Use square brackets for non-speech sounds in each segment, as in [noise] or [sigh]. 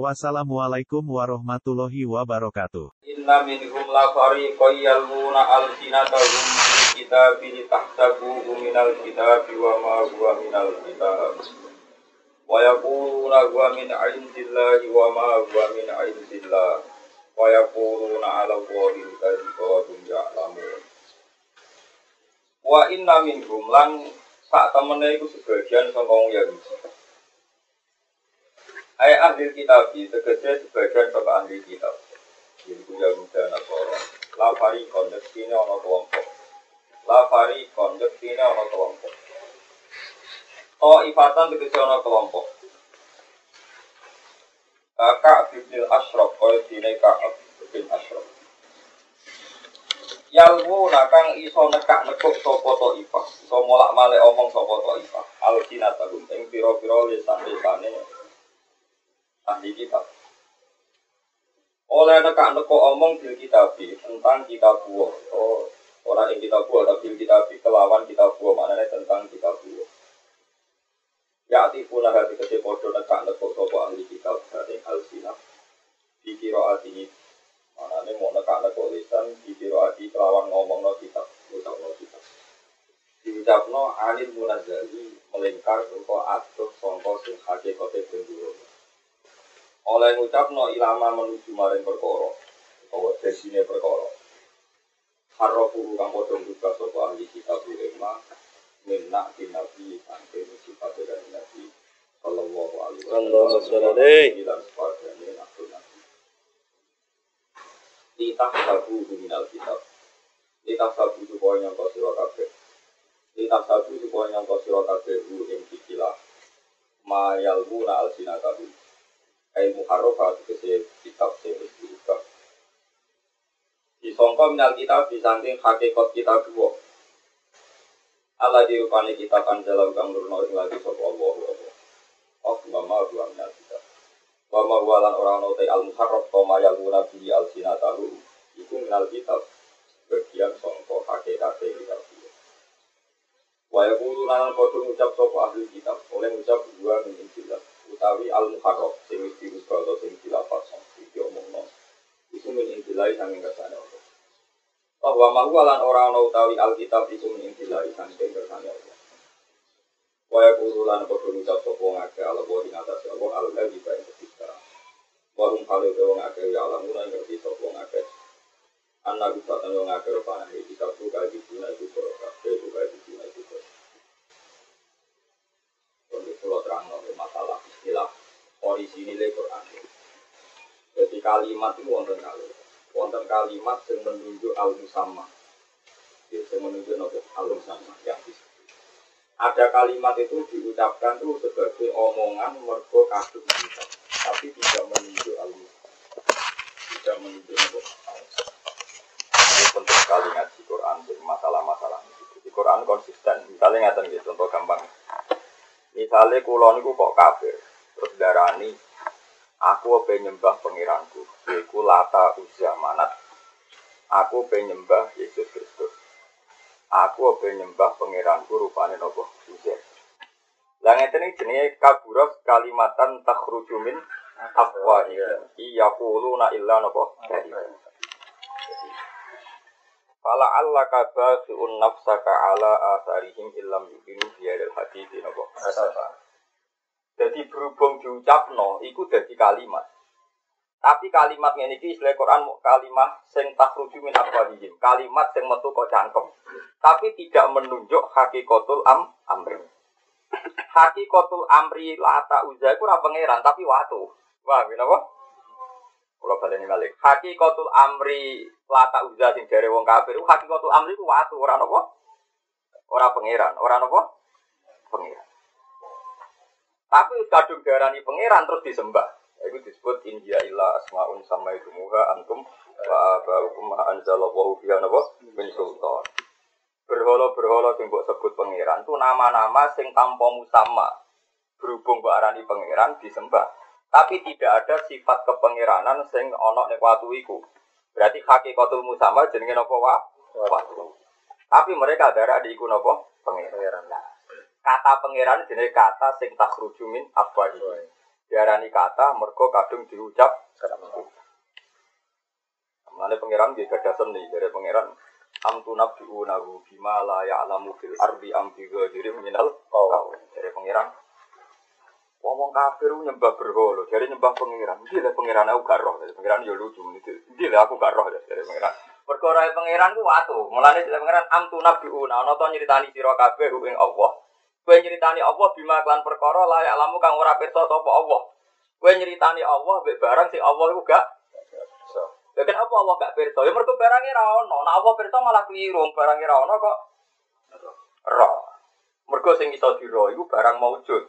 Wassalamualaikum warahmatullahi wabarakatuh. Inna minhum la fariqan yalmuna alsinatahum kitabi litahsabuhu minal kitabi wa ma huwa minal kitab. Wa yaquluna huwa min indillahi wa ma huwa min indillah. Wa yaquluna ala Allahi al-kadhiba wa ya'lamun. Wa inna minhum lan sak temene iku sebagian saka wong Yahudi. Ayat ahli kitab tegese sebagian saka ahli kitab. Yaitu Yahuda Nasara. La farikon yektine ana kelompok. La farikon yektine ana kelompok. Oh ifatan tegese ana kelompok. Kakak bin Ashraf kaya dine Ka'ab bin Ashraf. Yalmu nakang iso nekak nekuk sapa to ifah. Iso molak-malik omong sapa to ifah. Al-sinatahum ing pira-pira lisan-lisane ahli kitab. Oleh nekak neko omong bil kitab tentang kitab buah. Oh, orang yang kitab buah tapi bil kitab kelawan kitab buah mana tentang kitab buah. Ya pun hati kecil podo nekak neko sopo ahli kitab dari al sinah. Dikira hati mana mau nekak neko lisan dikira hati kelawan ngomong no kitab, ucap no kitab. Diucapno anil munazali melingkar engkau atuh songko sing hakikate benduro oleh ngucapno ilama menuju maring perkara utawa desine perkara. Harrofu kang padha buka sapa ahli kitab ilma minna di nabi sampai sifat dari nabi sallallahu alaihi wasallam. Dan sepadane nabi nabi Litah sabu minal kitab. Litah sabu supaya nyangka sira kabeh. Litah sabu supaya nyangka sira kabeh ing kikilah. Ma yalmuna alsinatahu Ai muharrafa tegese kitab sing wis diubah. Disangka minal kitab disanding hakikat kitab dua. Allah dirupani kitab anjalau kang nurno ing lagi sapa Allah Allah. Oh mama dua minal kitab. Wa ma walan ora ono te al muharraf kama yaluna bi al sinatahu. Iku minal kitab bagian sangka hakikat kitab dua. Wa yaqulu lan padha ngucap sapa ahli kitab oleh ngucap dua min injilah utawi al muharraf sing wis dirubah atau sing dilafaz iki omongno iku min intilai sanging kersane Allah. Bahwa mahu lan ora ana utawi alkitab iku min intilai sanging kersane Allah. Waya kurulan apa ngucap sapa ngake ala wa ing atas Allah al ladzi bae ketika Warung kali ke wong akeh ya alam ora ngerti sapa ngake Anak bisa tanya ngake rupanya kitab buka di dunia itu kabeh buka di dunia itu untuk pulau terang masalah istilah orisinil Quran. Jadi kalimat itu wonten kali, wonten kalimat yang menunjuk al musamma, yang menunjuk nopo al musamma yang disebut. Ada kalimat itu diucapkan tuh sebagai omongan mergo kadung tapi tidak menunjuk al tidak menunjuk nopo Ini penting sekali ngaji Quran masalah-masalah Di Quran konsisten. Misalnya ngatain gitu, contoh gampang. Misalnya kulon itu kok kafir, terus darani, aku pengen nyembah pengiranku, yaitu lata usia manat. Aku pengen nyembah Yesus Kristus. Aku pengen nyembah pengiranku rupanya nopo usia. Lah ngeten iki jenenge kaburas kalimatan takhruju min. Iya quluna illa nopo Fala Allah kaba fi'un nafsaka ala asarihim illam yukinu biadil hadithi nopo. Jadi berhubung diucapno, iku jadi kalimat. Tapi kalimat ini iki istilah Quran kalimat sing takhruju min. Kalimat sing metu kok cangkem. Tapi tidak menunjuk hakikatul am amri. Hakikatul amri lata uza iku ora pangeran tapi watu. Wah, kenapa? Kalau baleni balik. Hakikatul amri lata uza sing dari wong kafir. Hakikatul amri ku watu ora napa? Ora pangeran, ora napa? Pangeran. Tapi kadung darani pangeran terus disembah. Ya, itu disebut India ilah asmaun sama itu muha antum wa abaukum ma anzalallahu biha napa min sultan. Berhala-berhala sing buat sebut pangeran itu nama-nama sing tanpa sama. Berhubung mbok arani pangeran disembah. Tapi tidak ada sifat kepangeranan sing onok nekwatuiku berarti kaki Berarti hakikatul musama jenenge wa? Tapi mereka darah diiku napa? Pangeran. Nah, Kata pangeran jenenge kata sing takhruju min afwahi. Diarani kata mergo kadung diucap Mengenai pangeran dia gada seni dari pangeran am tunabbi'unahu bima la ya'lamu fil ardi am bi ghairi minal qaul. Dari pangeran ngomong kafir nyembah berhala, dari nyembah pangeran. Iki lah pangeran aku gak roh, dari pangeran yo lucu itu. Iki lah aku gak roh dari pangeran. Perkara pangeran ku watu. Mulane dari pangeran am tunabbi'una ana to nyritani sira kabeh ing Allah. Kowe nyritani Allah bima klan perkara la ya'lamu kang ora pirsa sapa Allah. Kowe nyritani Allah mbek barang sing Allah iku gak Ya kenapa Allah gak pirsa? Ya mergo barangnya ra ono. Allah pirsa malah keliru, barangnya ra ono kok. Roh. Mergo sing iso diro iku barang maujud.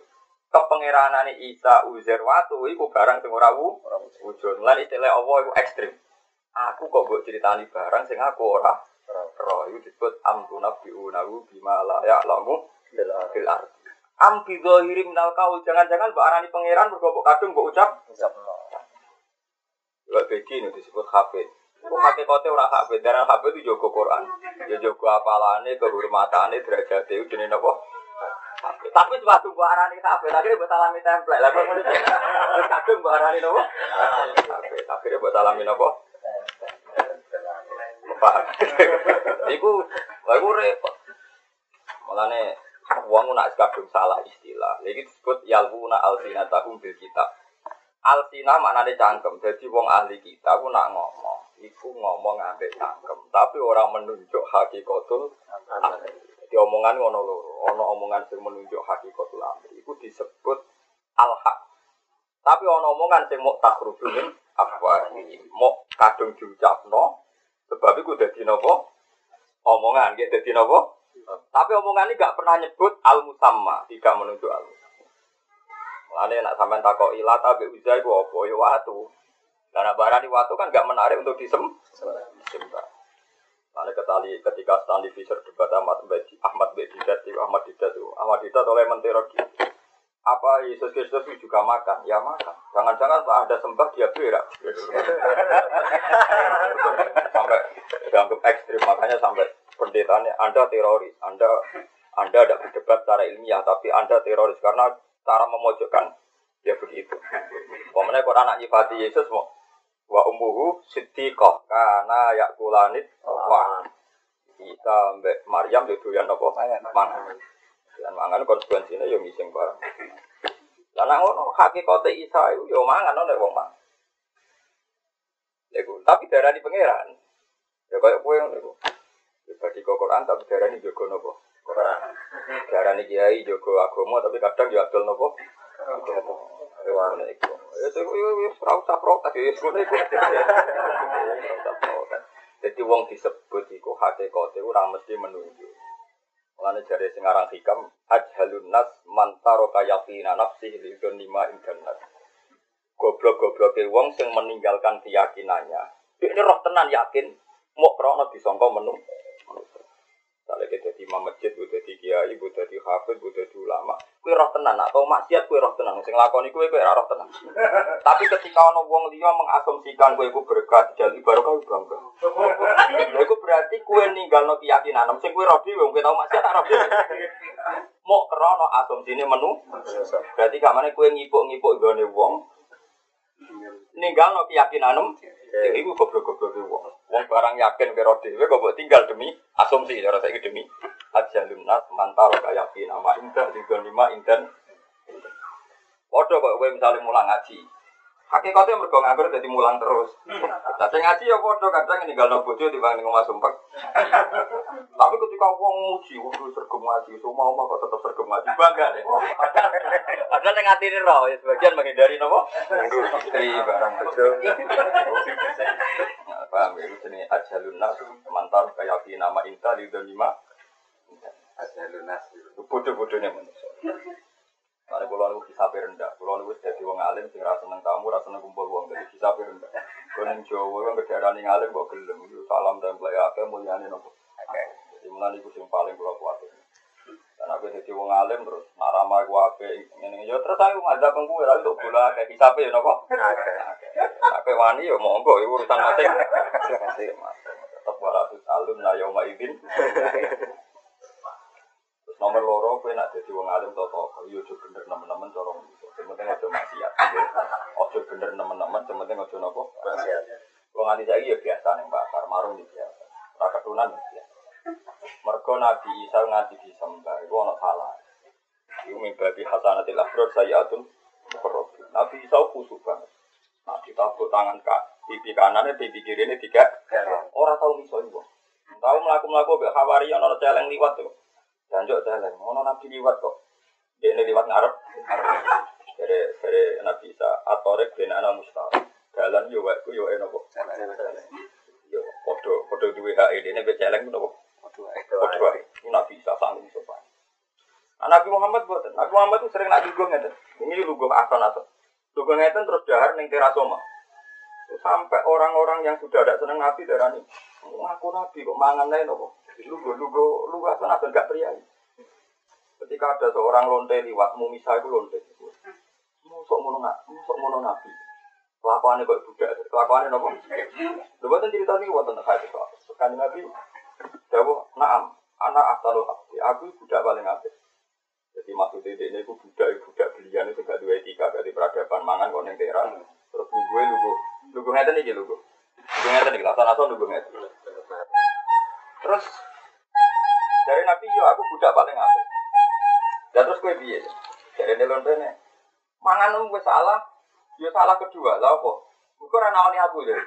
Kepengeranane Isa Uzair watu iku barang sing ora wujud. Lan istilah Allah iku ekstrim. Aku kok mbok ceritani barang sing aku ora roh iku disebut amtuna biunahu bima la ya'lamu bil ardi. Am bi dhahiri minal qaul jangan-jangan mbok arani pangeran mergo mbok kadung mbok ucap. Begi ini disebut hafid. Kok hakikatnya orang hafid, darah hafid itu jago Quran. Ya jago apalane, kehormatane, derajat itu apa? Hafid. Tapi suatu barang ini hafid, akhirnya buat alami template. Terus kadung barang ini apa? Hafid. Akhirnya buat alami apa? Paham? Iku, lagu repot. Uang nak kadung salah istilah. Lagi disebut yalwuna alsinatahum bil kitab. Alsina maknanya cangkem. Jadi wong ahli kita aku nak ngomong, iku ngomong ambek cangkem, tapi orang menunjuk hakikatul amri. Jadi omongan ngono loro, ono omongan sing menunjuk hakikatul amri. Iku disebut al-haq. Tapi ono omongan sing mau takrujun apa mau kadung diucapno sebab iku dadi napa? Omongan gitu dadi napa? Tapi omongan ini gak pernah nyebut al-musamma, tidak menunjuk al-musamma. Mulane nak sampean takok ilah tapi uza iku apa ya watu. Karena barani watu kan gak menarik untuk disem. Lalu ketali ketika Stanley Fisher debat Ahmad Bedi, Ahmad Bedi itu Ahmad Didat itu Ahmad Didat oleh menterogi. Apa Yesus Kristus juga makan? Ya makan. Jangan-jangan tak ada sembah dia berak. [laughs] sampai dianggap ekstrim makanya sampai pendetanya Anda teroris, Anda Anda tidak berdebat secara ilmiah tapi Anda teroris karena cara memojokkan ya begitu. Pemenang Quran anak nyifati Yesus mau wa umuhu siddiqah karena yakulanit wa kita mbek Maryam itu yang nopo mangan. Dan mangan konsekuensinya yo mising barang. Lah nek ngono hakikate Isa itu yo mangan oleh wong mangan. Tapi darah di pangeran. Ya kayak ngono iku. Ya bagi Quran tapi darah ini jogo nopo? Quran. Darah ini kiai jogo agama tapi kadang nopo? Iku. Ya itu ngono iku. [laughs] Jadi wong disebut iku hakikate ora mesti menunjuk. Mulane jare sing aran hikam ajhalun nas mantaro kayafina nafsi lidun lima internet. Goblok-gobloke wong sing meninggalkan keyakinannya. Ini roh tenan yakin mau krono disangka menung. Misalnya kita jadi imam masjid, buat jadi kiai, buat jadi hafid, buat jadi ulama. Kue roh tenan, atau maksiat kue roh tenan. Sing lakoni kue kue roh tenan. [laughs] Tapi ketika ono wong liya mengasumsikan kue ku berkah, jadi baru kau bangga. Lha iku berarti kue ninggal no keyakinan. Sing kue roh dhewe, kue tau maksiat roh dhewe. [laughs] Mau krono asumsine menu. Berarti kamane kue ngipuk-ngipuk gone wong. Ninggal no keyakinan. Ya iku goblok-goblok wong. Wong barang yakin karo dhewe kok mbok tinggal demi asumsi cara saiki demi ajalun nas mantaro kaya nama indah digon lima indan. Padha kok kowe misale mulang ngaji. Hakikatnya mergo nganggur jadi mulang terus. Tapi ngaji ya padha kadang ninggalno bojo dibanding ngomong sumpah. [laughs] Tapi ketika wong muji, waduh sergem ngaji, semua omah kok tetep sergem ngaji bangga deh. Padahal yang ngatini roh, ya sebagian menghindari nopo. Istri barang bojo. Paham ya, ini ajalun nas, mantar kayak nama inta di lima. Ajalun nas, bodoh-bodohnya manusia. Karena kalau nu bisa rendah, kalau nu jadi wong alim, sing rasa seneng tamu, rasa seneng kumpul wong, jadi bisa rendah. Kalau yang Jawa, yang kedaerah ning alim, kok gelem, salam dan apa, mulyane nopo. Jadi mulai itu yang paling kalau kuat. aku jadi wong alim terus marama aku ape ini yo terus aku ngajak pengku ya untuk bola kayak kisape ya nopo. Ape wani yo monggo itu urusan masing. Tetap waratus alum la yauma idin. Nomor loro kowe nak dadi wong alim to to yo aja bener nemen-nemen cara ngono. Sementing aja maksiat. Aja bener nemen-nemen sementing aja nopo. Wong nganti saiki ya biasa ning bakar marung di biasa. Ora ketunan ya. Mergo Nabi Isa nganti disembah iku ana salah. Iku mimbabi hasanatil afrod sayyatun mukarrabin. Nabi Isa kusuk banget. Nah, ditabuk tangan kak, pipi kanannya, pipi ini tiga. Orang tahu ibu. Tahu melaku melaku be hawari yang orang celeng liwat tuh. Janjok celeng, ono Nabi liwat kok. Dia ini liwat ngarep. Dari dari Nabi Isa atorek ben ana mustahil. Dalan yo wae yo enopo. Yo podo podo duwe hak ini be celeng nopo. Podo wae. Nabi Isa sanggup sopan. Nah, Nabi Muhammad buat Nabi Muhammad itu sering nak lugu ngeten. Ini lugu ason ason. Lugu ngeten terus dahar ning terasoma. Sampai orang-orang yang sudah ada seneng Nabi darani. Ngaku Nabi kok mangan lain apa? Lugu lugu lugu ason ason gak priayi. Ketika ada seorang lonte liwat, mumisa itu lonte. Musok mono musok mono Nabi. Kelakuannya kok budak, kelakuannya nopo. Lu buatan cerita ini buatan hadis soal. Sekarang Nabi, Dawo, naam, anak aftalu abdi, aku budak paling apik. Jadi maksudnya ini aku budak, budak belian itu gak dua etika, gak di peradaban mangan kok neng. Terus lu gue lu gue, lu gue ngeten nih lu gue. Lu gue ngeten nih, lasan lasan lu gue ngeten. Terus dari Nabi yo aku budak paling apik. Dan terus gue biye, dari nelon nih, mangan gue salah, yo salah kedua, lah kok. Gue ora nawani aku ya.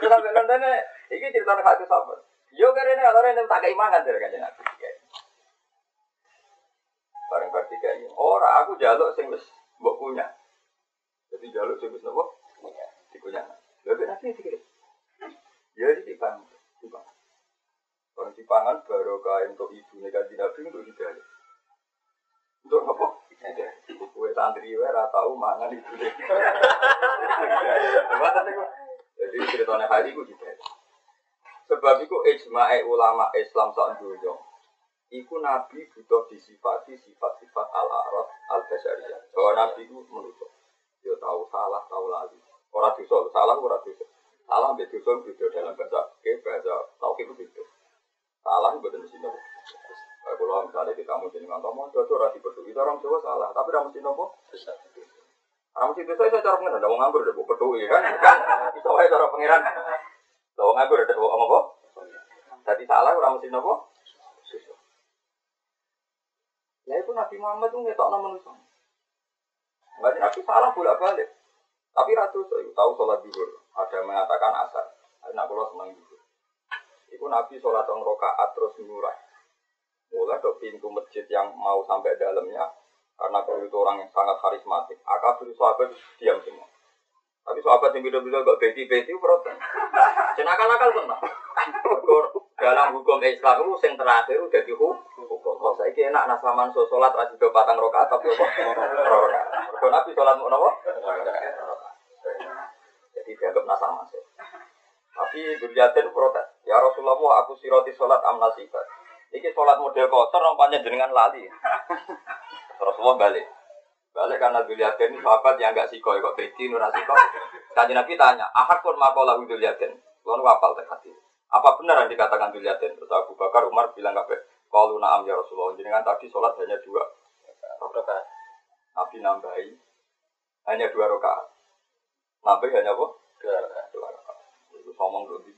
Terus sampai London iki cerita nek hati sabar. Yo karene kalau rene tak kei mangan dari kanjeng Nabi. Bareng bertiga ini. Ora aku jaluk sing wis mbok punya. Jadi jaluk sing wis nopo? Punya. Dikunya. Lalu nanti dikira. Ya di tipang. Tipang. Orang tipangan baru kain untuk ibu nih kan Nabi untuk hidayah. Untuk apa? Hidayah. Kue santri wae ora tau mangan ibu. Jadi ceritanya hari itu hidayah. Sebab itu ijma'e ulama Islam saat dunia. Iku Nabi butuh disifati sifat-sifat al-arad al-basariyah. Bahwa Nabi itu menutup. Dia tahu salah, tahu lali. Orang dosa, salah orang dosa. Salah ambil dosa itu dalam bahasa ke bahasa tauhid itu beda. Salah itu betul mesti nopo. Kalau misalnya di kamu jadi ngantor mau dosa orang dipeduli, orang Jawa salah, tapi orang mesti nopo. Orang mesti dosa saya cara pengiran, ada mau nganggur, ada mau peduli kan? Itu cara pengiran. Kalau nganggur ada mau apa? Tadi salah orang mesti nopo. Ya itu Nabi Muhammad itu ngetok nama manusia. Enggak Nabi salah bolak balik. Tapi ratu itu tahu sholat zuhur. Ada yang mengatakan asar. Nah kalau senang zuhur. Itu Nabi sholat orang rokaat terus murah. Mulai ke pintu masjid yang mau sampai dalamnya. Karena beliau itu orang yang sangat karismatik. Akabir sahabat diam semua. Tapi sahabat yang beda-beda gak beti-beti protes. Cenakal-nakal tenang. Dalam hukum Islam itu yang terakhir udah dihukum. Kok saya enak nasaman so sholat rajin ke batang rokaat tapi apa? Rokaat. Mergo Nabi sholat mau apa? Jadi dianggap nasaman sih. Tapi Durjatin protes. Ya Rasulullah aku siroti sholat amnasibat. Iki sholat model kotor nampaknya jenengan lali. Rasulullah balik. Balik karena Durjatin sahabat yang enggak siko kok bedi nurah siko. Kaji Nabi tanya, ahad pun makola Durjatin. Lalu apal terhati. Apa benar yang dikatakan Durjatin? Terus Abu Bakar Umar bilang kabeh. Kalau naam ya Rasulullah, jenengan tadi sholat hanya dua rakaat. Nabi nambahi hanya dua rakaat. Nambahi hanya apa? Dua rakaat. Itu ngomong dulu di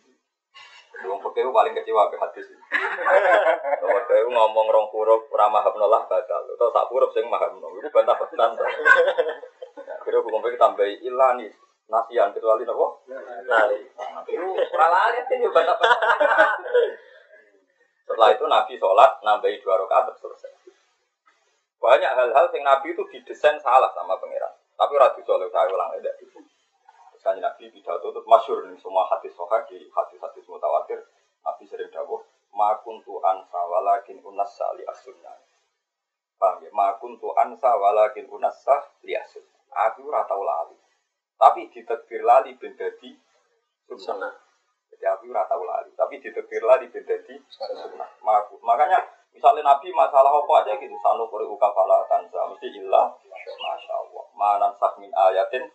Wong paling kecewa ke hadis pekeh [laughs] ngomong rong huruf ora maham nolah batal. Atau sak huruf sing maham nolah. Itu bantah-bantan. Kira [laughs] hukum pekeh tambahi ilani nasian kecuali nopo? Lali. Itu sih yo bantah-bantan. Setelah itu Nabi sholat nambahi dua rakaat selesai. Banyak hal-hal yang Nabi itu didesain salah sama pangeran. Tapi ratu soleh saya ulang tidak. Misalnya Nabi pidato itu masyur nih semua hadis soha di hadis-hadis mutawatir. Nabi sering dawuh makun tu ansa walakin unas li asunna. Paham ya? Makun tu ansa walakin unas li asun. Aku ora tau lali. Tapi ditekbir lali ben dadi sunnah. Jadi Ya aku ora tau lali, tapi ditekir lali ben dadi sunnah. Makanya misalnya Nabi masalah apa aja gitu, sanu kuri uka fala tansa mesti ilah. Masya Allah. Manan sak min ayatin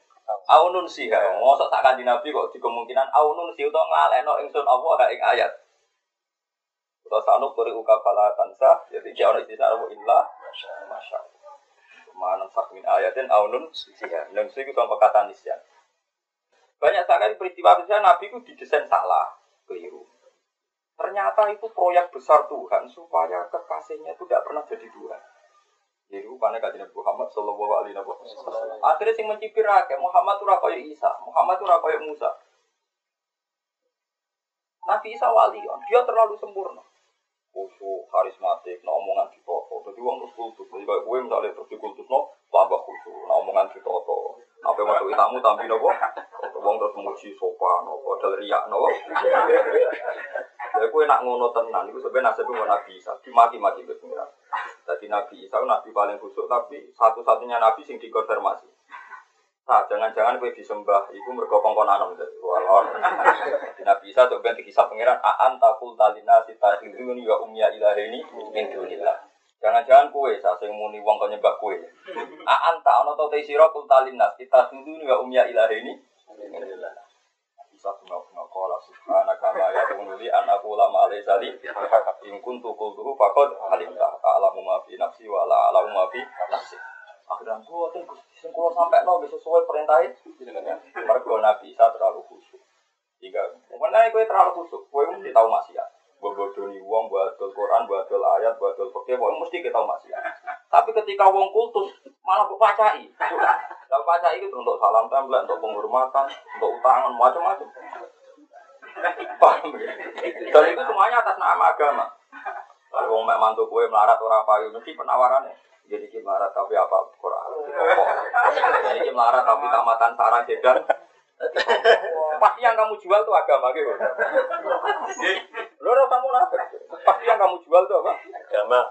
aunun siha. Mosok tak kanji Nabi kok di kemungkinan aunun sih utawa ngaleno ingsun apa ada ing ayat. Utawa sanu kuri uka fala tansa, jadi dia ono istisna apa ilah. Sak min ayatin aunun siha. Nun sih itu perkataan nisyan. Banyak sekali peristiwa-peristiwa Nabi itu didesain salah, keliru. Ternyata itu proyek besar Tuhan supaya kekasihnya itu tidak pernah jadi Tuhan. Jadi rupanya kajian Muhammad Sallallahu Alaihi Wasallam. Akhirnya sing mencipir akeh Muhammad itu kaya Isa, Muhammad itu kaya Musa. Nabi Isa wali, dia terlalu sempurna. Khusyuk, karismatik, nah omongan ditoto. Jadi uang terus kultus. Jadi kayak gue misalnya terus dikultus, no, tambah khusyuk, nah omongan ditoto. Apa yang masuk tamu tampil nopo? Uang terus memuji sopan, nopo, ada riak, nopo. Jadi gue nak ngono tenan, itu sebenarnya nasibnya mau Nabi Isa, dimaki-maki ke pengiran. Jadi Nabi Isa nabi paling khusyuk, tapi satu-satunya nabi sing dikonfirmasi. Nah, jangan-jangan gue disembah, itu mergo kongkon anom jadi walau. Jadi Nabi Isa coba dihisap pengiran, aan takul talina sita hiduni wa umya ilahini min dunillah. Jangan-jangan kue, saya sing muni wong kau nyembah kue. Aan tak ono tau sira kul talina sita hiduni wa umya ilahini min dunillah. Bisa bunga-bunga kola subhanaka ma yakunu li an aku lama alai sali in kuntu qultuhu faqad alimta ta'lamu ma fi nafsi wa la a'lamu ma fi nafsi. Akhirnya gua tuh sing sampai no sesuai perintahin. Mereka Nabi Isa terlalu khusyuk. Tiga, mana kowe terlalu khusyuk, kowe mesti tahu maksiat. Mbok bodoni wong, mbok adol Quran, adol ayat, adol fikih, kowe mesti kita tahu maksiat. Tapi ketika wong kultus malah mbok pacai. Kalau [laughs] pacai itu untuk salam template, untuk penghormatan, untuk utangan, macam-macam. Paham ya? Dan itu semuanya atas nama agama. Kalau wong mek mantu kowe melarat ora payu, mesti penawarannya. Jadi ki melarat tapi apa Quran. Jadi ki melarat tapi tamatan sarang sedan. [laughs] Pasti yang kamu jual tuh agama gitu. Lo kamu nafik. Pasti yang kamu jual tuh apa? agama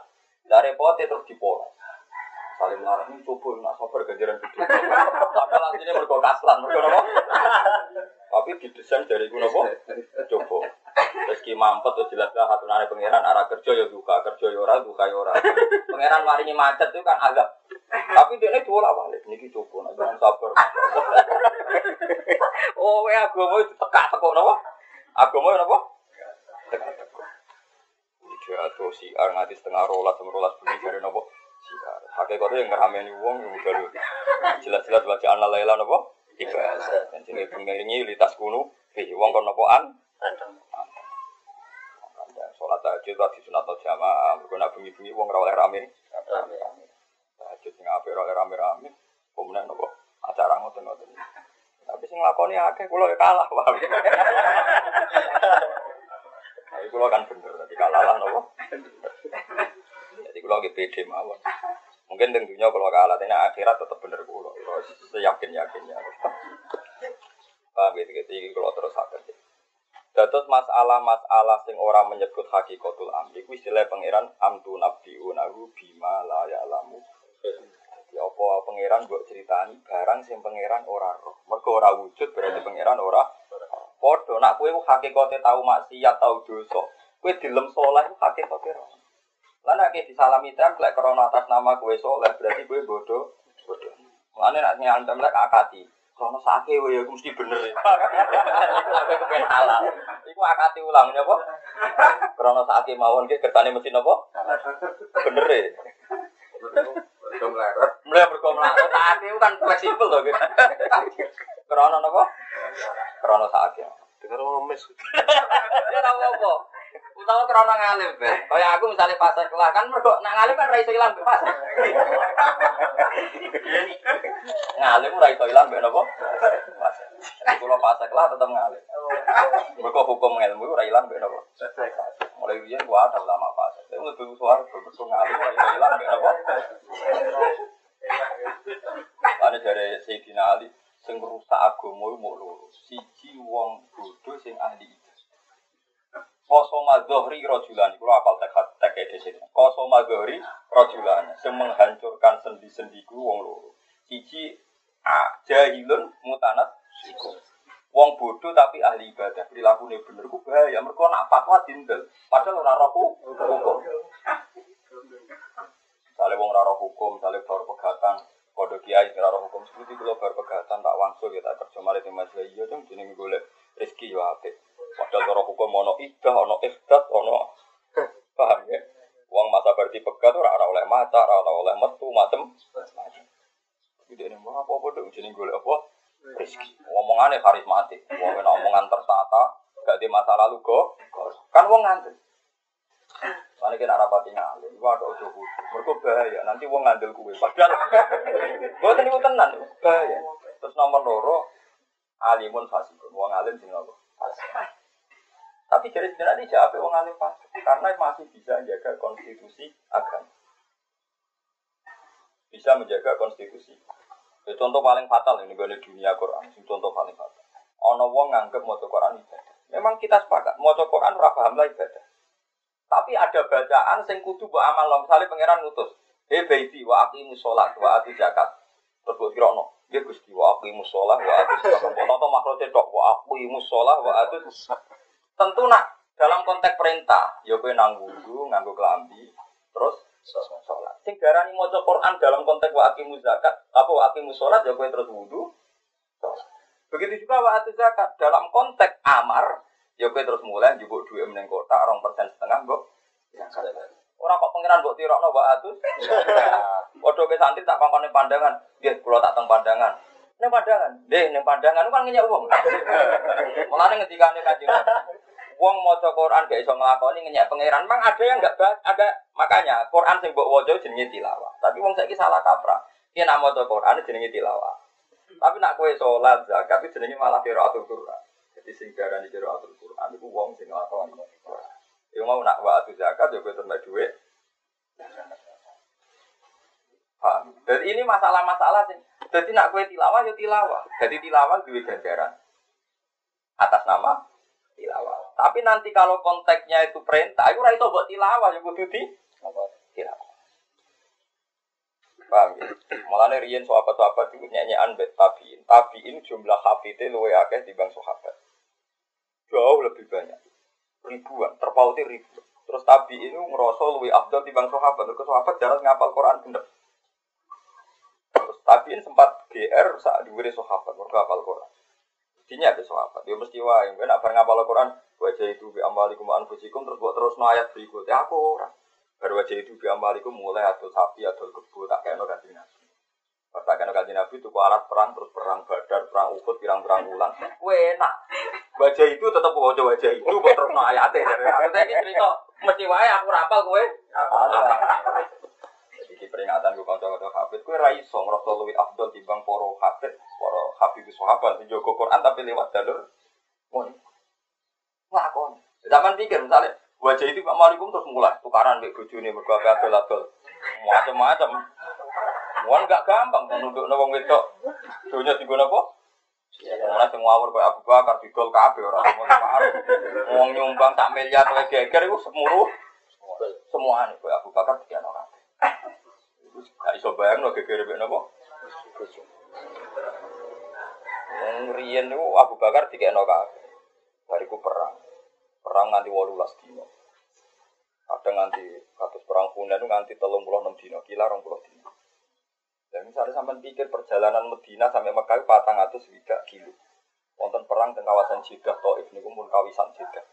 Dari pote terus dipoles. Saling melarat ini coba nak sabar ganjaran gede. Padahal aslinya mergo kaslan, mergo apa? Tapi didesain dari gue apa? Coba. Terus ki mampet tuh jelas lah hatunane pangeran arah kerja ya duka, kerja ya ora, duka ya ora. Pangeran maringi macet itu kan agak tapi dia ini dua balik, niki coba, jangan sabar. Oh, ya agama itu tekak tekok napa? Agama napa? Tekak tekok. Dia tuh si ar nganti setengah rolas, setengah rolas bunyi dari napa? Si ar. Hakikatnya yang ngerameni wong yang udah. Jelas-jelas bacaan la laila napa? Ibadah. Dan sini pengiringi litas kuno, hei wong kon napoan? Sholat tahajud tadi sunat jamaah, berguna bengi-bengi wong ora oleh rame. Tahajud sing apik ora oleh rame-rame. Kemudian nopo acara ngoten-ngoten. Tapi sing lakoni akeh kula ya kalah, Pak. Tapi kula kan bener, tadi kalah lah nopo. Jadi kula lagi pede mawon. Mungkin tentunya kalau kalah, ini akhirat tetap bener kula. Kula Seyakin-yakinnya. Paham gitu, gitu. Kalau terus akan. Dados masalah-masalah sing ora menyebut hakikatul amri kuwi istilah pangeran amtu nabiunahu bima la ya'lamu. Ya apa pangeran mbok critani barang sing pangeran ora roh. Mergo ora wujud berarti pangeran ora padha nak kowe hakikate tau maksiat tau dosa. Kowe dilem saleh hakikate roh. Lah nek disalami templek krana atas nama kowe saleh berarti kowe bodoh bodoh. Mulane nek nyalan templek akati. Krono sake wae aku mesti bener. [laughs] Kepen halal. Iku akati ulang nyapa? Krono sake mawon ki kertane mesti napa? Bener e. [laughs] Mulai mergo mlaku sake itu kan fleksibel to gitu. Krono napa? Krono sake. dengar ngemis Ya ora apa. Utawa krono ngalim, Be. Kaya aku misalnya fase kelah kan mergo nak ngalim kan ra iso ilang be fase. ngalim ora iso ilang be napa? Jadi Kula fase kelah tetep ngalim. Mergo hukum ilmu ora ilang be napa? Mulai biyen gua ada ulama fase. Suara mergo ngalim ora iso ilang napa? Ane dari Sayyidina Ali sing rusak agama mau loro. Siji wong bodoh sing ahli Koso madzohri rojulan, itu apal tekat teke di sini. Koso madzohri rojulan, yang menghancurkan sendi-sendiku wong loro. Cici jahilun mutanat. Wong bodoh tapi ahli ibadah, perilaku ini bener, ku bahaya. Mereka nak fatwa dindel, padahal orang roh hukum. Misalnya wong raro hukum, misalnya baru pegatan, kode kiai raro hukum, seperti kalau baru pegatan tak wangsul ya tak kerja malah di masjid iya dong, jadi golek rezeki ya apik. Padahal raro hukum ono idah, ono ikhdat, ono paham ya? Uang masa berarti pegat ora ora oleh mata, ora oleh metu, macem. Jadi ini mau apa apa dong, jadi golek apa? Rizki. Omongannya karismatik. Di masa lalu kok. Kan wong ngandel. Mana kena rapati ngalih, gua ada ojo kudu. Mereka bahaya, nanti wong ngandel kue. Padahal, gua tadi gua tenan, bahaya. Terus nomor loro, alimun fasikun. Wong alim sing nopo. Tapi jadi sebenarnya siapa wong alim fasik? Karena masih bisa menjaga konstitusi agama. Bisa menjaga konstitusi Ya, contoh paling fatal ini gue dunia Quran. Contoh paling fatal. Ono wong nganggep mau Quran. Memang kita sepakat mau Quran ora paham lah ibadah. Tapi ada bacaan sing kudu mbok amal lo. Misalnya pangeran ngutus, "He baiti wa aqimu sholat wa atu zakat." Terus mbok kirono, "Ya Gusti wa aqimu sholat wa atu zakat." Toto makhluk cedok wa aqimu sholat wa atu Tentu nak dalam konteks perintah, ya kowe nang wudu, nganggo kelambi, terus sholat. Sing darani maca Quran dalam konteks wa aqimu zakat, apa wa aqimu sholat ya kowe terus wudu. Begitu juga wa atu zakat dalam konteks amar, ya kowe terus mulai njupuk duit meneng kota rong persen setengah mbok. Orang kok pangeran mbok tirokno wa atu. Padha ke santri tak pangkone pandangan, nggih kula tak teng pandangan. Ning pandangan, nggih ning pandangan kan ngenyek wong. [laughs] Mulane ngendikane Kanjeng Wong maca Quran gak iso nglakoni ngenyek pangeran. Mang ada yang enggak ada makanya Quran sing mbok waca jenenge tilawah. Tapi wong saiki salah kaprah. Ki nak maca Quran jenenge tilawah. Tapi nak kowe salat zakat itu jenenge malah qiraatul Quran. Jadi sing darani qiraatul Quran iku wong sing nglakoni. Ya mau nak wa zakat yo kowe terima dhuwit. Paham? Dan ini masalah-masalah sih. Jadi nak kue tilawah ya tilawah. Jadi tilawah duwe ganjaran atas nama tilawah. Tapi nanti kalau konteksnya itu perintah, itu itu buat tilawah yang kudu di tilawah. Paham ya? Malah riyen sahabat-sahabat itu nyanyian bet tabiin. Tabiin jumlah hafidnya luwe akeh bang sahabat. Jauh lebih banyak. Ribuan, terpauti ribuan. Terus tabiin itu ngerasa luwe abdul bang sahabat. Terus sahabat jarang ngapal Quran bener. Tabiin sempat GR saat diwiri sahabat, mereka hafal Quran. Dinya ada sahabat. Dia mesti wae, gue nak ngapal Quran, Wajah itu bi amalikum anfusikum terus buat terus no berikutnya aku orang. Baru wajah itu bi amalikum mulai atau sapi atau kebu tak kayak ganti nabi. Pas tak kayak nabi itu alat perang terus perang badar perang uhud pirang perang ulang. Enak. Wajah itu tetap wajah wajah itu buat terus no ayatnya. Maksudnya ini cerita mesti wae aku rapal kue. Peringatan gue kanca-kanca hafid, gue raiso ngerasa lebih afdol timbang poro hafid, poro hafid sahabat, menjaga Quran tapi lewat jalur. Ngelakon. Zaman pikir misalnya wajah itu Pak Malikum terus mulai tukaran bek bojone mergo adol adol. Macam-macam. Wan gak gampang nunduk wong wedok. Dunya digo napa? Mulai semua ngawur kayak Abu Bakar didol kabeh ora. Wong nyumbang sak miliar kowe geger iku semuruh semua nih kayak Abu Bakar dikian orang. Gak iso bayang no geger bek napa? Wong riyen niku Abu Bakar dikekno kabeh. Bariku perang. Perang nganti walulas dino. Ada nganti katus perang Hunain nganti telung puluh enam dino, kila rong puluh dino. Dan misalnya sampai pikir perjalanan Medina sampai Mekah patang tidak kilo. Wonten perang di kawasan Jeddah, Taif ini pun kawasan Jeddah.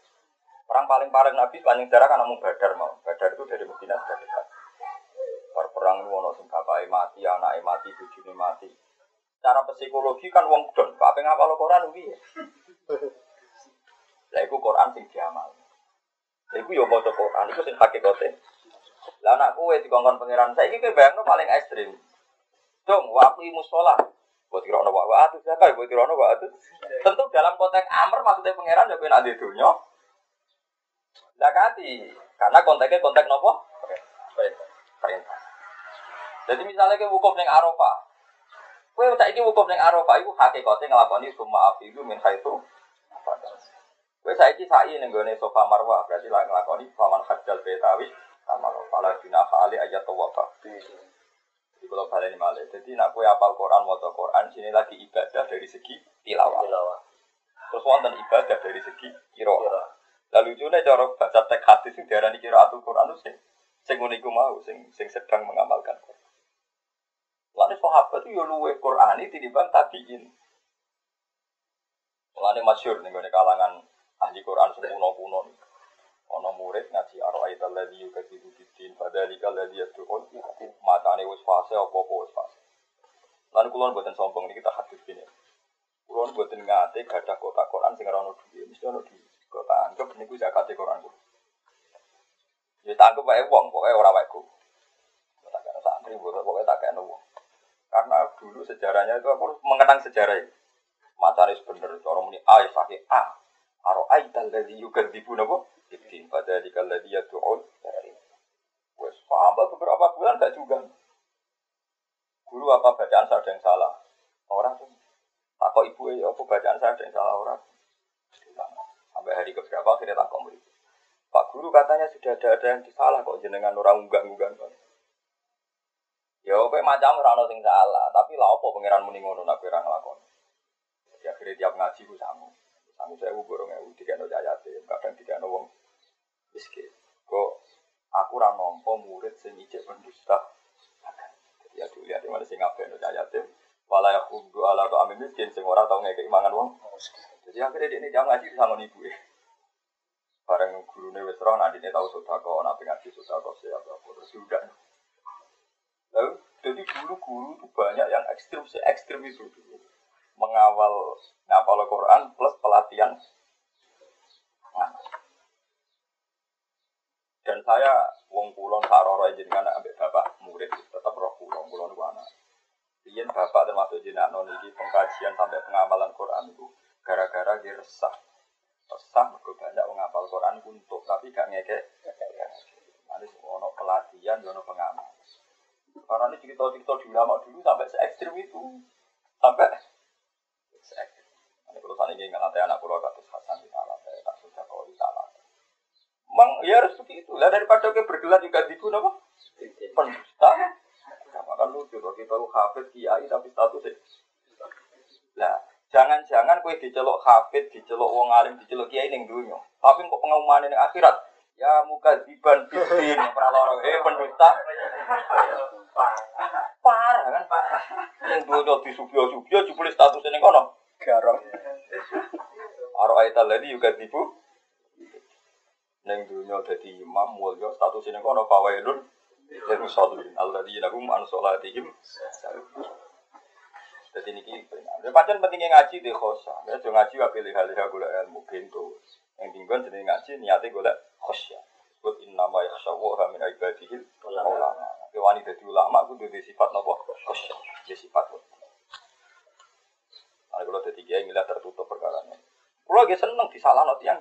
Perang paling parah Nabi sepanjang sejarah kan namun Badar mau. Badar itu dari Medina sudah dekat. Perang itu ono sing bapake mati, anake mati, bojone mati. Cara psikologi kan wong don, apa ngapal Quran piye? Lah iku Quran sing diamal. Lah iku yo maca Quran iku sing hakikate. Lah anak kowe dikongkon pangeran saiki kowe bayangno paling ekstrim. Dong, waktu musola. Buat kira ono wa atu siapa? Buat kira ono wa atu. Tentu dalam konteks amr maksudnya pangeran ya ben ade dunya. Lah kati, karena konteksnya konteks nopo? Perintah. Jadi misalnya ke wukuf ning Arafah. Kowe saiki wukuf ning Arafah iku hakikate nglakoni semua afidu min haitsu Wes saiki sai ning gone sofa marwah berarti lah nglakoni faman hajjal betawi sama pala bina kali ayat tawafa. Jadi kalau balik ini malah, jadi nak kue apal Quran, mau Quran, sini lagi ibadah dari segi tilawah. Terus wonten ibadah dari segi kira. Lalu lucunya cara baca teks hadis sing diarani qiraatul Quran itu sing sing mau sing sing sedang mengamalkan Quran. Lalu sahabat itu yo luwe Quran ini tinimbang tabiin. Mulane masyhur ning kalangan ahli Quran sing kuno-kuno. Ono murid ngaji arwah itu lagi juga di bidin pada lika lagi ya matane wis fase apa apa wis fase. Lalu kulon buatan sombong ini kita hadis gini. Kulon buatan ngate gada kota Quran sing ora ono duwe, mesti ono duwe. Kota anggap niku zakat Quran kulo. Ya tak anggap wae wong, pokoke ora wae ku. Tak kena santri, pokoknya tak kena wong. Karena dulu sejarahnya itu aku mengenang sejarah ini. Macam bener, orang ini A, ya sakit A. Aro aital ladzi yukadzibu napa? Ibtin pada dikal ladzi yad'un. Wes paham beberapa bulan gak juga. Guru apa bacaan saya ada yang salah? Orang tuh takut ibu ya apa bacaan saya ada yang salah orang. Sampai hari keberapa akhirnya tak murid. Pak guru katanya sudah ada ada yang disalah kok jenengan orang unggah-unggah. Ya oke macam ora ono sing salah, tapi lah apa pangeran muni ngono nak ora nglakon. Jadi akhirnya tiap ngaji ku sangu. Sangu saya borong ewu dikene ayate, kadang dikene wong miskin. Kok aku ora nampa murid sing ijek pendusta. Jadi ya dulu lihat mana sing ngapain no ayate. Wala ya khuddu ala to amin miskin sing ora tau ngekek mangan wong. Jadi akhirnya dia ini jam ngaji sama ibu ya. Bareng gurune wis ora nanti tau sedekah, ana ngaji sedekah siapa terus sudah. Lalu, jadi guru-guru itu banyak yang ekstrim, ekstrim itu dulu. Mengawal ngapal Quran plus pelatihan Dan saya wong kulon saroro jenengan ambek bapak murid tetap roh kulon kulon wana. Iya bapak termasuk jenengan non ini pengkajian sampai pengamalan Quran itu gara-gara dia resah. Resah mereka banyak menghafal Quran untuk tapi gak ngekek. Nanti ono pelatihan, ono pengamal. Karena ini cerita-cerita di ulama dulu sampai se ekstrim itu. Sampai se ekstrim. Ini sana ini nanti anak pulau katus Hasan di salah, saya tak sudah kalau di salah. Memang ya harus begitu. Lah daripada kita bergelar juga di apa? Pendusta. Sama kan lucu kalau kita lu hafid kiai tapi statusnya. Lah jangan-jangan kue dicelok hafid, dicelok wong alim, dicelok kiai ning dunia. Tapi kok pengumuman ini akhirat? Ya muka ziban bidin [laughs] praloro eh pendusta. Parah kan? Yang dulu di subio-subio jupul statusnya ning kono. Garong. Aro ayat tadi juga tipu. Neng dunia jadi imam mulya statusnya ning kono fawailun lil musallin alladzina hum an salatihim jadi ini ya pancen pentingnya ngaji di khosa ya ngaji wa pilih hal hal gula ilmu pintu yang tinggal jadi ngaji niatnya gula khosya Kut inna ma yakhshawa min ibadihil ulama. Kewani dadi ulama ku duwe sifat napa? Khosya. Ya sifat. Nah, kalau dadi kiai milah tertutup perkara ini. Kulo ge seneng disalahno tiyang.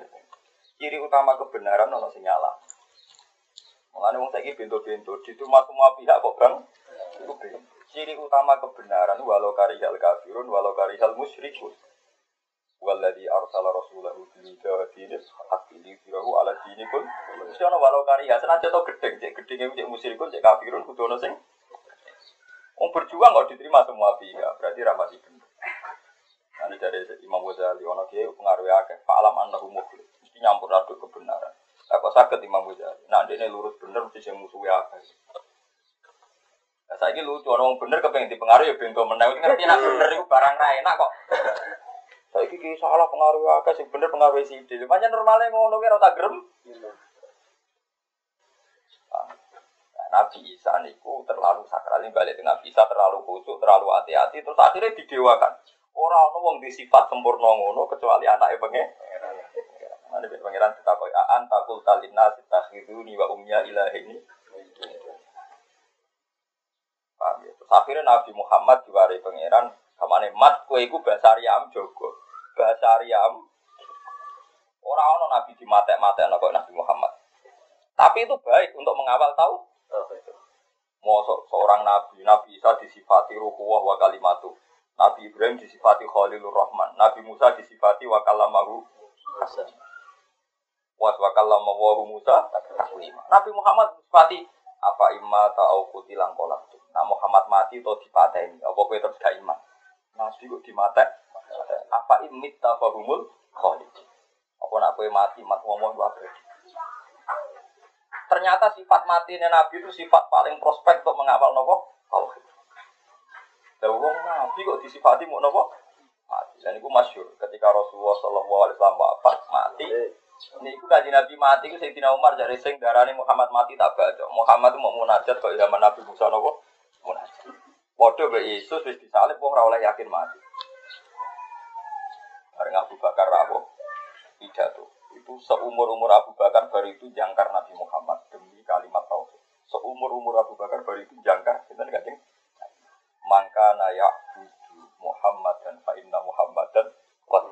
Ciri utama kebenaran ono sing nyala. Mulane wong saiki bento-bento dituma semua pihak kok Bang. Iku Ciri utama kebenaran walau karihal kafirun walau karihal musyrikun. Walladhi arsala rasulahu bil huda wa dinil haqqi liyudhhirahu ala dini kun. Mesti ana walau karya senajan to gedeng, cek gedenge cek musyrikun, cek kafirun kudu ana sing Wong berjuang kok diterima semua pihak, berarti ramati bener. Nanti dari Imam Ghazali, ono pengaruh akeh, fa'alam annahu muflih. Mesti nyampur aduk kebenaran. Apa sakit Imam Ghazali? Nah, ini lurus bener mesti sing musuhi akeh. Nah, saya lucu, orang bener kepengen dipengaruhi ya bento menang. Ngerti nak bener itu barang ra enak kok. Kiki salah pengaruh akeh sing bener pengaruh sidik. Macam normalnya ngono ki ora tak grem. Nabi Isa niku terlalu sakral balik dengan Nabi Isa terlalu khusyuk, terlalu hati-hati terus akhirnya didewakan. Orang ono wong di sifat sempurna ngono kecuali anaknya pengen. Mana bin pangeran kita koi aan takul talina sitakhiduni wa umya ini. Paham ya? Terus akhirnya Nabi Muhammad diwari pangeran kamane mat kue iku bahasa Aryam jogo bahasa Aryam orang orang nabi di mata mata kok Nabi Muhammad. Tapi itu baik untuk mengawal tahu. Mau seorang nabi, Nabi Isa disifati ruhuwah wa kalimatu. Nabi Ibrahim disifati Khalilur Rahman, Nabi Musa disifati wa kalamahu was wa kalamahu Musa Nabi Muhammad disifati apa imma ta'au kutilang kolak. Nah Muhammad mati atau dipateni, apa kowe terus gak iman. Nabi kok dimatek apa imit tafahumul khalidin. Apa nak kowe mati mat ngomong wae. Ternyata sifat matinya Nabi itu sifat paling prospek untuk mengawal nopo tauhid. Wong Nabi kok disifati mau nopo? Mati. Dan itu masyur ketika Rasulullah Shallallahu Alaihi Wasallam wafat mati. Ini itu kaji Nabi mati itu Sayyidina Umar dari sing darani Muhammad mati tak baca. Muhammad itu mau munajat kok zaman Nabi Musa nopo munajat. Waduh Yesus wis disalib wong ora oleh yakin mati. Bareng Abu Bakar rawuh pidato. Itu seumur umur Abu Bakar baru itu jangkar Nabi Muhammad demi kalimat tauhid. Seumur umur Abu Bakar baru itu jangkar. Kita nih Maka nayak Muhammad dan fa inna Muhammadan qad.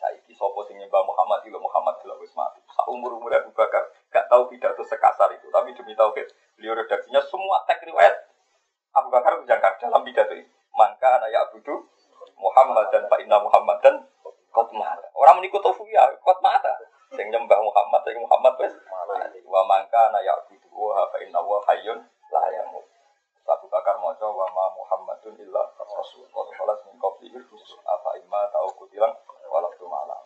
Saiki sapa sing nyembah Muhammad itu Muhammad itu wis mati. Seumur umur Abu Bakar gak tahu pidato sekasar itu, tapi demi tauhid beliau redaksinya semua teks riwayat Abu Bakar jangkar dalam pidato itu. Maka nayak budu Muhammad dan fa inna Muhammadan qad mata. Orang menikut tofu ya qad mata. Sing nyembah Muhammad, sing Muhammad wis wa mangka nayak budu wa fa inna wa hayyun la yamut. Abu Bakar maca wa ma Muhammadun illa rasul. Qad khalas min qablihi rusul. Apa imma tau kutilang walau tu malam.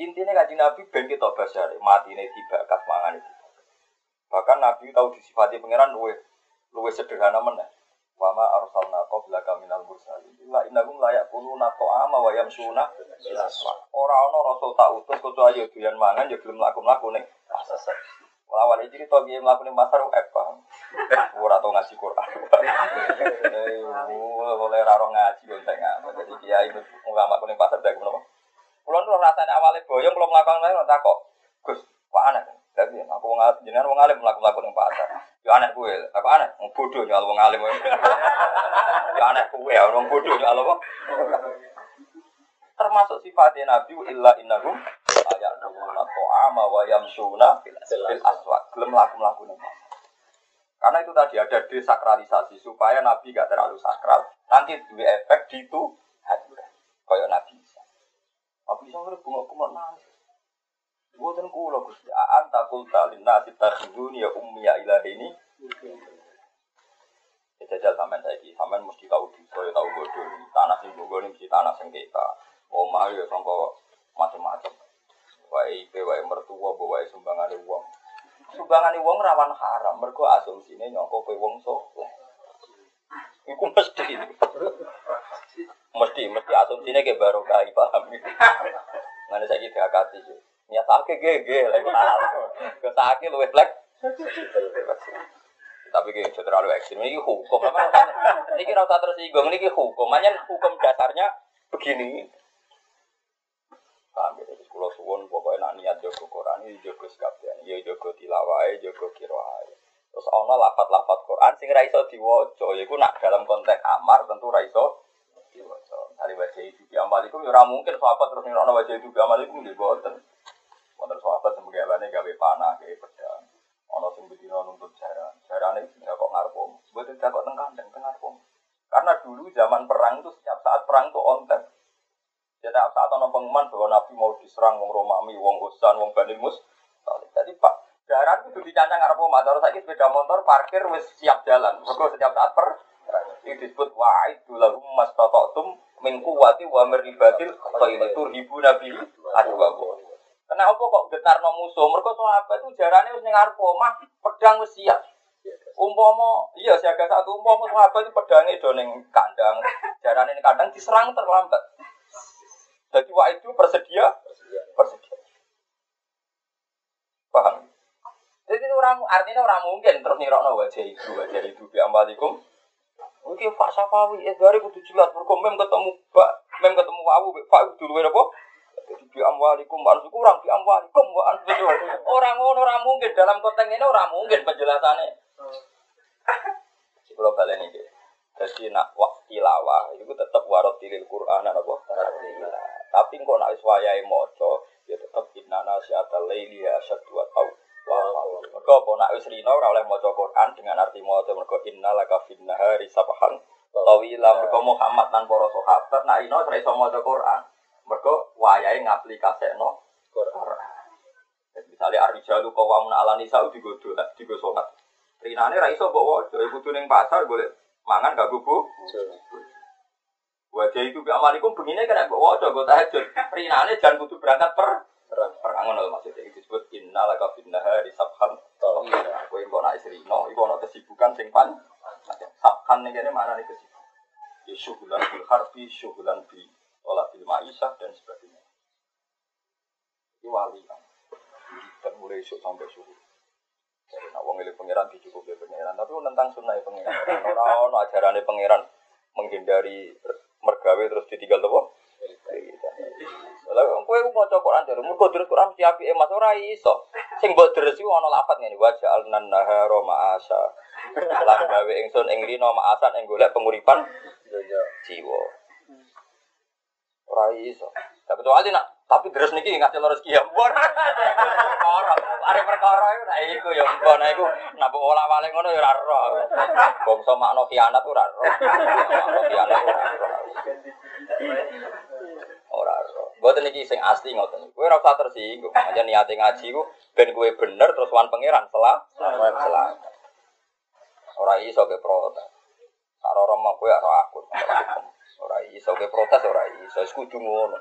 Intinya kaji Nabi ben kita basari mati ini tiba kas mangan itu. Bahkan Nabi tahu disifati pangeran luwe luwe sederhana mana. Wa ma arsalna qablaka minal mursalin illa innahum la yaquluna ta'ama wa yamsuna Ora ana rasul tak utus kecuali yo doyan mangan yo gelem mlaku-mlaku ning Awalnya jadi tau dia melakukan pasar eh paham. Ora tau ngaji Quran. Eh, boleh raro ngaji konteng Jadi dia itu ulama kuning pasar dah kenapa? Kulon tuh rasanya awalnya boyong belum melakukan lain tak kok. Gus, kok aneh? Tapi aku jenengan wong alim melakukan melakukan pasar. Ya aneh gue, aku aneh, wong bodoh nyal wong alim. [laughs] Ya aneh gue, wong bodoh nyal apa? Termasuk sifatnya Nabi illa innahum ayat nuna to'ama wa yamsuna fil aswad. Belum laku-laku Karena itu tadi ada desakralisasi supaya Nabi gak terlalu sakral. Nanti dua efek di itu Kayak Nabi. Nabi Isa bunga-bunga nangis. Buatan kula Gusti, anta qulta lin nasi takhuduni ya ummi ya ilahi ini. Ya jajal sampean saiki, sampean mesti tahu bisa ya tahu bodoh. Tanah sing bogo mesti tanah sing kita. Omah ya sangka macam-macam. Wae IP, wae mertua, wae sumbangane wong. Sumbangane wong rawan haram, mergo asumsine nyangka kowe wong saleh. Iku mesti. Mesti, mesti asumsine ke barokah paham. Ngene saiki diakati yo. Nyatake gege lagi. Kesake luwih flek. Tapi kayak terlalu ekstrim ini hukum. Ini kira usah tersinggung, ini hukum. Makanya hukum dasarnya begini. Paham ya, jadi kalau suwon pokoknya nak niat jogo Quran ini jogo sekabian, ya jogo tilawai, jogo kiroai. Terus ono lafat-lafat Quran sing ra iso diwaca, yaiku nak dalam konteks amar tentu ra iso diwaca. Dari baca itu bi amalikum ya mungkin sahabat terus ngirono baca itu amalikum nggih boten. Wonten sahabat sing gawane gawe panah, gawe pedang. Ono sing bedino nuntut jaran. Jarane tidak kok ngarep om. Mboten tidak kok teng kandang teng. Karena dulu zaman perang itu setiap saat perang itu on time. Setiap saat ono pengumuman bahwa Nabi mau diserang wong Romawi, wong Husan, wong Bani Mus. Jadi Pak, jaran itu dicancang ngarep om. Terus lagi sepeda motor parkir wis siap jalan. Mergo setiap saat per ini disebut wa'idu lahum mastatatum min quwwati wa meribatil khayli turhibu nabi adwabu. Kenapa kok getar no musuh? Mereka apa itu jarane wis ning arep pedang wis siap. Umpama iya siaga satu umpama sahabat itu pedangnya do ning kandang, jarane ning kandang diserang terlambat. Jadi wah itu bersedia, bersedia. Paham? Jadi orang artinya orang mungkin terus nirokno wajah itu, wajah itu bi ambalikum. Oke, Pak Safawi, eh dari kudu jelas, mergo mem ketemu Pak, mem ketemu wawu, Pak kudu luwe apa? Jadi bi amwalikum harus kurang bi amwalikum wa [laughs] Orang ngono ora mungkin dalam konteks ini ora mungkin penjelasannya. Kalau balen ini, jadi nak waktu tilawah itu tetap warot tilil Quran apa Tapi kok nak iswayai moco, ya tetap inna nasiatal laili asyaddu wa tau. Mergo apa nak wis rino ora oleh maca Quran dengan arti maca mergo inna laka fin nahari sabahan tawila mergo Muhammad nan para sahabat nak ino ora iso maca Quran. Mergo wayahe ngaplikasekno Quran. Misalnya Arijalu kawamun ala nisa digodo digo sholat. Rinane ra iso mbok waca, kudu ning pasar golek mangan gak bubu. Wajah itu bi amalikum begini kan mbok waca gue tahajud. Rinane jangan kudu berangkat per perang. Perang ngono maksudnya itu disebut innalaka fin nahari sabhan. Kowe mbok nak isrino, iku ana kesibukan sing pan. Sabhan ning kene mana nih kesibukan. Ya syugulan bil harbi, syugulan bi olah bil ma'isah dan sebagainya. Ini wali kan. Dan mulai esok sampai subuh. Jadi nak wong eling pangeran dicukupi pangeran, tapi tentang sunnah pangeran. Orang orang ajarannya pangeran menghindari mergawe terus ditinggal tuh. Lah kowe mau Quran jare mergo terus Quran mesti apike Mas ora iso. Sing mbok deres iku ana lafat ngene wa ja'alnan nahara ma'asa. Lan gawe ingsun ing lino ma'asan ing golek penguripan jiwa. Ora iso. Tapi kecuali nak tapi terus niki ngasih lurus rezeki ya mbon. Are perkara iku nak iku ya mbon nah iku nak mbok olah-wale ngono ya ora ero. Bangsa makna khianat ora ero. Makna khianat ora ero. Ora ero. Mboten iki sing asli ngoten. Kowe ora usah tersinggung. Aja niate ngaji ku ben kowe bener terus wan pangeran selah selah. Ora iso ke protes. Karo romo kowe ora akun. Ora iso ke protes ora iso. Wis kudu ngono.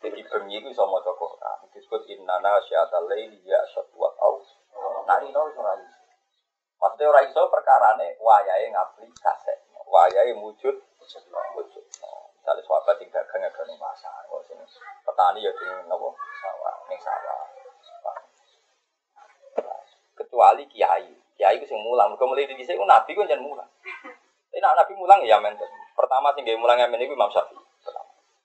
Jadi bengi itu bisa maca Quran. Disebut innana syata laili ya au. Nah ini ora iso. Maksudnya ora iso perkarane wayahe ngapli kaset. Wayahe wujud wujud. Misalnya sahabat yang dagang ada di pasar, petani ya di nopo sawah, ning sawah. Kecuali kiai, kiai itu sing mulang. Mergo mulai dhisik ku nabi ku jangan mulang. Tapi nabi mulang ya men. Pertama sing gawe mulang men iku Imam Syafi'i.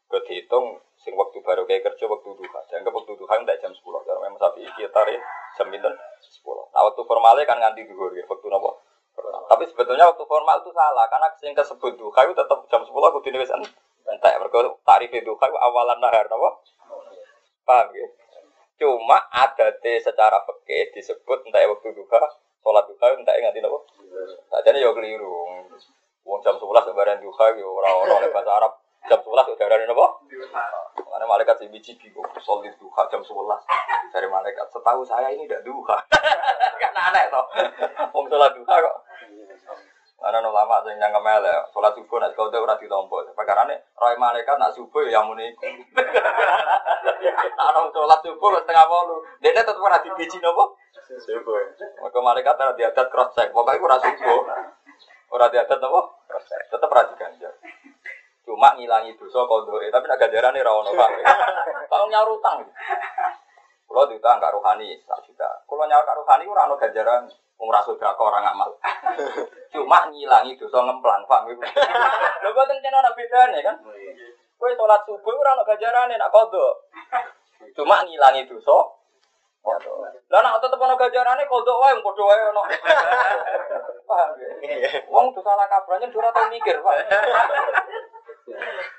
Pertama. Kehitung sing waktu baru kayak kerja waktu duha. Jangan waktu duha tidak jam 10. Karena memang sapi iki tarik jam pinten 10. Nah waktu formalnya kan nganti duhur ya waktu nopo. Tapi sebetulnya waktu formal itu salah karena sing kesebut duha itu tetap jam 10 aku wis entek. Mergo tarif duha itu awalan nahar nopo. Paham ya? Cuma ada secara fikih disebut entah waktu duha, sholat duha entah nganti nopo. Sajane yo keliru. Wong jam 11 lebaran duha yo ora-ora bahasa Arab jam 11 udah ada apa? Karena malaikat si biji bingung, solid duha jam 11 dari malaikat. Setahu saya ini tidak duha, [laughs] karena aneh toh. Wong sholat duha kok. Karena ulama sing yang kemel ya, sholat subuh nak kau udah ditompo. Perkara ini roy malaikat nak subuh ya muni. Ana sholat subuh setengah bolu, dia tetap ora dibiji nopo? Subuh. Maka malaikat ada diadat cross check, pokoknya ora subuh. Ora diadat nopo? Tetap diganjar. Cuma ngilangi dosa kondore, tapi nak ganjarane ra ono Pak. [laughs] Kalau nyaur utang. Kulo diutang kak rohani sak juta. Kulo nyaur kak rohani ora ono ganjaran wong ra sedekah orang ngamal. [laughs] Cuma ngilangi dosa ngemplang, Pak. [laughs] Lho boten kena ana bedane kan? Kowe salat subuh ora ono ganjarane nak kodo. Cuma ngilangi dosa lah nak tetep ono ganjarane kodok wae padha wae ono. Paham ya? Wong tuh salah kabrane ora tau mikir, Pak.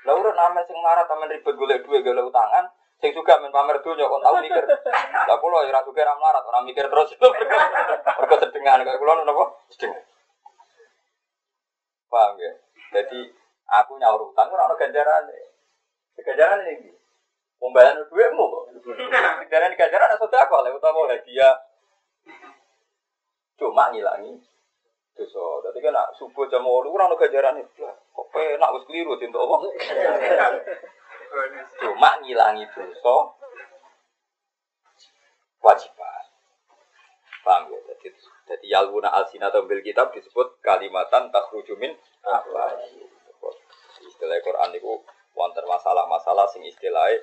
Lah urut amen sing marah tamen ribet golek duit golek utangan, sing juga men pamer dunya kon tau mikir. Lah kula ya ora suka ra melarat, ora mikir terus. [laughs] Mergo sedengan kaya kula napa? Sedengan. Paham ya? Jadi aku nyaur utang ora ono ganjarane. Ganjarane iki. Pembayaran duitmu kok. Ganjaran ganjaran ada sedekah lha utawa hadiah. Cuma ngilangi dosa. Dadi kan nak subuh jam 8 ora ono ganjarane. Kok penak wis keliru cinta Allah. [laughs] Cuma ngilangi dosa wajiban. Paham ya? Jadi, jadi yalwuna alsina bil kitab disebut kalimatan takhruju min apa? Istilah Quran itu wonten masalah-masalah sing istilahnya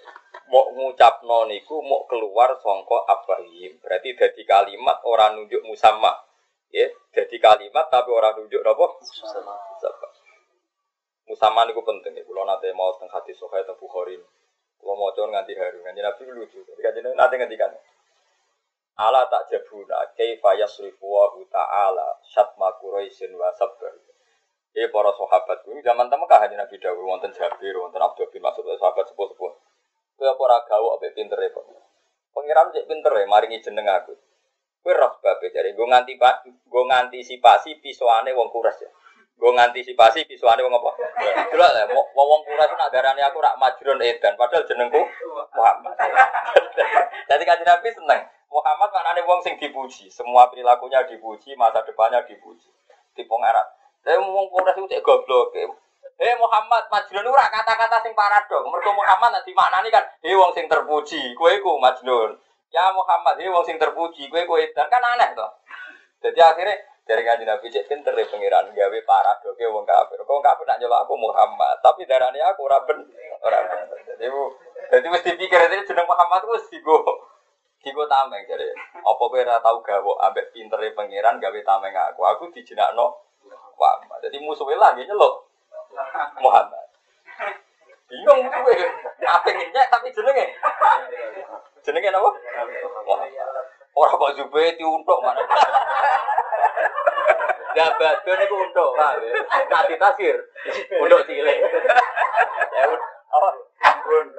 mau ngucapno niku mau keluar songko abahim. Berarti jadi kalimat orang nunjuk musamma. Ya, jadi kalimat tapi orang nunjuk apa? Musamma. Musamma niku penting ya. Kalau nanti mau tentang hati sokai tentang Bukhari. Kalau mau coba nganti haru, nganti nabi lucu. Jadi kan nanti ngantikan. Ala tak jabuna kaifa yasrifu wa ta'ala syatma quraisin wa sabr. Eh para sahabat ini zaman Mekah hanya Nabi Dawud wonten Jabir, wonten Abdul bin Mas'ud sahabat sepuh-sepuh. Kowe apa ora gawe ambek pintere kok. Pengiram cek pintere maringi jeneng aku. Kowe roh babe jare nggo nganti Pak, nggo ngantisipasi pisuane wong ya. Nggo ngantisipasi pisuane wong apa? Delok lah wong wong kuras nak darani aku rak majrun edan padahal jenengku Muhammad. [laughs] Jadi kanjeng Nabi seneng. Muhammad maknane wong sing dipuji, semua perilakunya dipuji, masa depannya dipuji. Tipe ngarat. Saya ngomong Polres itu cek goblok. Eh Muhammad, Majnun ora kata-kata sing paradok. Mergo Muhammad nanti maknani kan, "He wong sing terpuji, kowe iku Majnun." Ya Muhammad, he wong sing terpuji, kowe kowe dan kan aneh to. Jadi akhirnya dari kanjeng Nabi cek pinter ya pengiran gawe paradoke wong kafir. Kok kafir nak nyelok aku Muhammad, tapi darahnya aku ora ben ora ben. Jadi jadi mesti pikir itu jeneng Muhammad itu mesti go Digo tameng jadi. Apa kowe ora tau gawe ambek pintere pangeran gawe tameng aku. Aku dijenakno Muhammad. Jadi musuhnya lagi nyelok Muhammad. Bingung kowe. Apa nyek tapi jenenge. Jenenge apa? Orang kok jube untuk mana? Ya badun itu untuk, paham ya? Nanti tasir, untuk cilik. Ya apa?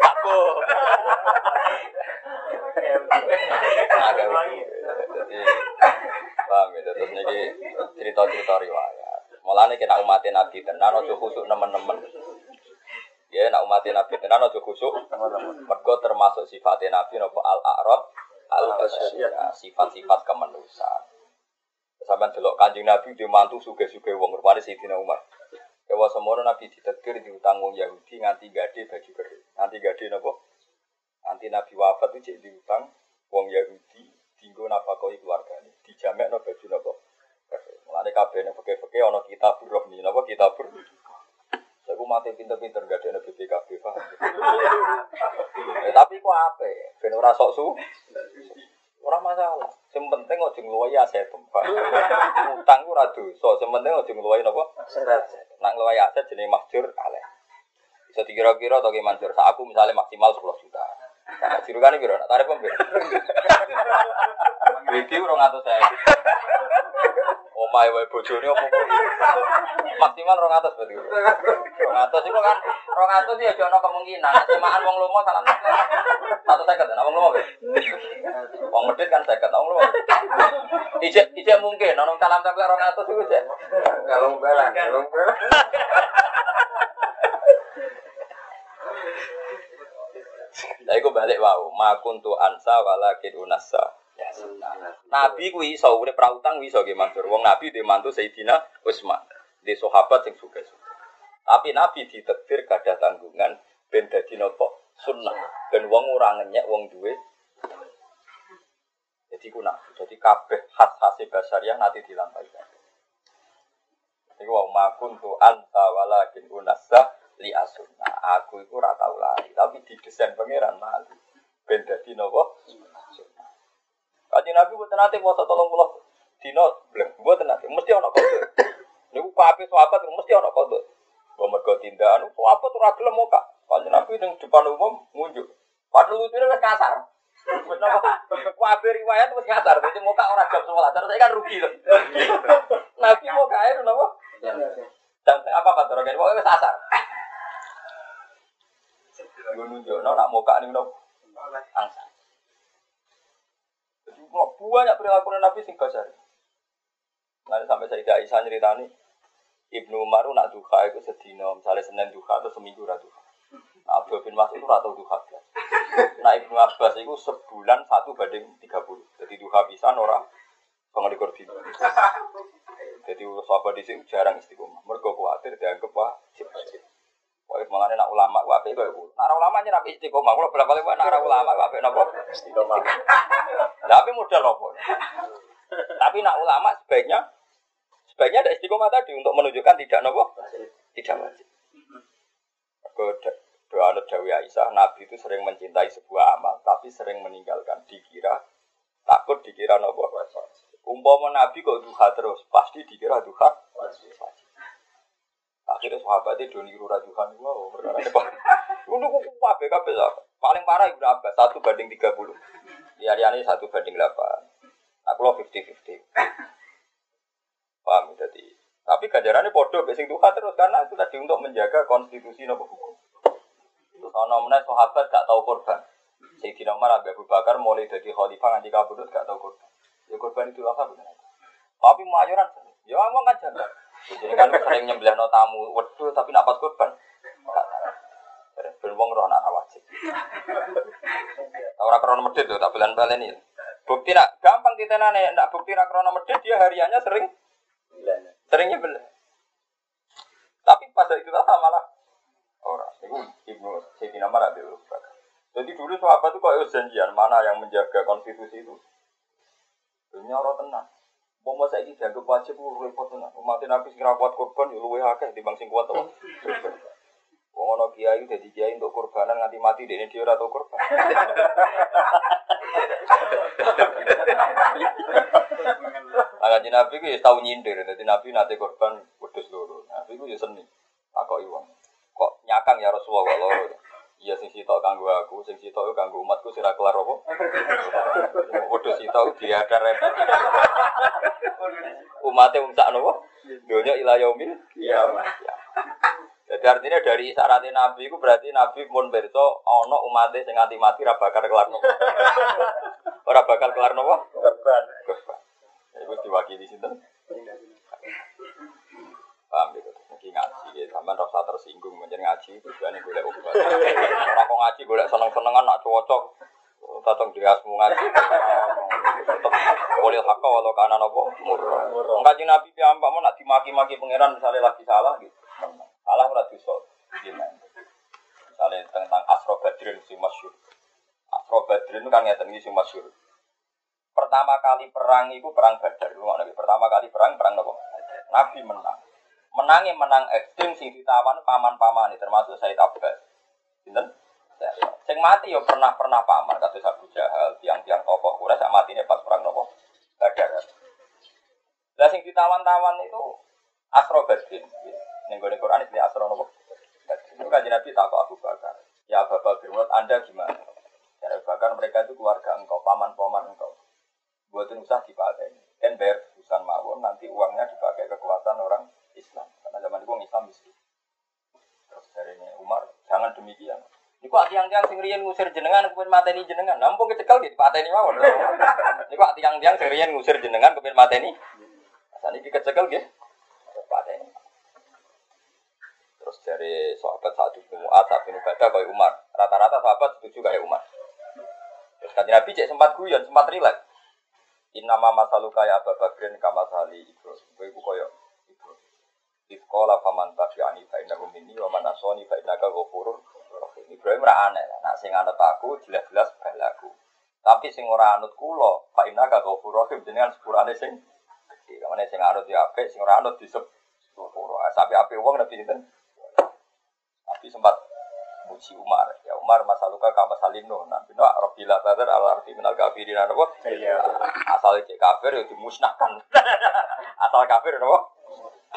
Aku. Jadi, paham ya? Terus ini cerita-cerita riwayat. Mulanya kena umatin Nabi tenan, ojo khusuk nemen-nemen. Ya, nak umatin Nabi tenan, ojo khusuk. Mergo termasuk sifatnya Nabi, nopo al-a'rab, al sifat-sifat kemanusiaan. Sampai delok kanjeng Nabi dia mantu suge-suge wong rupane Sayyidina Umar. Kewa semono Nabi ditetir diutang wong Yahudi nganti gade baju kering. Nganti gade napa? Nanti Nabi wafat itu cek diutang wong Yahudi dinggo nafkahi keluargane. Dijamekno baju napa? Mulane kabeh nek peke-peke ana kitab rohni napa kitab Saya mati pinter-pinter gak ada BPKB pak. eh, tapi kok apa? Ben ora sok su. Ora masalah. Yang penting ojo ngluwahi aset, Pak. Utang ku ora dosa, sing penting ojo ngluwahi napa? Nak ngluwahi aset jenenge mahjur aleh. Bisa dikira-kira atau gimana manjur. Sak aku misalnya maksimal 10 juta. Nah, jirukane piro? Nak tarif pembeli. Iki 200 Omahe wae bojone opo Maksimal 200 berarti. 200 iku kan 200 ya ana kemungkinan semaan wong lomo satu seket ana wong lomo Wong medit kan seket wong lomo. Ijek ijek mungkin ana salam salam 200 iku jek. Kalau balang, kalau balang. Lah iku balik wau, makuntu ansa walakin. Nabi ku iso urip pra utang iso nggih Mansur. Wong nabi dhe mantu Sayyidina Utsman. Di sahabat sing suka-suka. Tapi nabi ditekdir gadah tanggungan ben dadi napa? Sunnah. Ben wong ora ngenyek wong duwe. Jadi kuna, jadi kabeh khas-khas basariah nanti dilampaikan. Iku wa makun tu anta walakin unasa li asunna. Aku iku ora tau lari, tapi didesain pangeran mali. Ben dadi napa? Kaji Nabi buat nanti mau tolong pulau dino buat nanti mesti ono kode. Niku kafe sahabat mesti ono kode. Gue mergo tindakan sahabat tuh ragil muka. Kaji Nabi yang depan umum ngunjuk. Padahal lucunya wes kasar. Kafe riwayat wes kasar. Jadi muka orang jam sekolah. Terus saya kan rugi loh. Nabi mau tuh nopo. Dan apa orang ini? Pokoknya kasar. Gue nunjuk, no, nak muka nih nopo. Angsa. Banyak perilaku Nabi sing kasar. Nanti sampai saya tidak bisa ceritani Ibnu Umar nak duha itu sedino, misalnya Senin duha atau seminggu ratu. Nah, Abdul bin Mas'ud itu rata duha Nah Ibnu Abbas itu sebulan satu banding tiga puluh. Jadi duha bisa orang pengalikur dino. Jadi sahabat di sini jarang istiqomah. Mereka khawatir dianggap wajib. Wajib malah nak ulama wape kau ibu. Nak ulama nabi istiqomah. Kalau berapa kali nak ulama wape nopo istiqomah. [laughs] Tapi modal nopo. Tapi nak ulama sebaiknya sebaiknya ada istiqomah tadi untuk menunjukkan tidak nopo tidak wajib. Doa Dawi Aisyah, Nabi itu sering mencintai sebuah amal, tapi sering meninggalkan. Dikira takut dikira nopo Umpama Nabi kok duha terus, pasti dikira duha wajib. Akhirnya sahabatnya do niru rajuhan wow, perkara [laughs] ini pak. Untuk apa kabeh Paling parah ibu apa? Satu banding tiga puluh. Ya ini satu banding delapan. Aku lo fifty fifty. Paham jadi. Tapi ganjarannya bodoh, besing tuh terus karena itu tadi untuk menjaga konstitusi nopo hukum. Terus ono sahabat gak tahu korban. Sayyidina Umar Abu Bakar mulai dari khalifah nganti kabudut gak tahu korban. Ya korban itu apa? Tapi mayoran, ya ngomong jangan. Jadi kan sering nyembelih no tamu, waduh tapi nak pas korban. Ben wong roh nak wajib. Ora krono medhit tuh tak belen-belen ini. Bukti nak gampang ditenane, nak bukti nak krono medhit dia hariannya sering sering nyembelih. Tapi pada itu tak malah orang. Itu ibnu Sayyidina Umar Abi Bakar. Jadi dulu sahabat itu kok janjian mana yang menjaga konstitusi itu. Dunia orang tenang. Mau masa ini jaga wajib repot tenang. Umat Nabi sing kuat korban ya luwe akeh timbang sing kuat apa. Wong ana kiai dadi kiai untuk korbanan nganti mati dene dhewe ora tau korban. Angkat Nabi ku ya tau nyindir, dadi Nabi nate korban wedhus loro. Nabi ku ya seni. Takoki wong. Kok nyakang ya Rasulullah loro. Iya sing sitok kanggo aku, sing sitok kanggo umatku sira kelar apa? Wedhus sitok diadar repot. Umatnya wong sak napa? Donya ila yaumil kiamat. Jadi artinya dari syaratnya Nabi itu berarti Nabi pun berso ono umatnya sing nganti mati ora bakal kelar nopo. [laughs] Ora bakal kelar nopo? Korban. Korban. Iku diwakili sinten? Paham gitu. Mungkin ngaji ya, sampean rasa tersinggung menjadi ngaji tujuannya golek obat. Ora kok ngaji golek seneng-senengan nak cocok. Tatong dirasmu ngaji. Tetep boleh hakka walau kana nopo murah. Ngaji Nabi piyambak mau nak dimaki-maki pangeran misalnya lagi salah gitu. Salah ora dosa. Misalnya tentang Asro Badrin si masyur. Asro Badrin itu kan ngeten iki si masyur. Pertama kali perang itu perang Badar. Lagi pertama kali perang perang apa? Nabi menang. Menangnya menang ekstrim sing ditawan paman-paman termasuk Said Abbas. Sinten? Sing mati yo pernah pernah paman kata Abu Jahal, tiang-tiang tokoh Quraisy sak matine pas perang nopo? Badar. Lah sing ditawan-tawan itu Asro Badrin. Ning gone Quran iki asro nopo? Itu kan Nabi takut Abu Bakar. Ya Abu Bakar, menurut Anda gimana? Ya Abu Bakar mereka itu keluarga engkau, paman-paman engkau. Buatin usah dipakai. Kan bayar urusan mawon, nanti uangnya dipakai kekuatan orang Islam. Karena zaman itu orang Islam miskin. Terus dari ini Umar, jangan demikian. Iku tiang-tiang sing riyen ngusir jenengan kepen mateni jenengan. Nampung kecekel gitu pateni mawon. Iku tiang-tiang sing riyen ngusir jenengan kepen mateni. Saniki kecekel nggih. Pateni. Terus dari sahabat satu Mu'ad, satu Nubadah kayak Umar. Rata-rata sahabat setuju kayak Umar. Terus kan Nabi cek sempat guyon, sempat rileks. Inama masalu kaya Abu Bakrin kama sali Ibrahim. Gue iku koyo. Ifkola faman tafi'ani fa'innahu minni wa man asoni fa'innaka ghafurur rahim. Ibrahim ra aneh lah. Nak sing anut aku balaku. Tapi sing ora anut kula fa'innaka ghafurur rahim jenengan sepurane sing gede. Kamane sing anut ya apik, sing ora anut disep sepuro. Sampai apik wong nabi sinten? Nabi sempat muji Umar. Ya Umar masa luka kama salino. Nabi no Rabbilah tadar ala arti minal kafirin apa? Iya. Asal cek kafir ya dimusnahkan. [laughs] Asal kafir apa?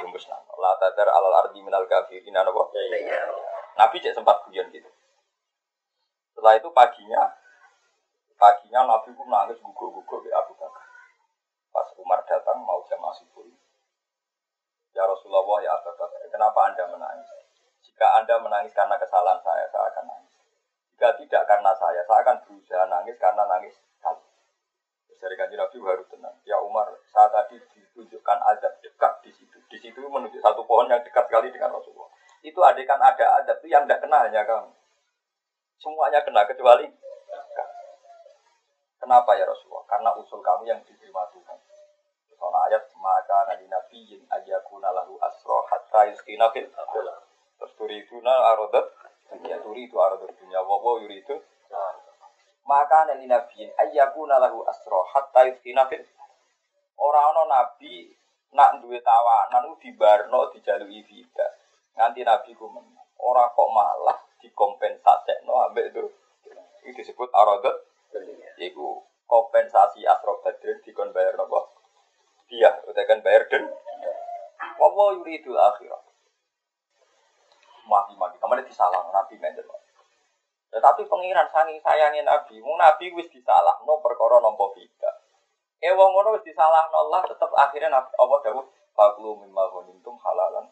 Dimusnahkan. La tadar ala arti minal kafirin apa? Iya. Nabi cek sempat guyon gitu. Setelah itu paginya, paginya Nabi pun nangis gugur-gugur ke Abu Bakar. Pas Umar datang mau jamaah subuh. Ya Rasulullah ya Abu Bakar, kenapa anda menangis? Jika anda menangis karena kesalahan saya, saya akan nangis. Jika tidak karena saya, saya akan berusaha nangis karena nangis. Terus dari kanji Nabi baru tenang. Ya Umar, saat tadi ditunjukkan azab dekat di situ. Di situ menunjuk satu pohon yang dekat sekali dengan Rasulullah. Itu adekan ada azab itu yang tidak kena hanya kamu. Semuanya kena kecuali. Kenapa ya Rasulullah? Karena usul kamu yang diterima Tuhan. Soal ayat maka nabi nabiyin ayakuna lahu asro hatta yuskina fil. Terus turiduna arodat dunia turi itu arodat dunia yuri itu. Maka nabi nabiyin ayakuna lahu asro hatta yuskina fil Orang ono nabi nak duwe tawanan ku dibarno dijalui vida. Nganti nabi ku menang. Kok malah dikompensasekno ambek itu. Itu disebut arodat Iku kompensasi asro badrin dikon bayar nopo? Dia kan bayar dan wawa yuridul akhirat? Mati ke mana disalah nabi mender tetapi pengiran sangi sayangin nabi mung nabi wis disalah no perkara nompo vida eh wong ngono wis disalah Allah tetep akhirnya nabi Allah dawuh? Faklu mimma ghanimtum halalan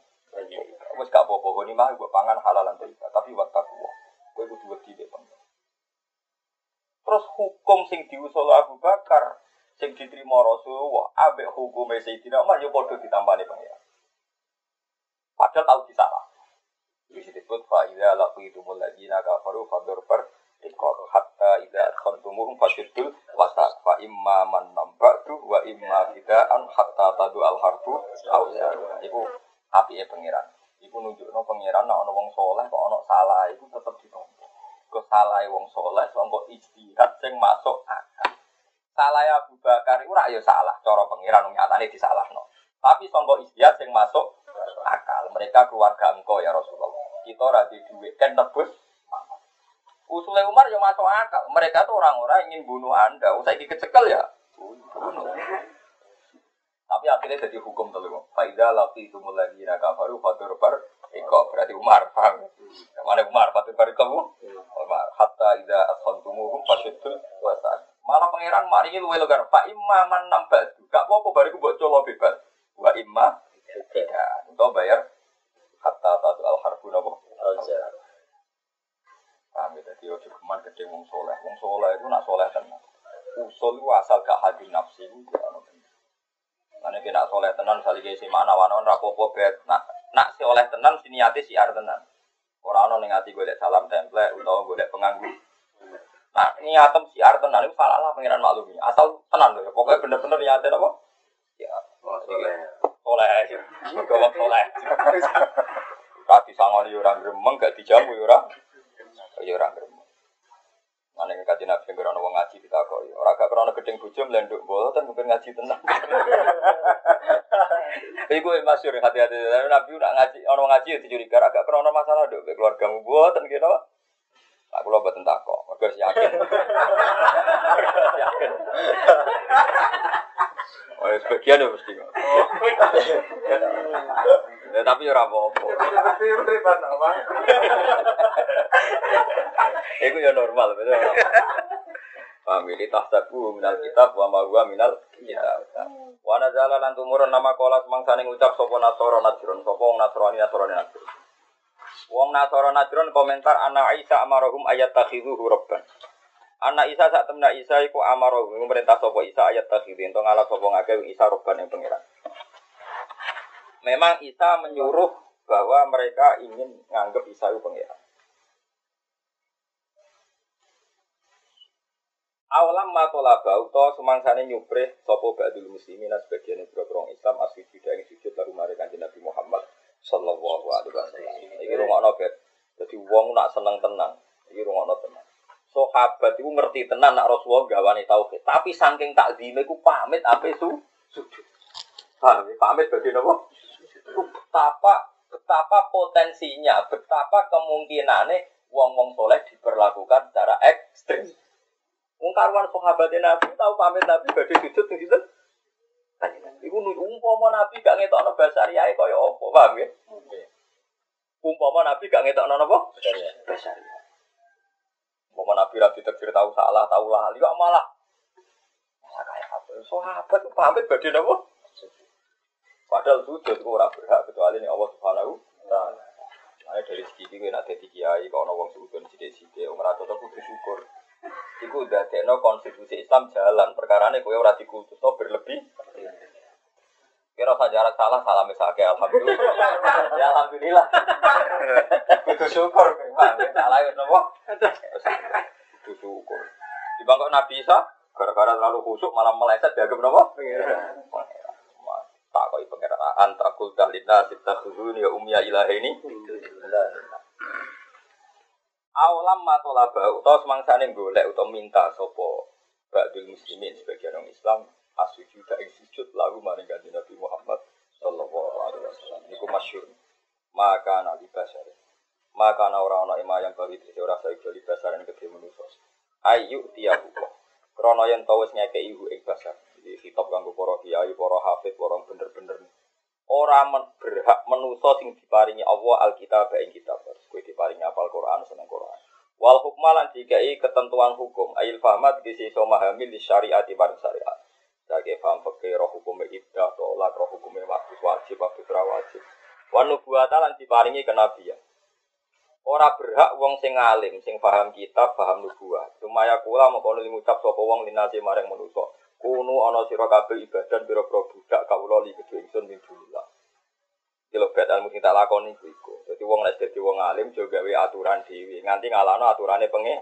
wis gak apa-apa mbok pangan halalan tapi wattaqwa kowe kudu wedi dek Terus hukum sing diusul Abu Bakar, sing diterima Rasulullah, ambek hukum Sayyidina Umar ya padha ditambani pengiran. Padahal tahu disalah. Ini disebut fa idza laqitumul ladzina kafaru fadur per ikor hatta idza khantumuhum fashiddul wasaq fa imma man nambatu wa imma bida'an hatta tadu al harbu auza. Iku apike pengiran. Iku nunjukno pangeran nek ana wong saleh kok ana salah iku tetep ditampa. Kok salah wong saleh sangka ijtihad sing masuk akal. Salah Abu Bakar ora ya salah cara pangeran nyatane disalahno. Tapi sangka ijtihad sing masuk akal. Mereka keluarga engkau ya Rasulullah. Kita ora di duit kan nebus Usulnya Umar yang masuk akal. Mereka tuh orang-orang ingin bunuh Anda. Usai dikecekel ya. Bunuh. Tapi akhirnya jadi hukum tuh. Faidah laki itu mulai di baru fatur bar Iko berarti Umar paham. Mana Umar fatur bar kamu? Umar. Hatta ida ashon tumuhum itu wasa. Malah pangeran mari ini luwe legar. Pak Imam nambah. Gak apa-apa bariku buat colo bebas. Wa imma tidak. Untuk bayar hatta tatu al harbu nabo. Paham ya? Jadi ojo keman gede wong soleh. Wong soleh itu nak soleh tenang. Usul itu asal gak hadir nafsi itu ya Karena kena soleh tenan, misalnya kayak si mana wanon rapopo bet. Nak nak si oleh tenan, si niati si ar tenan. Orang ono ning ati golek salam template utawa golek penganggu. Nah, niatem si ar tenan itu salah lah pengiran maklumi. Asal tenan loh ya. Pokoknya bener-bener niatin apa? Ya, soleh. Soleh. Mereka soleh. Kaki sangon yo orang gremeng, gak dijamu orang. Ya ora gremeng. Yang kaji nabi yang krono ngaji kita kok, orang gak krono gedeng bojo melenduk bola, mungkin ngaji tenang. [laughs] Iku masyur hati-hati, nabi udah ngaji, orang ngaji ya dicuriga, agak krono masalah dong, keluarga mu buat, gitu apa? Aku lo buat kok, mereka yakin. yakin. Oh, sebagian ya mesti. [laughs] Ya, tapi ora apa-apa. Itu ya normal, betul. Paham ini tahtabu minal kitab wa ma huwa minal kitab. Wa nazala lan tumurun nama kola semangsane ngucap sapa nasara najrun sapa wong nasrani nasrani najrun. Wong nasara najrun komentar ana Isa amarahum ayat takhidhu rabban. Anak Isa saat temen Isa iku amaro pemerintah sopo Isa ayat takhidin to ngalah sopo ngake Isa roban yang pengiran. Memang Isa menyuruh bahwa mereka ingin nganggep Isa itu pengiran. Awalam matolaba uta sumangsane nyupre sapa ba'dul muslimin sebagian boro Islam asujud ing sujud lalu mari kanjeng Nabi Muhammad sallallahu alaihi wasallam. Iki rungokno bet. Dadi wong nak seneng tenang. Iki rungokno tenang sahabat itu ngerti tenan nak Rasulullah gawane tauhid. Tapi saking takzime iku pamit apa itu sujud. Ya? Pamit bagi napa? Betapa betapa potensinya, betapa kemungkinannya wong-wong soleh diperlakukan secara ekstrim. Wong karuan sahabat Nabi tahu pamit Nabi badhe sujud ning sinten? Iku umpama Nabi gak ngetokno basariyae kaya apa, paham ya? Umpama Nabi gak ngetokno napa? Basariyae. Mau Nabi Rabi takdir tahu salah, tahu lah, lihat malah. Malah kayak apa? Sahabat itu pamit badai apa? Padahal sujud itu orang berhak kecuali ini Allah Subhanahu Taala. Nah, dari segi ini nanti di kiai kalau nawang sujud sidik sidik, umur atau aku bersyukur. Iku udah tekno konstitusi Islam jalan. Perkara ini kue orang dikultus no berlebih. Kira usah jarak salah, salah misalnya alhamdulillah. ya alhamdulillah. Itu syukur, salah itu nopo. Itu syukur. Di bangkok Nabi Isa, gara-gara terlalu khusuk malah meleset dianggap nopo. Tak koi pengeran antakul dalina sita khuzuni ya umya ilah ini. Awalam matolaba utawa semangsane golek utawa minta sopo ba'dul muslimin sebagian orang Islam asujud ing sujud lalu maring kanjeng Nabi Muhammad sallallahu alaihi wasallam. Niku masyhur. Maka nabi basar maka ana ora ana ima yang bagi dhewe ora saiki bali basar ing kedhe manusa ayu tiyahu. Krana yen tau wis ngekeki ibu ing basar iki kitab kanggo para kiai para hafid para bener-bener ora men, berhak menusa sing diparingi Allah alkitab ing kitab kowe diparingi apal Quran seneng Quran wal hukmalan dikai ketentuan hukum ayil fahmat kisi so memahami di syariat bareng syariat sebagai paham fakir roh hukumnya ibdah, tolak roh hukumnya waktu wajib, waktu wajib. Wanu buata lan diparingi kenabian. Ora berhak wong sing alim, sing paham kitab, paham nubuah. Sumaya kula mengkono ngucap sapa wong linasi mareng manusa. Kunu ana sira kabeh ibadah pira-pira budak kawula li kedhe ingsun min dunillah. Kilo bet ilmu sing tak lakoni iku iku. Dadi wong nek dadi wong alim jo gawe aturan dhewe, nganti ngalano aturane penge.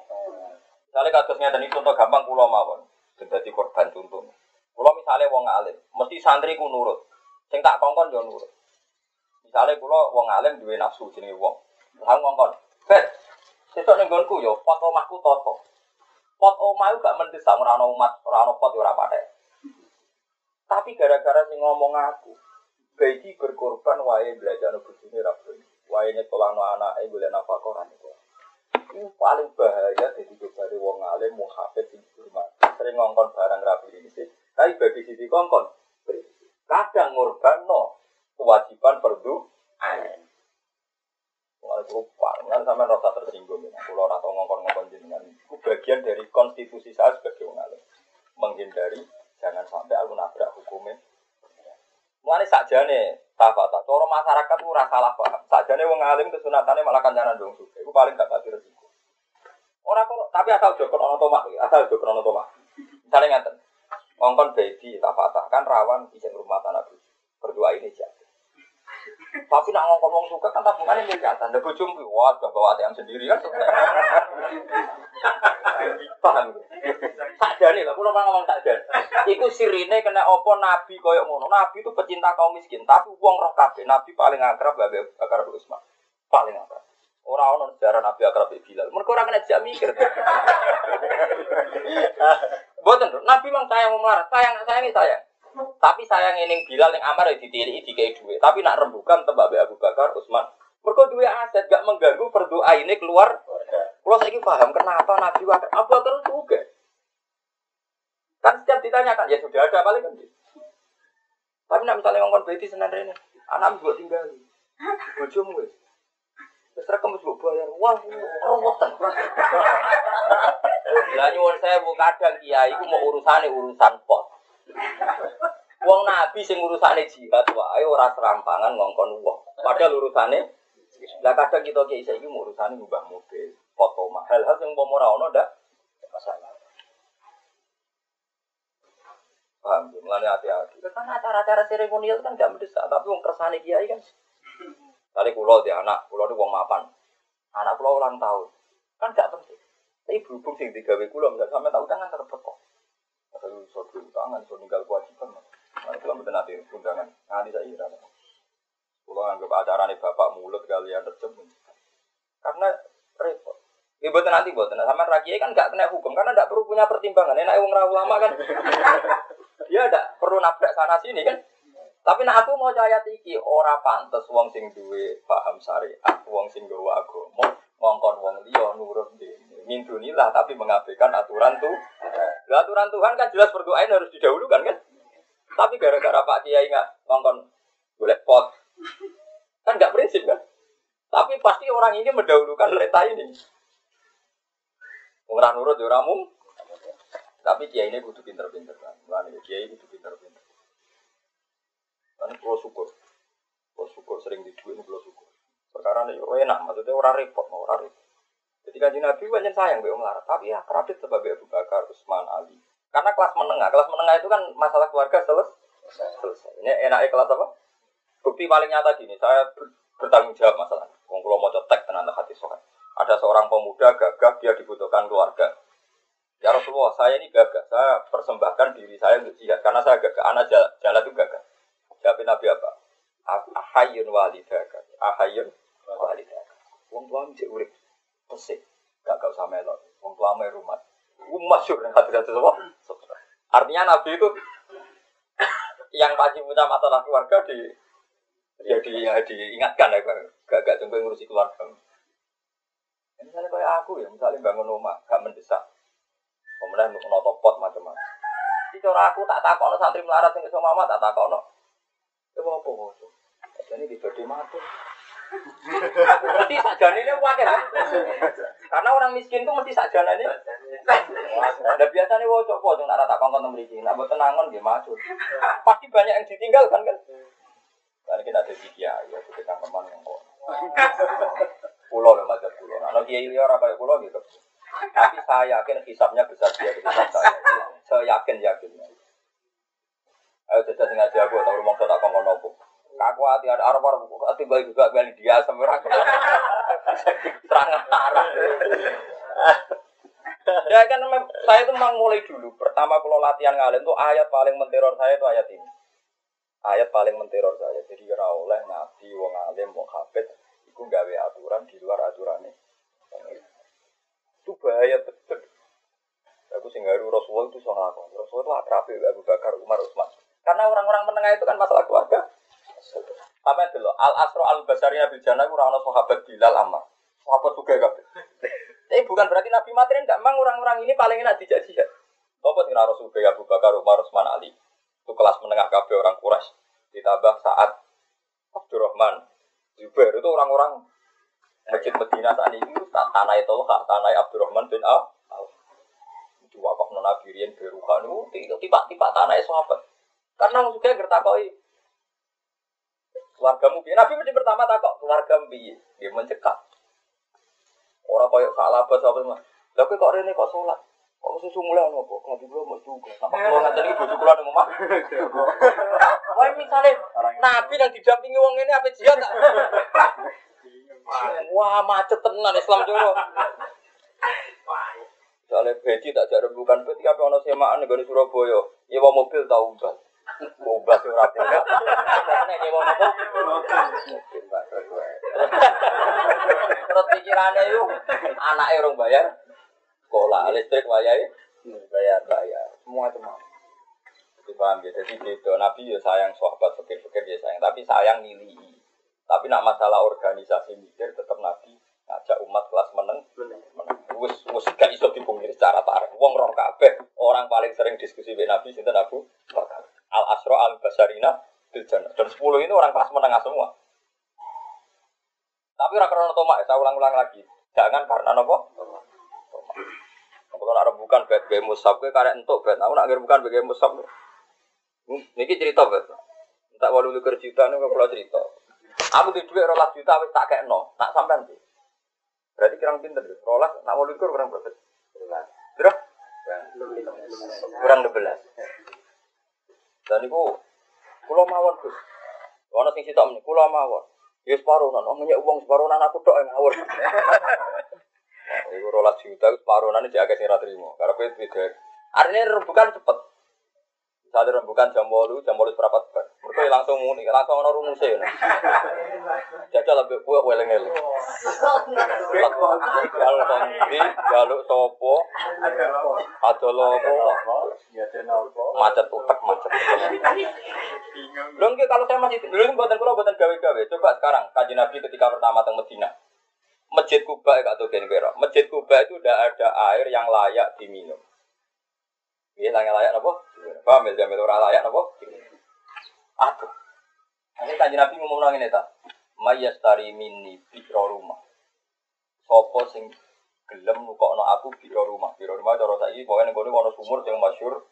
Misalnya kados ngeten iki contoh gampang kula mawon. Dadi korban contoh. Kalau misalnya wong alim, mesti santri ku nurut. Sing tak kongkon yo nurut. Misalnya kula wong alim duwe nafsu jenenge wong. Lah ngongkon, "Bet, sesuk ning nggonku yo pot omahku toto." Pot omah gak mendesak ora ana umat, ora pot ora patek. Tapi gara-gara sing ngomong aku, Baiki berkorban wae belajar no bojone ra Wae nyekolahno anake golek nafkah ora Itu paling bahaya jadi dari wong alim muhafid sing hormat. Sering ngongkon barang rapi ini sih. Tapi bagi sisi kongkon, kadang ngorban no kewajiban perdu aneh. Lupa, kan sampai rasa tersinggung. Ya. Kalau rata ngongkon-ngongkon jenengan, itu bagian dari konstitusi saya sebagai orang alim. Menghindari, jangan sampai aku nabrak hukumnya. Mulai saja nih, tafata. Coro masyarakat rasa salah paham. Saja nih wong alim kesunatannya malah kancanan dong suka. Itu paling gak kasih resiko. Orang kok, tapi asal jokor ono tomak, asal jokor ono tomak. Misalnya ngatain, ngongkon baby tafata kan rawan bisa rumah tanah berdua ini jadi. Tapi nak ngomong ngomong suka kan tabungannya miliaran. Ada bujum, wah gak bawa ATM sendiri kan. Paham? Nih lah, pulau ngomong tak jadi. Iku sirine kena opo nabi koyok ngono. Nabi itu pecinta kaum miskin, tapi uang roh kafe. Nabi paling akrab gak bakar Usman. Paling akrab. Orang orang sejarah Nabi akrab di Bilal. Mereka orang kena jam mikir. Buatan, Nabi memang sayang melarat. Sayang, sayang, sayang. Tapi sayang ini Bilal yang Amar ya ditiri di kayak duit. Tapi nak rembukan tembak Abu Bakar, Utsman. Mereka dua aset gak mengganggu berdoa ini keluar. Kalau saya paham kenapa Nabi Bakar Abu Bakar juga. Kan setiap ditanyakan ya sudah ada paling kan. Tapi nak misalnya ngomong berarti senang ini, anak tinggal. Bojomu wes. Terus rekam wis bayar. Wah, rowoten. Lah nyuwun saya bu kadang kiai iku mau urusane urusan pot. Wong nabi sing urusane jihad wae ora serampangan ngongkon wong. Padahal urusane lah kadang kita kiai saiki mau urusane ngubah mobil, foto mahal hal sing umpama ora ono ndak masalah. Paham, mulane hati-hati. Karena acara-acara seremonial kan gak mendesak, tapi wong kersane kiai kan. Kali kulo di anak, kulo di wong mapan. Anak kulo ulang tahun. Kan gak penting. Tapi berhubung sing digawe kulo, enggak sampai tahu tangan terpet kok. Kalau so tangan, so ninggal kewajiban. Nah, itu betul nanti undangan. Nanti saya ira. Kalau anggap acara nih bapak mulut kalian tercemun. Karena repot. Ya buat nanti buat nanti sama rakyat kan nggak kena hukum karena tidak perlu punya pertimbangan. Enak uang lama kan. [laughs] Dia tidak perlu nabrak sana sini kan. Tapi nak aku mau caya tiki ora pantes wong sing duwe paham syariat, wong sing gawa agama, ngongkon wong liya nurut dene. Mindunilah tapi mengabaikan aturan tuh. Aturan Tuhan kan jelas berdoain harus didahulukan kan? Tapi gara-gara Pak Kiai nggak ngongkon boleh pot, kan nggak prinsip kan? Tapi pasti orang ini mendahulukan kereta ini. Orang nurut ya Tapi Kiai ini butuh pinter-pinter kan. Kiai butuh pinter-pinter. Kan kalau syukur. Kalau syukur sering diduit kalau syukur. Perkara ini enak, maksudnya orang repot, orang repot. Jadi kan Nabi banyak sayang be Umar, tapi ya kerapit sebagai Abu Bakar, Utsman, Ali. Karena kelas menengah, kelas menengah itu kan masalah keluarga selesai. selesai. Ini enaknya kelas apa? Bukti paling nyata gini, saya bertanggung jawab masalah. Wong kalau mau cetek tenan hati sokan. Ada seorang pemuda gagah, dia dibutuhkan keluarga. Ya Rasulullah, saya ini gagah, saya persembahkan diri saya untuk jihad karena saya gagah, anak jalan, jalan itu gagah. Jawab Nabi apa? Ahayun walidaka, ahayun walidaka. Wong tua mesti urip, pesik, gak gak usah melok. Wong tua rumah masyur yang hati-hati semua. Artinya Nabi itu yang pasti punya masalah keluarga di ya di ya diingatkan ya gak gak tunggu ngurusi keluarga. Misalnya kayak aku ya, misalnya bangun rumah, gak mendesak. Kemudian untuk notopot macam-macam. Jadi cara aku tak takut santri melarat yang sama mama tak takut Itu apa kok? Jadi di mati. Mesti sajane ini wakil. Karena orang miskin itu mesti sajane ini. Ada biasanya wo coba tuh nara tak kongkon mriki. Nah buat tenangan dia maju. Pasti banyak yang ditinggalkan kan. Karena kita ada tiga ya kita teman yang kok. Pulau loh macam pulau. Kalau kiai liar apa ya pulau gitu. Tapi saya yakin hisapnya besar dia hisap saya. Saya yakin yakin. Ayo jajah sengaja aku tahu rumah tak kongkon nopo. Aku hati ada arah arah buku hati baik juga beli dia semerang. Serangan arah. Ya kan saya itu memang mulai dulu. Pertama kalau latihan ngalim tuh ayat paling menteror saya itu ayat ini. ayat paling menteror saya. Jadi ora oleh nabi, wong alim, wong hafid iku gawe aturan di luar aturannya. Itu bahaya betul. Aku sing ngaru Rasulullah itu soal aku. Rasulullah itu akrab ya Abu Bakar, Umar, Utsman. Karena orang-orang menengah itu kan masalah keluarga. Apa itu loh? Al Asro Al Basari Nabi Jannah itu orang sahabat Bilal Ammar. Sahabat juga kabeh. Tapi bukan berarti Nabi mati enggak mang orang-orang ini paling enak dijak jihad. Apa sih Rasulullah Abu Bakar, Umar, Utsman, Ali? Itu kelas menengah kabeh orang Quraisy. Ditambah saat Abdurrahman, Zubair itu orang-orang Masjid Medina saat ini itu tanah itu tanah Abdurrahman bin Auf. Itu wakaf nona Birian Berukan itu tiba-tiba tanah sahabat. Karena juga ngertakoi keluargamu biar Nabi mesti pertama takok keluarga biar dia mencekak. Orang koyok salah apa mah. Lah kok rene kok sholat? Kok susu mulai ono kok? Kalau dulu mau juga. Sama kalau [laughs] nggak tadi bojo kula nang omah. [laughs] Wah misalnya Nabi yang didampingi wong ini apa jihad tak? [laughs] Wah macet tenan Islam joro. Soalnya beci tak jadi bukan beci apa ono semaan nih dari Surabaya. Nyewa mobil tahu ubah. Sih ora punya. Nek nyewa mobil. Terus pikirannya itu anaknya orang bayar sekolah listrik bayar bayar bayar semua itu mau. Jadi paham ya. Jadi gitu. Nabi ya sayang sahabat fikir-fikir ya sayang. Tapi sayang nilai. Tapi nak masalah organisasi mikir tetap Nabi ngajak umat kelas meneng wis wis gak iso dipungkiri secara tarik wong roh kabeh orang paling sering diskusi dengan Nabi sinten Abu Bakar Al Asro Al Basarina dan 10 ini orang kelas menengah semua. Tapi ora karena tomak saya ulang-ulang lagi. Jangan karena nopo? Kalau ada bukan game musab ke karek entuk bed. Aku nak bukan game musab. Niki cerita bed. Tak walu likur juta nih kalau cerita. Aku di duit rolas juta wis tak kayak no tak sampean sih Berarti kurang pinter deh. Rolas, nak mau likur kurang berapa? Berapa? Kurang 12. Dan itu, kulo mawon gus. Wana sing sitok meneh, kulo mawon. Ya separuh nan, omongnya uang separuh nan aku tok ngawur. [laughs] Iku rolas juta, separuh nan iki agak sing ra trimo. Karena kowe beda. Artinya rembukan cepet. Misalnya rembukan jam 8, jam 8 berapa bar. Mereka langsung muni, langsung ana rumusé. Jajal lebih kuwe weleng-eleng. Kalau kondi, jaluk sopo, ada lopo, macet utek macet. Belum kalau saya masih ini buatan kulo buatan gawe-gawe. Coba sekarang kaji Nabi ketika pertama teng Medina. Masjid Kuba tuh gini kira. Masjid Kuba itu udah ada air yang layak diminum. Iya, layak layak apa? Paham ya, jamil orang layak apa? Aduh. Ini kaji Nabi ngomong nang ini tak. Mayastari mini biro rumah. Sopo sing gelem nukokno aku biro rumah. Biro rumah cara saiki pokoke ning kono ana sumur sing masyhur.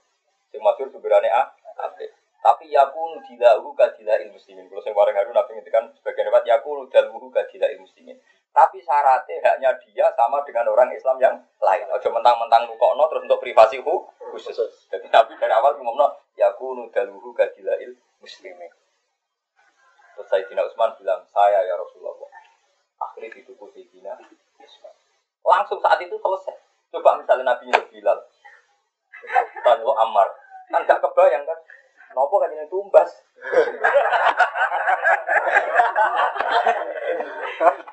Sing masyhur sumberane A. Apik. Tapi yakun dilahu kadila ilmu muslimin. Kalau sing bareng haru Nabi ngendikan sebagian lewat yakun dilahu kadila ilmu muslimin. Tapi syaratnya hanya dia sama dengan orang Islam yang lain. Ojo mentang-mentang nukokno terus untuk privasi hu khusus. Jadi Nabi dari awal ngomongno yakun daluhu kadila il muslimin. Terus Sayyidina Utsman bilang, saya ya Rasulullah. Akhirnya dituku Sayyidina Utsman. Langsung saat itu selesai. Coba misalnya Nabi nyuruh Bilal. Dan lo Ammar. Kan gak kebayang kan. Nopo kan ini tumbas. [laughs]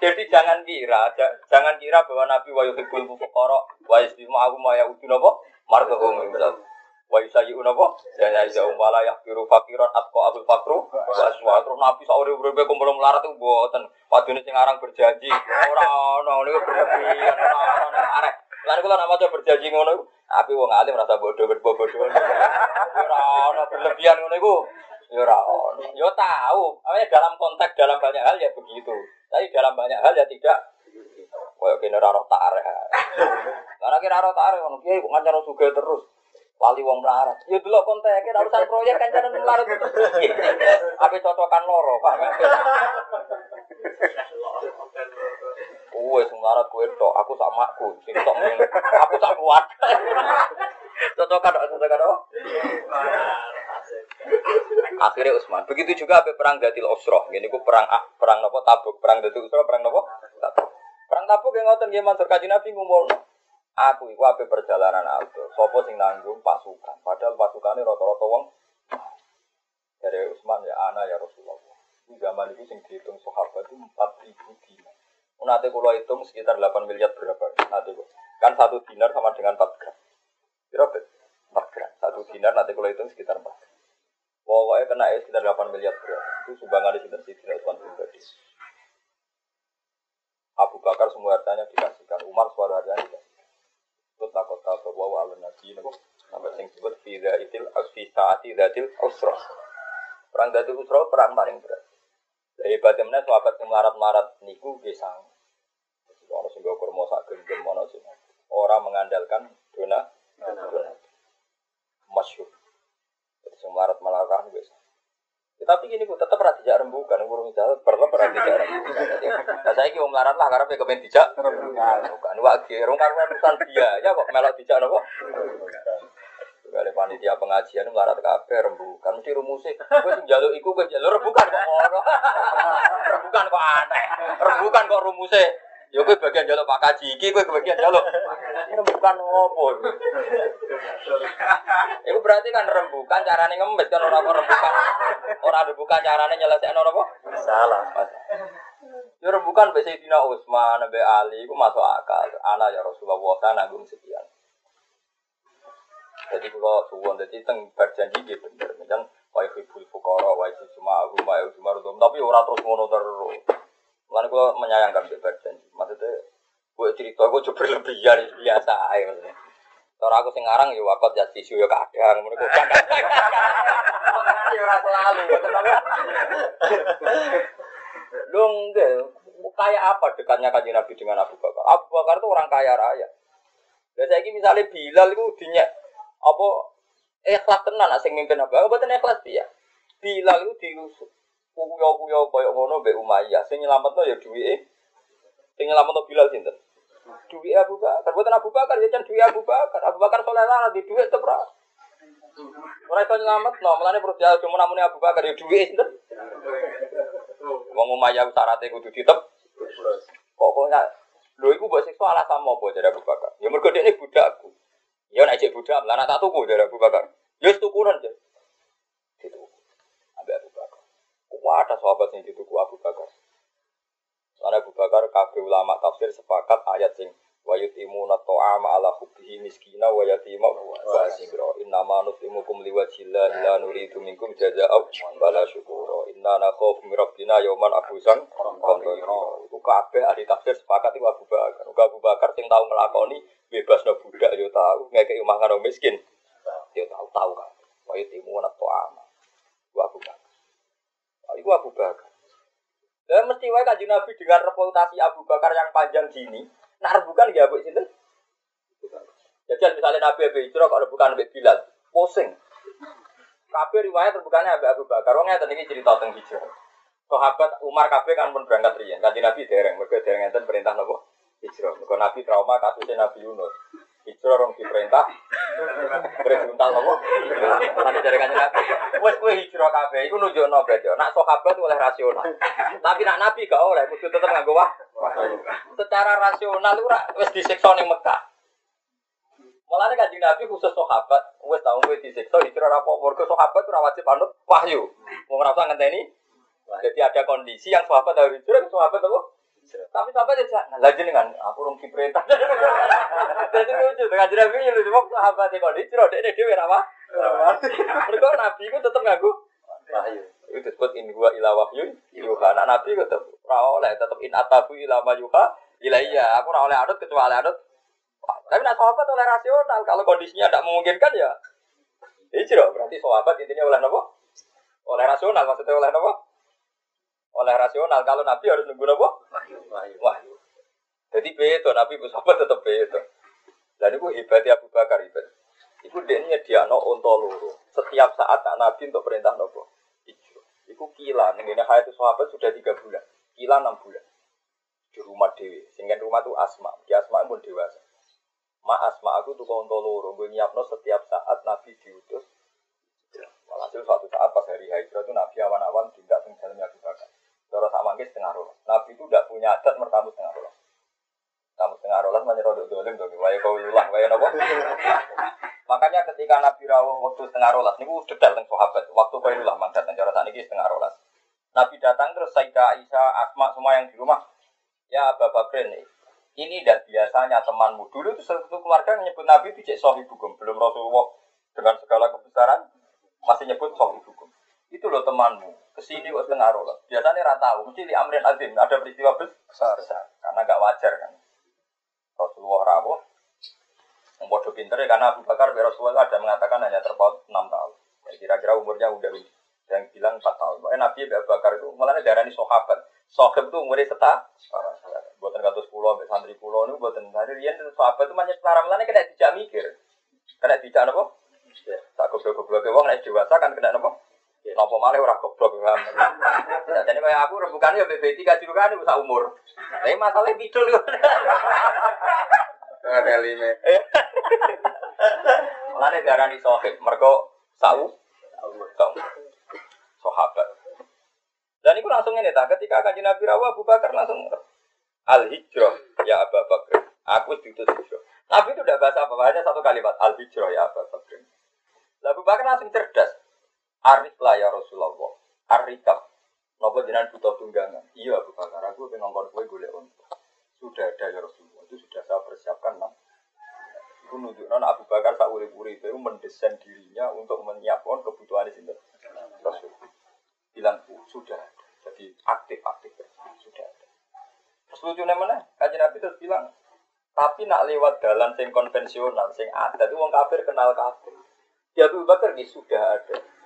Jadi jangan kira, jangan kira bahwa Nabi wa yuhibbul fuqara wa yasbimu aku ma ya'udun apa? Margahum misal. Wa yusayi'un apa? Ya ya wala yaqiru faqiran atqa abul fakru wa Nabi sak urip-uripe kumpul melarat itu mboten. Padune sing aran berjanji ora ono niku berlebihan ora ono arek. Lan kula nak maca berjanji ngono iku api wong alim rasa bodoh bodoh. Ora ono berlebihan ngono iku. Ya ora ono. Ya tahu, dalam konteks dalam banyak hal ya begitu. Tapi dalam banyak hal ya tidak. Kaya kene ora roh tarik. Karena kira roh tarik ngono kiai kok ngancana sugih terus. Lali wong melarat. Ya delok konteke urusan proyek kancanan melarat itu. Apa cocokan loro, Pak? Kowe sing melarat kowe tok, aku sak makku, sing aku sak kuat. Cocokan tok, cocokan tok. Akhirnya Utsman. Begitu juga apa perang Datil Usroh. Ini ku perang ah, perang nopo Tabuk, perang Datil Usroh, perang nopo Tabuk. Perang Tabuk yang ngoten nggih matur Kanjeng Nabi. Aku iku ape perjalanan aldo. Sopo sing nanggung pasukan. Padahal pasukannya rata-rata wong dari Utsman ya ya Rasulullah. Di zaman itu sing dihitung sahabat itu 4000 dinar. Nanti kalau hitung sekitar 8 miliar berapa? Nanti kan satu dinar sama dengan 4 gram. Berapa? 4 gram. Satu dinar nanti kalau hitung sekitar 4 gram. Pokoknya kena ya sekitar 8 miliar berapa. Itu sumbangan di sini tidak Utsman pribadi. Abu Bakar semua hartanya dikasihkan. Umar suara hartanya dikasihkan. Tahu bahwa alun nabi ini sampai sing disebut fida itil fi saati datil usra. Perang datil usra perang paling berat. Dari bagaimana sahabat yang melarat-melarat niku gesang. Orang sing kurma sak gendem ana sing orang mengandalkan dona dona. Masyhur. Sing melarat-melarat gesang. Ya, tapi gini ku tetap rati jak rembukan, urung jalan perlu rati jak rembukan. Nah saya kira melarat lah karena pengen kepen dijak rembukan. Bukan wagi, rong karena urusan dia ya kok melok dijak nopo. Kali panitia pengajian melarat kafe rembukan mesti rumusnya. Gue sing jaluk iku gue jaluk rembukan kok ora. Rembukan kok aneh. Rembukan kok rumusnya. Ya gue bagian jaluk Pak Kaji iki gue bagian jaluk. Rembukan opo? Itu berarti kan rembukan carane ngemis kan ora rembukan. Ora rembukan carane nyelesaikno apa? Salah. Ya rembukan mbek Sayyidina Utsman, mbek Ali iku masuk akal. Ana ya Rasulullah sana nanggung sekian. Jadi kalau suwon jadi teng berjanji dia bener, macam wa yuhibbul fuqara wa cuma aku wa cuma tapi orang terus ngono terus. Mulane kalau menyayangkan dia berjanji. Maksudnya gue cerita gue coba berlebihan biasa aja maksudnya. Kalau aku sing ngarang ya wakot ya tisu ya kadang, menurut gue kadang. Ya ora selalu, Lu enggak, kayak apa dekatnya kajian Nabi dengan Abu Bakar? Abu Bakar itu orang kaya raya. Dan saya ini misalnya Bilal itu dinyak apa ikhlas tenan asing mimpin apa mboten ikhlas dia Bilal itu diusuk kuyo-kuyo koyo ngono mbek Umayyah sing nyelametno ya duwike. Sing nyelametno Bilal sinten? Duwike Abu Bakar. Mboten Abu Bakar ya jan duwike Abu Bakar. Abu Bakar soleh lah di duwike tetep ra Ora iso nyelametno. Mulane perlu dia cuma namune Abu Bakar ya duwike sinten? Wong Umayyah syaratnya kudu ditep kok kok lho iku mbok siksa alasan apa jare Abu Bakar? Ya mergo dekne budakku. Ya nak cek budak, lah tak tuku dari Abu Bakar. Ya tukuran aja. Itu. Ambil Abu Bakar. Kuat ada sahabat yang dituku Abu Bakar. Karena Abu Bakar kabeh ulama tafsir sepakat ayat sing wa yutimuna ta'ama ala hubbihi miskina wa yatima wa asira inna ma nutimukum liwajhillah la nuridu minkum jazaa'u wala syukura. Inna nakhafu min yawman abusan qamtara iku kabeh ahli tafsir sepakat iku Abu Bakar. Abu Bakar sing tau nglakoni bebas no budak yo tahu ngekei makan orang miskin yo tahu tahu kan wah timu anak ama gua Abu Bakar itu Abu Bakar dan mesti wae kanjeng Nabi dengan reputasi Abu Bakar yang panjang gini nah bukan ya Bu sinten jadi misalnya Nabi Abu Hijrah kalau bukan Abu Bilal pusing Kabeh riwayat terbukanya Abu Abu Bakar. Wongnya tadi cerita tentang hijrah. Sahabat Umar kabeh kan pun berangkat riyen. Kanjeng Nabi dereng, mergo dereng enten perintah nopo? hijrah. Mereka Nabi trauma kasusnya Nabi Yunus. Hijrah orang diperintah. Perintah apa? Nanti dari kanjeng Nabi. Wes kue hijrah kabeh. Iku nunjuk no berarti. Nak sahabat oleh rasional. Tapi nak Nabi gak oleh. Kudu tetap nganggo wah. Secara rasional itu wes disiksa ning Mekah. Malah kanjeng Nabi khusus sahabat, wes tau kowe disiksa hijrah apa mergo sahabat ora wajib anut wahyu. Wong ora usah ngenteni. Jadi ada kondisi yang sahabat harus hijrah, sahabat apa? Tapi sampai dia nah, lagi dengan aku rong perintah. [laughs] Jadi lucu dengan jadi nabi lucu waktu sahabat kok di ciro dia dia apa? Mereka nabi itu tetap ngaku. Wahyu. Itu disebut in gua ila wahyu yuha. Anak nabi itu tetap oleh tetap in atabu ila ma yuha ilaiya. Aku ora oleh adut kecuali adut. Tapi nak sahabat oleh rasional. Kalau kondisinya tidak memungkinkan ya. Ini ciro berarti sahabat intinya oleh apa? Oleh rasional maksudnya oleh apa? Oleh rasional. Kalau Nabi harus nunggu apa? Wahyu. Wahyu. Jadi beto Nabi sahabat tetap beto. Dan itu hebatnya Abu Bakar hebat. Iku dia dia no ontoluru. Setiap saat tak Nabi untuk perintah nopo. Iku, iku kila. Nenggene hayat itu sahabat sudah tiga bulan. Kila enam bulan. Di rumah Dewi. Sehingga rumah itu asma. Di asma pun dewasa. Ma asma aku tuh ontoluru. Gue nyiapno setiap saat Nabi diutus. Walhasil suatu saat pas hari hijrah itu Nabi awan-awan tidak tinggalnya Abu Bakar. Cara sama ke setengah rolas. Nabi itu tidak punya adat mertamu setengah rolas. Kamu setengah rolas menyerah dolim dong. Waya kau yulah, waya nopo. Makanya ketika Nabi rawuh waktu setengah rolas, ini detail tentang sahabat. Waktu kau yulah mandat, cara saat ini setengah rolas. Nabi datang terus Sayyidah Aisyah, Asma semua yang di rumah. Ya Bapak nih. Ini dah biasanya temanmu. Dulu itu satu keluarga menyebut Nabi itu cek sohibukum. Belum Rasulullah dengan segala kebesaran masih nyebut sohibukum. Itu loh temanmu. Ke sini kok setengah roh. Biasanya rata tahu. Mesti di Amrin Azim ada peristiwa besar. besar. Karena gak wajar kan. Rasulullah rawuh. Membodoh pinter ya karena Abu Bakar Rasulullah ada mengatakan hanya terpaut 6 tahun. Ya, kira-kira umurnya udah yang bilang 4 tahun. Makanya Nabi Abu Bakar itu malah darah ini sahabat. Sahabat itu umurnya setah. Buatan katus pulau, santri pulau ini buatan santri. Rian sahabat itu banyak setara. Malah kena tidak mikir. Kena tidak apa? Tak goblok-goblok ke wong nek dewasa kan kena apa? Napa malah ora goblok paham. Nah, jadi kayak aku rebukan ya BB tiga kan usah umur. Tapi masalahnya bidul yo. Ada lima. Mulane darani sohib, mergo sau tau. Sahabat. Dan itu langsung ini tak ketika kajian Nabi Rawa Abu Bakar langsung al hijrah ya Abu Bakar. Aku itu hijrah. Nabi itu tidak bahasa apa, hanya satu kalimat al hijrah ya Abu Bakar. Abu Bakar langsung cerdas. Arif lah ya Rasulullah. Arikab. Nopo jenengan butuh tunggangan. Iya Abu Bakar, aku pengen ngongkon kue golek untuk. Sudah ada ya Rasulullah. Itu sudah saya persiapkan. Nah. Itu nunjukkan Abu Bakar tak urip-urip itu mendesain dirinya untuk menyiapkan kebutuhan di sini. Rasul. Bilang sudah ada. Jadi aktif-aktif sudah ada. Terus lucunya mana? Kajian Nabi terus bilang, tapi nak lewat jalan sing konvensional, sing ada itu wong kafir kenal kafir. Di Abu Bakar sudah ada.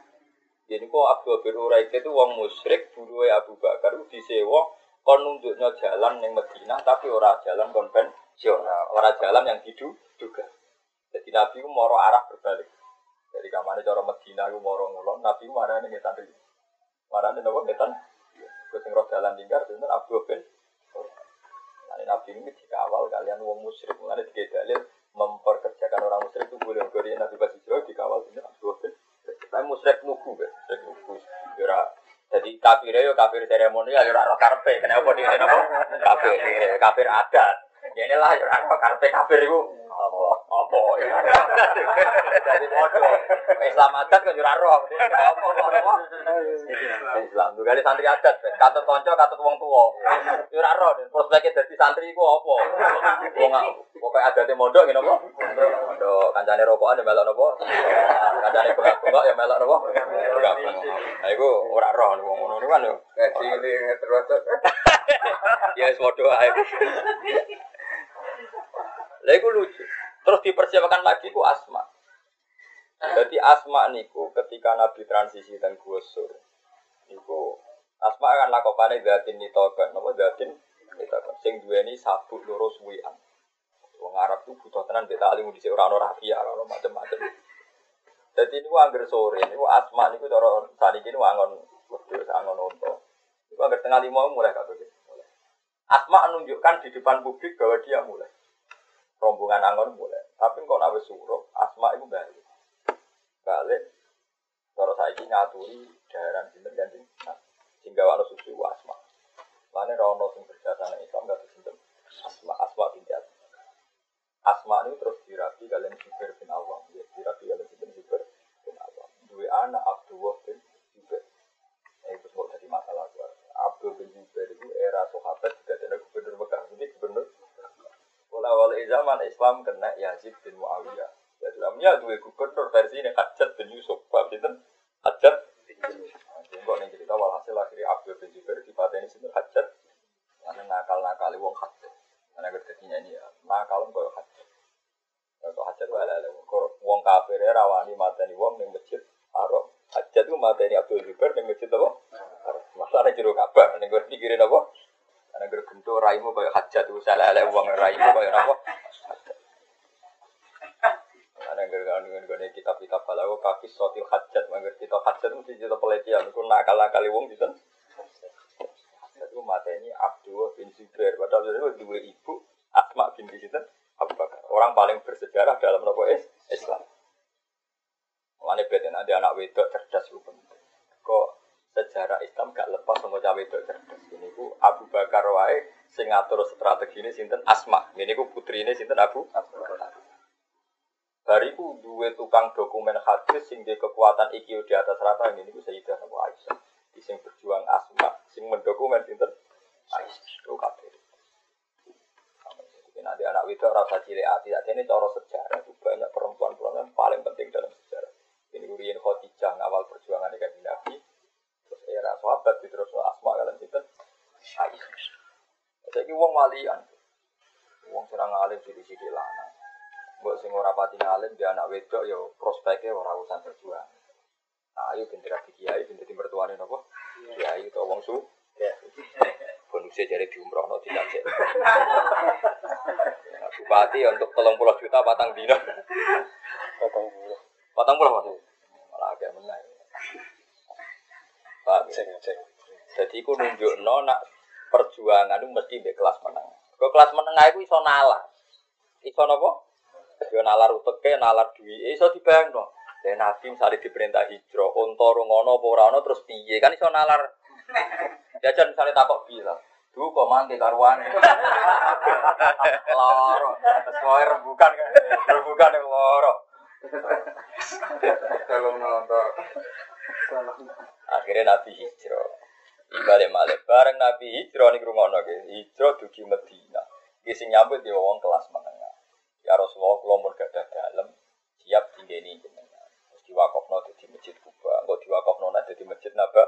Jadi kok Abdul bin Uraik itu wong musyrik, dulu Abu Bakar itu disewa kon nunjuknya jalan yang Medina tapi ora jalan konvensional, ora jalan yang diduga. Jadi Nabi itu moro arah berbalik. Jadi kamane cara Medina itu moro ngulon, Nabi itu marane ngetan iki. Marane napa ngetan? Wis sing roh jalan lingkar sinten Abdul bin Nah, Nabi ini dikawal kalian wong musyrik, mulane dalil memperkerjakan orang musyrik itu boleh Nabi jauh dikawal sinten Abdul bin tapi musyrik nuku kan, musyrik nuku. Yura, ya jadi kafir ya kafir seremonial, yura ya roh karpe. Kenapa dia kenapa? Kafir, kafir adat. Ya inilah yura roh karpe kafir itu. Apa? Apa? Ya. Jadi bodoh. Islam adat kan yura roh. Apa? Apa? Islam. Kali santri adat. Kata konco, kata wong tua. Yura roh. Prospeknya jadi santri itu apa? Wong pokoknya adatnya mondok gitu apa? Mondok. Kancane rokokan ya melok nopo. Kancane bengak-bengak ya melok nopo. Bengak. Nah itu ora roh wong ngono niku kan yo. Gaji ini terus. Ya wis padha ae. Lah iku lucu. Terus dipersiapkan lagi ku Asma. Jadi Asma niku ketika Nabi transisi dan Gusur. Niku Asma akan lakopane datin nitokan, napa datin nitokan. Sing duweni sabuk loro suwian. Wong Arab tuh butuh tenan beta alim di ora ono rafia, ora ono macam-macam. Jadi ini angger sore, ini asma ini cara saat ini angon wedhus, angon unta. Itu angger tengah lima mulai kabeh. Asma menunjukkan di depan publik bahwa dia mulai. Rombongan angon mulai. Tapi kok nawe suruh, asma itu balik. Balik. Kalau saya ini ngaturi daerah sinten ganti. Nah, sehingga walau susu asma. Mana rono sing berjasa Islam gak sinten. Asma, asma binti Asma ini terus dirapi kalian Zubair bin Awam. Ya, dirapi kalian Zubair bin Awam. Dua anak Abdullah bin Zubair. Nah, itu semua jadi masalah. Abdul bin Zubair itu era sahabat juga ada gubernur Mekah. Jadi gubernur. Walau zaman Islam kena Yazid bin Muawiyah. Ya dalamnya dua gubernur versi ini Hajat bin Yusuf. Paham itu? Hajat. Jadi kok nih cerita walhasil akhirnya Abdul bin Zubair di ini sini Hajat. Karena nakal-nakali wong Hajat. Karena kerjanya ini ya, nakal kok Hajat. Kalau hajat itu ala Wong kafir ya rawani mateni wong ning masjid haram. Hajat itu mateni Abdul Zubair ning masjid apa? Masalah jero kabar ning gue pikirin apa? Karena gue gento raimu kaya hajat itu salah ala wong raimu kaya apa? Karena gue gue gue kitab-kitab kalau kaki sotil hajat, mangger kitab hajat mesti cerita pelecehan. Gue nakal-nakali wong di sana. Hajat itu mateni Abdul bin Zubair. Padahal itu dua ibu Asma bin Bakar. Orang paling bersejarah dalam nopo Islam. Mulane beda ada anak wedok cerdas itu penting. Kok sejarah Islam gak lepas sama cawe wedok cerdas. Ini ku Abu Bakar wae sing ngatur strategi ini sinten Asma. Ini ku putri ini sinten Abu Bakar. Hari ku dua tukang dokumen hadis sing di kekuatan IQ di atas rata ini ku Sayyidah Abu Aisyah. Di sing berjuang asma, sing mendokumen sinten Aisyah. Itu kabeh. Nanti anak itu rasa cilik hati, ini cara sejarah itu banyak perempuan-perempuan paling penting dalam sejarah. Ini Urian Khadijah awal perjuangan dengan Nabi, era sahabat terus asma kalian itu Aisyah. Jadi uang walian, uang serang alim sidi-sidi lana. Buat sing ora pati ngalim dia anak wedok yo prospeknya ora urusan perjuangan. Nah, ayo pinter di kiai, pinter di mertuane nopo. Kiai itu wong su. Bonusnya jadi di umroh no tidak cek. Bupati untuk tolong pulau juta batang dino. Potong dulu. Batang pulau mas. Malah agak menang. Pak, Ceng, ceng. jadi aku nunjuk no nak perjuangan itu mesti di kelas menengah. Ke kelas menengah itu iso nalar. Iso nopo? Yo nalar uteke, nalar duwi, iso dibayangno. Dan Nabi misalnya diperintah hijrah, unta ngono apa ora ono terus piye? Kan iso nalar. Jajan misalnya takok bilang, Duh kok mangke karuane. Loro. Sesuai rembukan kan. Rembukan yang loro. Kalau nonton. Akhirnya Nabi hijrah. Balik balik bareng Nabi hijrah nih rumah nake. Hijrah dugi Medina. Gising nyambut di wong kelas menengah. Ya Rasulullah kalau mau gak ada dalam siap tinggi ini jenengan. Terus diwakofno di masjid Kuba. Enggak diwakofno nanti di masjid Naba.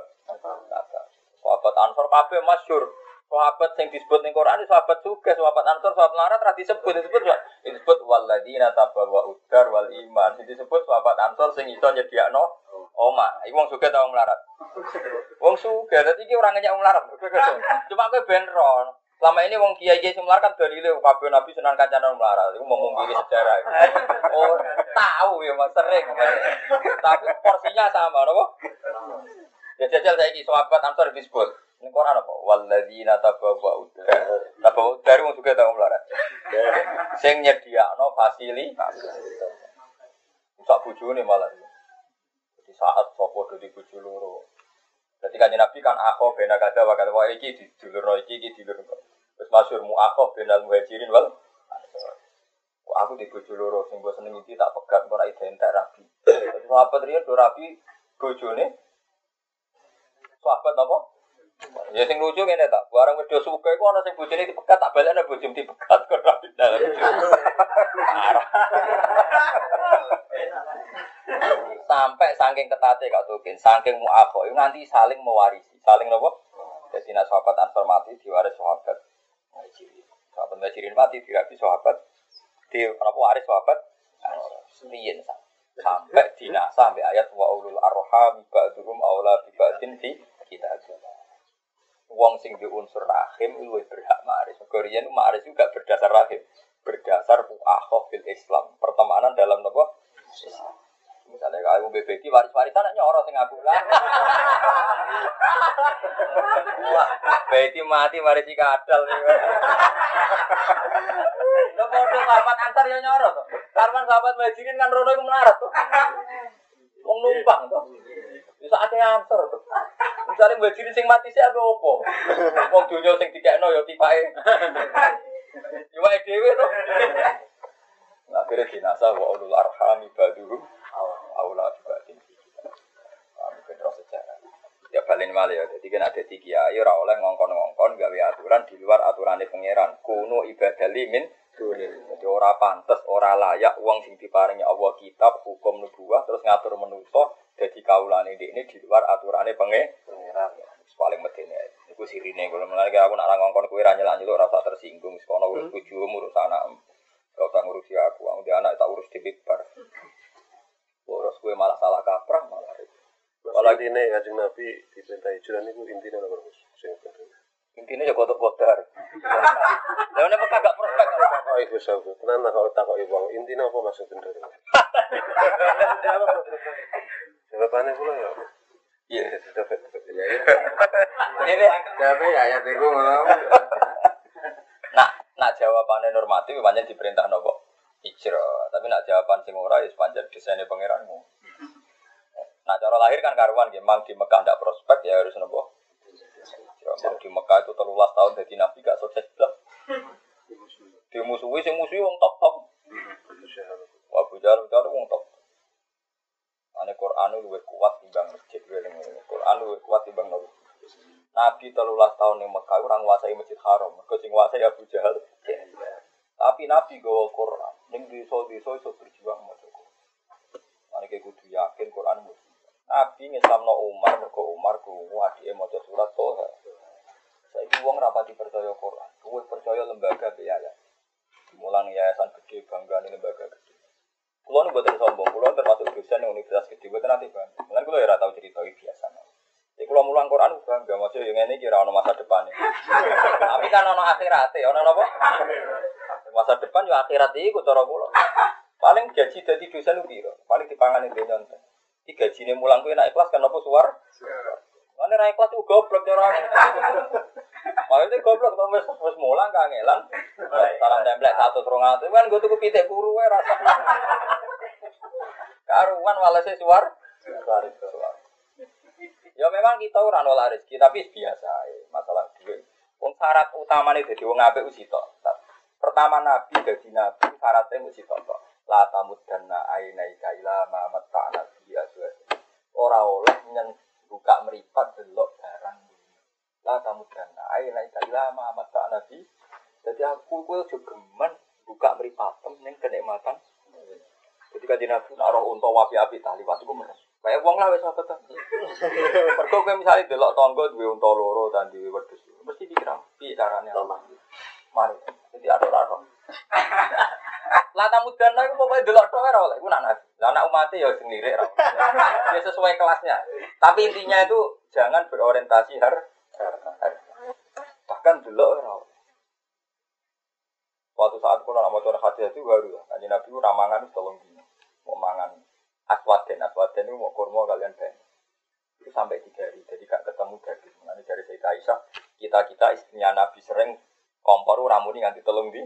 Naba. Sahabat Ansor kabeh masyur. Sahabat yang disebut ning Quran itu sahabat juga, sahabat Ansor, sahabat Larat ra disebut, disebut disebut waladina tabawa udar wal iman. Disebut sahabat Ansor sing iso nyediakno oma. Iku wong sugih ta wong melarat. Wong sugih, dadi iki ora ngenyek melarat. Cuma kowe ben ron. Selama ini wong kiai kiai semlar kan dalile kabeh nabi senang kancanan wong melarat. Iku mau mungkiri sejarah. [laughs] Oh, tahu ya mas sering. Tapi porsinya sama, nopo? Ya jajal saiki sahabat Ansor disebut. Ini Quran apa? Walladzina tabawa udar. Tabawa udar wong sugih ta wong melarat. Sing nyediakno fasilitas. Sak bojone malah. Saat sopo do di bojo loro. Jadi kan Nabi kan akho bena kada wa kada iki di dulur iki iki dulur. Terus masyhur mu akho benal muhajirin wal aku di bojo loro sing mbok seneng iki tak pegat ora identik rabi. Terus riyen do rabi bojone sahabat apa? Ya sing lucu ngene ta, barang wedho suka iku ana sing bojone dipegat tak balekne bojone dipegat kok rabi dalam. Sampai saking ketate Kak Tukin, saking muakho, itu nanti saling mewarisi, saling nopo. Jadi nak sahabat Ansor mati diwaris sahabat Muhajirin. Sahabat Muhajirin mati diwaris sahabat di apa waris sahabat. Riyen sampai dinasa sampai ayat wa ulul arham ba'duhum aula bi ba'din fi kita Wong sing di unsur rahim luwih berhak maris. Korean maris juga berdasar rahim, berdasar muakhoh fil Islam, pertemanan dalam nopo Islam. Misalnya kalau BBT waris-warisan nyoro sing aku lah. BBT mati mari kadal nih. Lo bodoh sahabat antar ya nyoro tuh. Karman sahabat majirin kan rono itu melarat tuh. Wong numpang tuh. Bisa ada answer tuh. Misalnya majirin sing mati sih ada opo. Wong dunia sing dikekno ya tipae. Iwake dhewe tuh. Akhirnya dinasa wa ulul arham ibaduhum aula dibanding kami kedua sejarah ya balen malah ya jadi kan ada tiga ya ora oleh ngongkon-ngongkon gawe aturan di luar aturan pangeran kuno ibadah limin jadi ora pantes ora layak uang sing diparingi Allah kitab hukum nubuah terus ngatur menuso jadi kaulane ini di luar aturan pangeran paling medene iku sirine kalau mulai aku nak ngongkon kowe ra nyelak nyeluk rasa tersinggung sekono urus bojomu urus anak Gak usah ngurusi aku, aku dia anak tak urus di Big Bar. Boros gue malah salah kaprah malah. Masalah ini kanjeng Nabi diperintah hijrah itu intinya penting. Intinya ya kotor kotor. Lalu nih kagak prospek kalau Takok ibu sabu, tenan [laughs] lah kalau takok ibu, intinya apa maksud bener? Jawabannya pula ya. Iya. Ini Ini tapi ayat itu ngono. nak nak jawabannya normatif banyak diperintah nopo hijrah. Tapi nak jawaban sing ora ya sepanjang desainnya pangeranmu. Nah cara lahir kan karuan memang di Mekah ndak prospek ya harus nopo. Hijrah. Di Mekah itu telulas tahun jadi nabi gak sukses lah. Dimusuhi sing musuhi wong top top. Abu Jahal itu wong top. Luwih kuat timbang masjid Quran luwih kuat timbang nopo Nabi telulas tahun yang Mekah orang nguasai Masjid Haram. Mergo sing nguasai Abu Jahal. Tapi Nabi gawa Quran. Ning desa-desa iso berjuang maca Quran. Mane kudu yakin Quran mujizat. Nabi ngislamno Umar mergo Umar krungu adike maca surat Toha. Saiki wong rapati percaya Quran. Kowe percaya lembaga biaya. Mulang yayasan gede bangga lembaga gede. Kulo nu buatan sombong, kulo termasuk dosen yang universitas gede, buatan nanti bangga. Mulan kulo ya tahu cerita biasa. Jadi kalau mulang Quran bangga, maksudnya yang ini kira ono masa depan [laughs] Tapi kan ono akhirat ya, ono apa? Masa depan ya akhirat itu cara kulo. Paling gaji dari dosen itu paling dipangani dia nonton. Di gaji ini mulang kuwi naik kelas kan apa suar? Mana naik kelas itu goblok cara. Maksudnya goblok tuh wis wis mulang kangelan. Salam templek satu terung atus kan gue tuh pitik kuru wae rasa. [laughs] Karuan walase suar. Suar suar. Ya memang kita ora nolak rezeki, tapi biasa ya, masalah duit. Wong syarat utamane dadi wong apik wis Pertama nabi dadi nabi syaratnya mesti tok. La tamuddanna ainaika ila ma matta'na bi azwaj. Ora oleh nyen buka meripat delok barang La tamuddanna ainaika ila ma matta'na bi. Jadi aku kuwi aja gemen buka meripatem ning kenikmatan. Jadi kan nabi nak roh unta wapi-api tali waktu ku meres. Kayak wong lah wis apa ta. [laughs] Mergo kowe misale delok tangga duwe unta loro dan duwe wedhus. Mesti pikir piye carane Allah. Mari. Jadi ada ora [laughs] Lah tamu dana iku pokoke delok tok ora oleh. Iku nak nabi. Lah anak umat ya sing lirik ora. [laughs] Ya sesuai kelasnya. Tapi intinya itu jangan berorientasi har bahkan delok ora Waktu saat kulo nak maca hadis itu baru ya. Nabi ku ramangan tolong dino. Mau mangan aswaden, aswaden itu mau kurma kalian ben. Itu sampai tiga hari, jadi gak ketemu daging. Nanti dari Sayyidah Aisyah, kita kita istrinya Nabi sering kompor ramuni nganti telung di.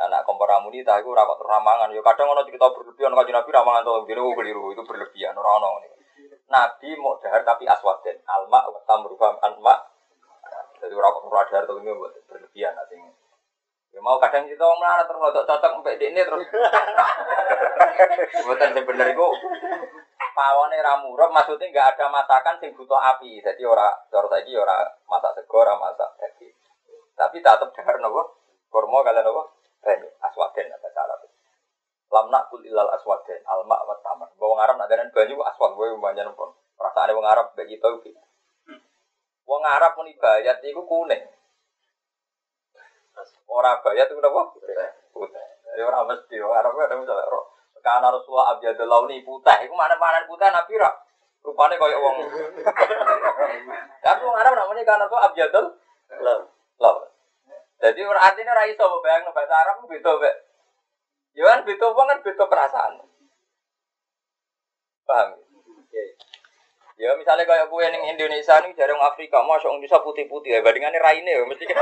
Nah, nak kompor ramuni tak itu rapat ramangan. Yo kadang orang cerita berlebihan kaji Nabi ramangan di oh, keliru itu berlebihan orang orang ini. Nabi mau dahar tapi aswaden, alma tamrufam alma. Jadi rapat dahar telung ini berlebihan nanti. Ya mau kadang kita orang melarat terus nggak cocok sampai di ini terus. Bukan sebenarnya itu pawone ramurep maksudnya nggak ada masakan sing butuh api. Jadi ora cara saiki ora masak sego, ora masak daging. Tapi tetap dengar nopo kurma kalian nopo aswaden ada cara. Lam nakul ilal aswaden alma wa tamar. Wong Arab nak dengan banyu aswad gue banyak nopo. Perasaane wong Arab bagi tau gitu. Wong Arab pun ibadat itu kuning. Orang bayat itu apa? Putih. Jadi orang mesti orang ada misalnya roh. Karena Rasulullah abjadul launi putih. Itu mana mana putih nabi rak. Rupanya kayak uang. [laughs] Tapi orang Arab namanya karena Rasulullah abjadul launi. Jadi artinya orang iso bayang bahasa Arab beda be. Ya kan beda uang kan beda perasaan. Paham? Ya misalnya kayak gue yang Indonesia nih jarang Afrika, masuk Indonesia putih-putih ya bandingannya raine ya mesti. [laughs]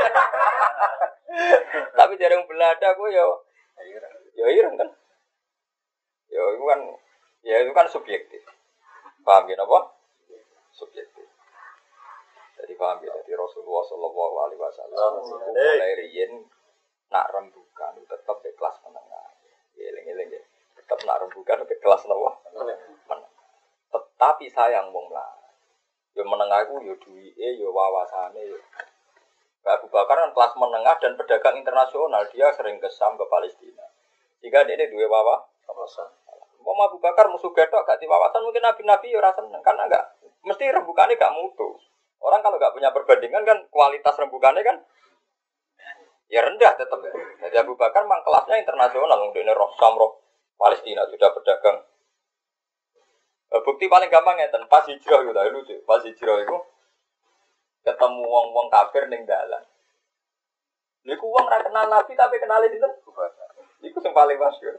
Tapi jarang Belanda gue ya, ya ireng kan. Ya itu kan, ya itu kan subjektif. Paham ya apa? Subjektif. Jadi paham ya, jadi Rasulullah Shallallahu Alaihi Wasallam mulai riyen nak rembukan tetap di kelas menengah. Eling-eling ya, tetap nak rembukan di kelas menengah. Tetapi sayang wong lah. Yo menengah itu yo duwike yo wawasane yo. Abu Bakar kan kelas menengah dan pedagang internasional, dia sering kesam ke Palestina. Jika dia dua wawa, wawasan. Mau Abu Bakar musuh gedok gak di wawasan mungkin nabi-nabi ya rasa seneng karena enggak mesti rembukannya gak mutu. Orang kalau gak punya perbandingan kan kualitas rembukannya kan ya rendah tetap. Jadi Abu Bakar memang kelasnya internasional, ini roh samroh Palestina sudah pedagang Eh, bukti paling gampang ya, pas hijrah gitu, lucu. Pas hijrah itu ketemu wong-wong kafir ning dalan. Niku wong ra kenal Nabi tapi kenalin itu. Iku yang paling masyhur.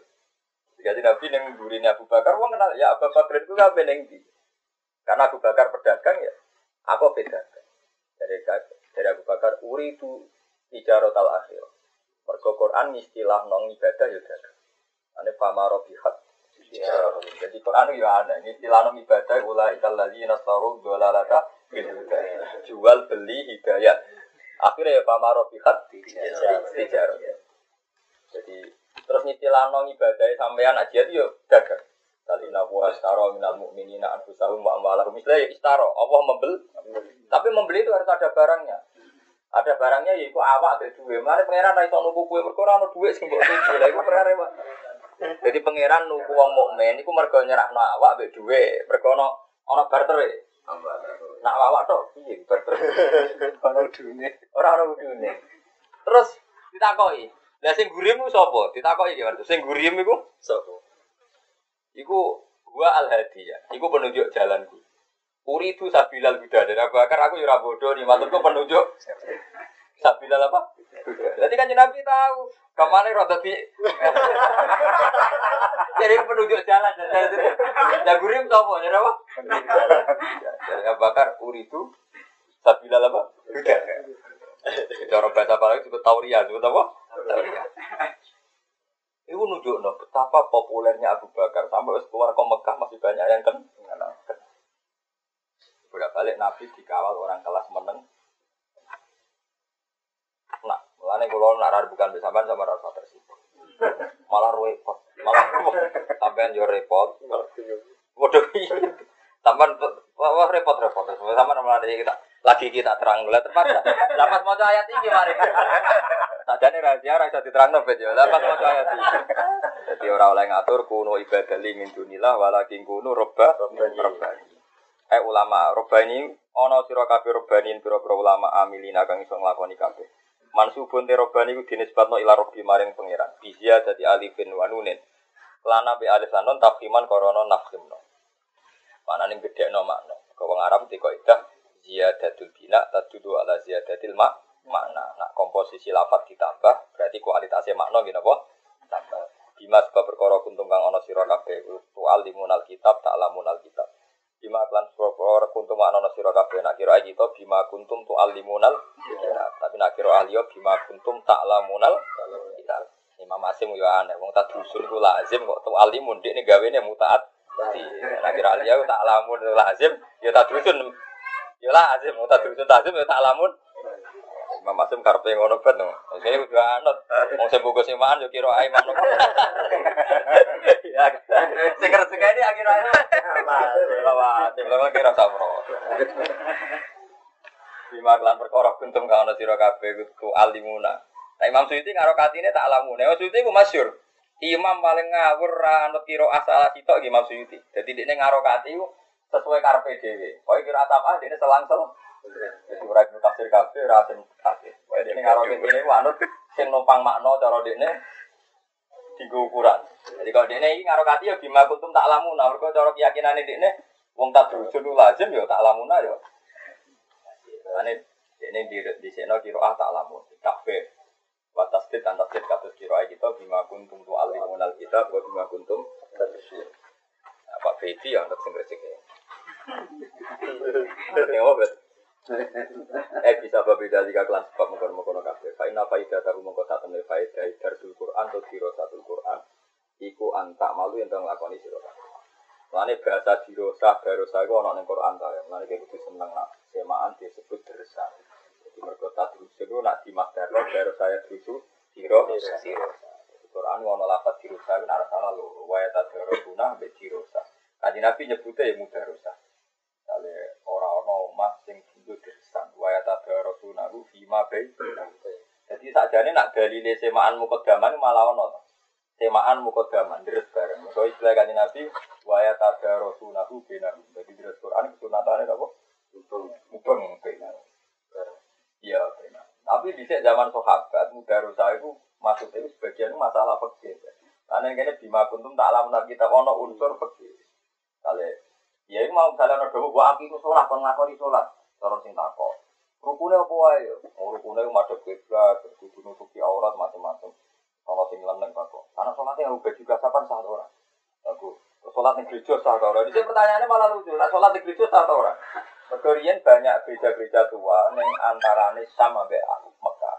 Jadi Nabi yang gurine Abu Bakar, wong kenal ya Abu Bakar itu kabeh ning ndi. Karena Abu Bakar pedagang ya, aku pedagang. Dari dari Abu Bakar uri itu ijarot al akhir. Mergo Quran istilah nong ibadah ya dagang. Ane fama robihat jadi Quran itu ya ada. Istilah ibadah ula ikal lagi nasaru dolalata jual beli hidayat. Akhirnya ya pamaro bihat tijar. Jadi terus istilah nong ibadah sampai anak jadi yo dagang. Kali nabu astaro minal mu'minina anfusahum wa amwalahum. Misalnya ya istaro, Allah membel, Tapi membeli itu harus ada barangnya. Ada barangnya yaitu awak ada duwe. Mari pangeran ra iso nuku kue mergo ora ono duit sing mbok tuku. Lah iku perkara Pak. Jadi pangeran nuku wong mukmin iku mergo nyerahno awak mbek duwe. Mergo ono ono barter. e. Nak awak tok piye barter. [laughs] Ono dunia. Ora ono udune. Terus ditakoki. Lah sing gurim ku sapa? Ditakoki ki Mas. Sing gurim iku Sopo. iku gua al hadiyah. Iku penunjuk jalanku. Uri itu sabilal huda dan Abu Bakar aku yura bodoh nih maturku penunjuk sabilal apa? Jadi kan Nabi tahu ke mana roda di [laughs] jadi penunjuk jalan dan gurim tau jadi apa? Jadi Abu Bakar uri itu sabilal apa? Huda. Cara bahasa Bali disebut tauria, disebut apa? Tauria. Itu nunjuk betapa populernya Abu Bakar sampai keluar ke Mekah masih banyak yang kan bolak balik Nabi dikawal orang kelas meneng. Nah, mulane kalau nak bukan bersama sama rasa tersibuk. Malah repot, malah sampean yo repot. Waduh iya. Sampean wah repot-repot. Sampean malah kita lagi kita terang lah terpaksa. Lapas mau ayat ini mari. Sajane rahasia ra iso diterangno bet yo. Lapas mau ayat ini. Jadi orang oleh ngatur kuno ibadah li min dunillah walakin kuno robba robbani. Eh ulama, robani ana sira kabeh robanin pira-pira ulama amilina kang iso nglakoni kabeh. Mansubun te robani ku dinisbatno ila robbi maring pangeran. Bizia dadi alifin wa nunin. Lana bi alif lanon tafhiman korono nafhimno. Manane gedhekno makna. Kau wong Arab teko idah ziyadatul bina tadudu ala ziyadatil mak makna. Nak komposisi lafat ditambah berarti kualitasnya makna gini apa? Tambah. Bima sebab perkara kuntum kang ana sira kabeh tu alimunal kitab tak lamunal kitab. Bima klan perkara kuntum ana sira kabeh nak kira kita bima kuntum tu alimunal. Tapi nak kira ahli yo bima kuntum tak lamunal kitab. Imam Asim yo aneh wong tak dusun ku lazim kok tu alimun dik gawene mutaat. Nak kira ahli yo tak lamun lazim yo tak dusun. Yo lazim tak dusun lazim yo tak lamun. Imam Asim karepe ngono ben. Saya kudu anut. Wong sing bungkus iman yo kira ae manuk. Ya. Sing kerja ini akhir ae. Lawat, lawat kira. Bima kelan perkara kuntum kang ana sira kabeh kudu alimuna. Nah Imam Suyuti karo katine tak alamune. Imam Suyuti ku masyhur. Imam paling ngawur ra anut kira asal sitok Imam Suyuti. Dadi dekne ngaro kati sesuai karepe dhewe. Pokoke kira apa dekne selang-selang. Jadi ora iku tafsir kabeh ora sing tafsir. Pokoke dekne ngaro kene ku anut sing numpang makna cara dekne dienggo ukuran. Jadi kalau dekne iki ngaro kati ya bima kuntum tak alamuna. Mergo cara keyakinane dekne wong tak durujun lazim ya tak alamuna ya. Ini di di sini kiro ah tak lamun batas tit dan tasdid katus kiro ay kita bima kuntum tu alimunal kita buat bima kuntum tadbir. Nah, Pak Fedi yang singkir singkir. Tengok bet. Eh bisa berbeda jika kelas sebab mengkono mengkono kafe. Faina faida tahu mengkono satu nilai faida darsul Quran atau kiro satu Quran. Iku antak malu yang tengah lakoni siro Lani bahasa dirosa, barosa itu orang yang Quran tau ya. Lani kayak gitu seneng nak semaan disebut dersa. Jadi tak terus itu nak di makdaro, baru saya terus diro, dirosa. Quran ngono lapat dirosa itu nak salah lho. Waya tak guna, be dirosa. Kaji Nabi nyebutnya ya mudah rosa. Kali orang-orang mas yang tak daro guna, itu fima be. Jadi sakjane nak dalile semaan mukodaman malah ono. semaan mukodaman deres bareng. So istilah kanji Nabi waya tada rasunahu benahu. Jadi deres Quran kesunatannya apa? Mubeng benahu. Iya benar. Tapi di zaman sahabat mudarosa itu maksudnya itu sebagian masalah fikih. Karena ini bima kuntum tak alam kita ono unsur fikih. Kali ya ini mau kalian ada gua akimu sholat kon ngakoni sholat terus sing takok. Rukunnya apa wae? Oh, rukunnya madhep kiblat, kudu nutupi aurat macam-macam. Kalau sing leneng kok. Karena sholatnya yang ubah juga sapan sah orang. Aku sholat di gereja sah orang. Jadi pertanyaannya malah lucu. Nah sholat di gereja sah orang. Mergorian banyak gereja-gereja tua yang antarane sama be Mekah.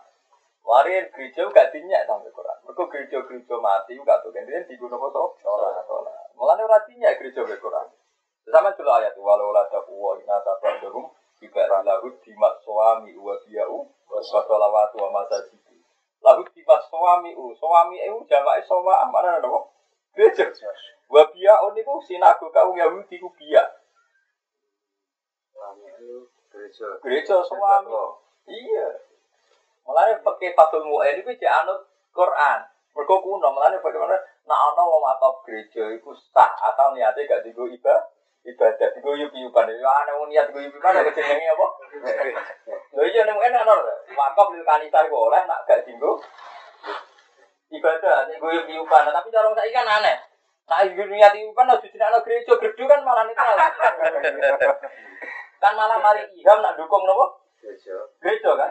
Warian gereja gak dinyak sampai Quran. Mereka gereja-gereja mati gak tuh. Kemudian di gunung kosong sholat sholat. Mulanya ora dinyak gereja be Quran. Sama dulu ayat walau la taqwa inna taqaddahum Ibarat lahu dimat suami wa biya'u wa sholawatu wa masajidu Lalu tiba suami u, suami u jamak sama mana ada kok? Gereja. Wabia on itu sinagoga Yahudi ku biya. Gereja. Gereja suami. Iya. Mulane pakai Fathul Mu'in iku cek anut Quran. Mergo kuno, mulane bagaimana nak ana wong atau gereja iku sah asal niate gak digo ibadah ibadah digo yup-yupan. Ya ana wong niat yup-yupan kok jenenge apa? Lho iya nek enak ana. Wakaf lil kanisa iku oleh nak gak digo ibadah digo yup-yupan. Tapi cara saiki kan aneh. Nah, ibu niat yup-yupan harus dijenakno gereja, gerdu kan malah netral. kan malah mari iham nak dukung nopo? Gereja. Gereja kan?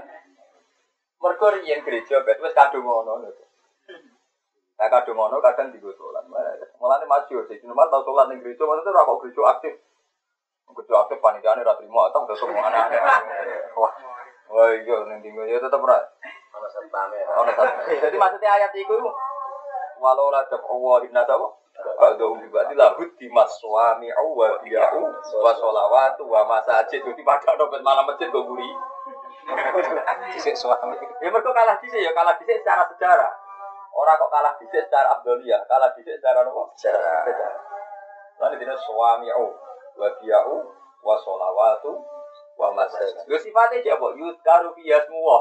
Mergo riyen gereja bet wis kadung ngono lho. Nah kadung ngono kadang digo salat. Mulane masyhur sih nomor tau salat ning gereja maksudnya ora kok gereja aktif. Gereja aktif panitiane ra trimo atau udah semua anak Wah. Wah iya ning dinggo ya tetep ora. Ono sertane. Ono. Jadi maksudnya ayat iku walau la taqwa inna tawa Ba'dahum juga lahud di maswami wa biya'u wa sholawatu wa masajid Jadi pada dompet malam masjid gue buri Sik suami. Ya mereka kalah dhisik ya kalah dhisik secara sejarah. Orang kok kalah dhisik secara abdoliyah, kalah dhisik secara apa? Secara. Lan dina suami'u wa biya'u wa sholawatu wa masajid. Lho sifatnya aja apa? Yudkaru fi yasmuwa.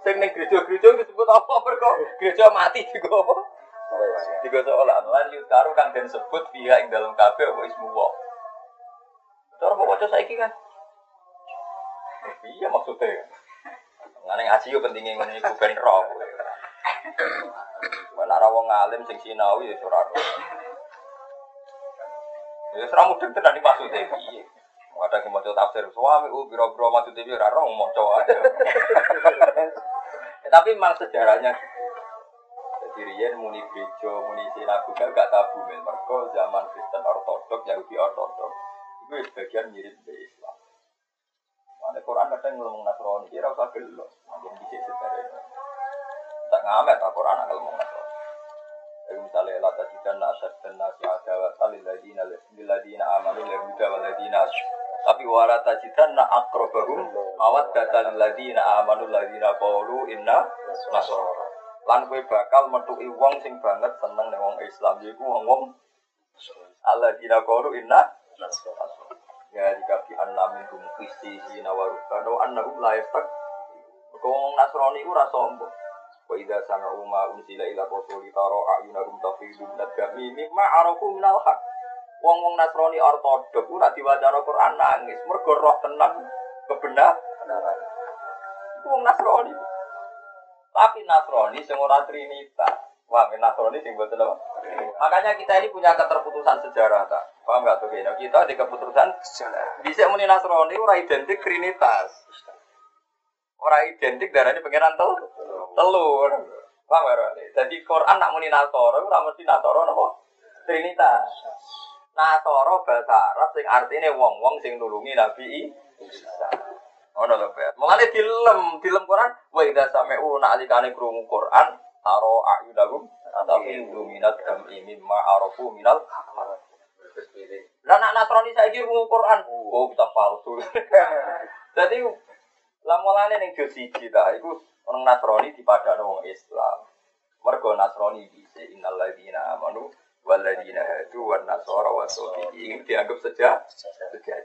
Sing ning gereja-gereja disebut apa mergo gereja mati juga apa? Tiga seolah lan yudkaru kang den sebut fiha ing dalam kabeh apa ismuwa. Cara kok waca saiki kan? Iya maksudnya. Ngene ngaji yo pentingnya ngene iku ben roh. Mana wong alim sing sinau ya ora roh. Ya ora mudeng tenan iki maksudnya piye. Ada yang mau tafsir suami, uh biro-biro piye ora roh mau aja. Ya, tapi memang sejarahnya jadi riyen muni gereja, muni sinagoga gak tabu men mergo zaman Kristen Ortodok, Yahudi Ortodok. Itu sebagian mirip ke Islam. Mana Quran kadang ngomong Nasrani, kira usah gelo, mungkin bisa sejarah. Tak ngamet tak Quran kalau ngomong Nasrani. Jadi misalnya la tajidan asad dan nasi ada salil ladina lil ladina amanu lil huda wal ladina tapi wala tajidan na akrobahum awat datal ladina amanu ladina qalu inna nasara. Lan kowe bakal metuki wong sing banget seneng ning wong Islam yaiku wong-wong alladzina qalu inna nasara. Ya dikapi anna minhum qissisi nawarubano annahum la yastak. Wong Nasrani ku ora sombong. Wa idza sami'u ma unzila ila rasuli tara a'yunahum tafidu min ad-dami mimma arafu min al-haq. Wong-wong Nasrani ortodok ku nek diwaca Quran nangis mergo roh tenan kebenaran. Iku wong Nasrani. Tapi Nasrani sing ora Trinitas. Wah, Nasrani sing boten apa? Makanya kita ini punya keterputusan sejarah tak? Paham nggak tuh Gino? Kita di keputusan sejarah. Bisa muni Nasrani ora identik Trinitas. Ora identik darahnya pangeran tel telur. Paham nggak Rani? Jadi Quran nak muni Nasoro, ora mesti Nasoro napa? Trinitas. Nasoro bahasa Arab sing artinya wong-wong sing nulungi Nabi Isa. Ono lho, Bet. Mulane dilem, dilem Quran, wa idza sami'u na'likane krungu Quran, taro ayunahum tapi minat jam'i mimma arafu minal. Lah nak Nasrani saiki krungu Quran, oh kita palsu. [laughs] Jadi lah mulane ning juz siji ta iku orang Nasrani dipadakno wong Islam. Mergo Nasrani bisa innal ladzina amanu wal ladzina hadu wan nasara wa ini dianggap saja sejajar.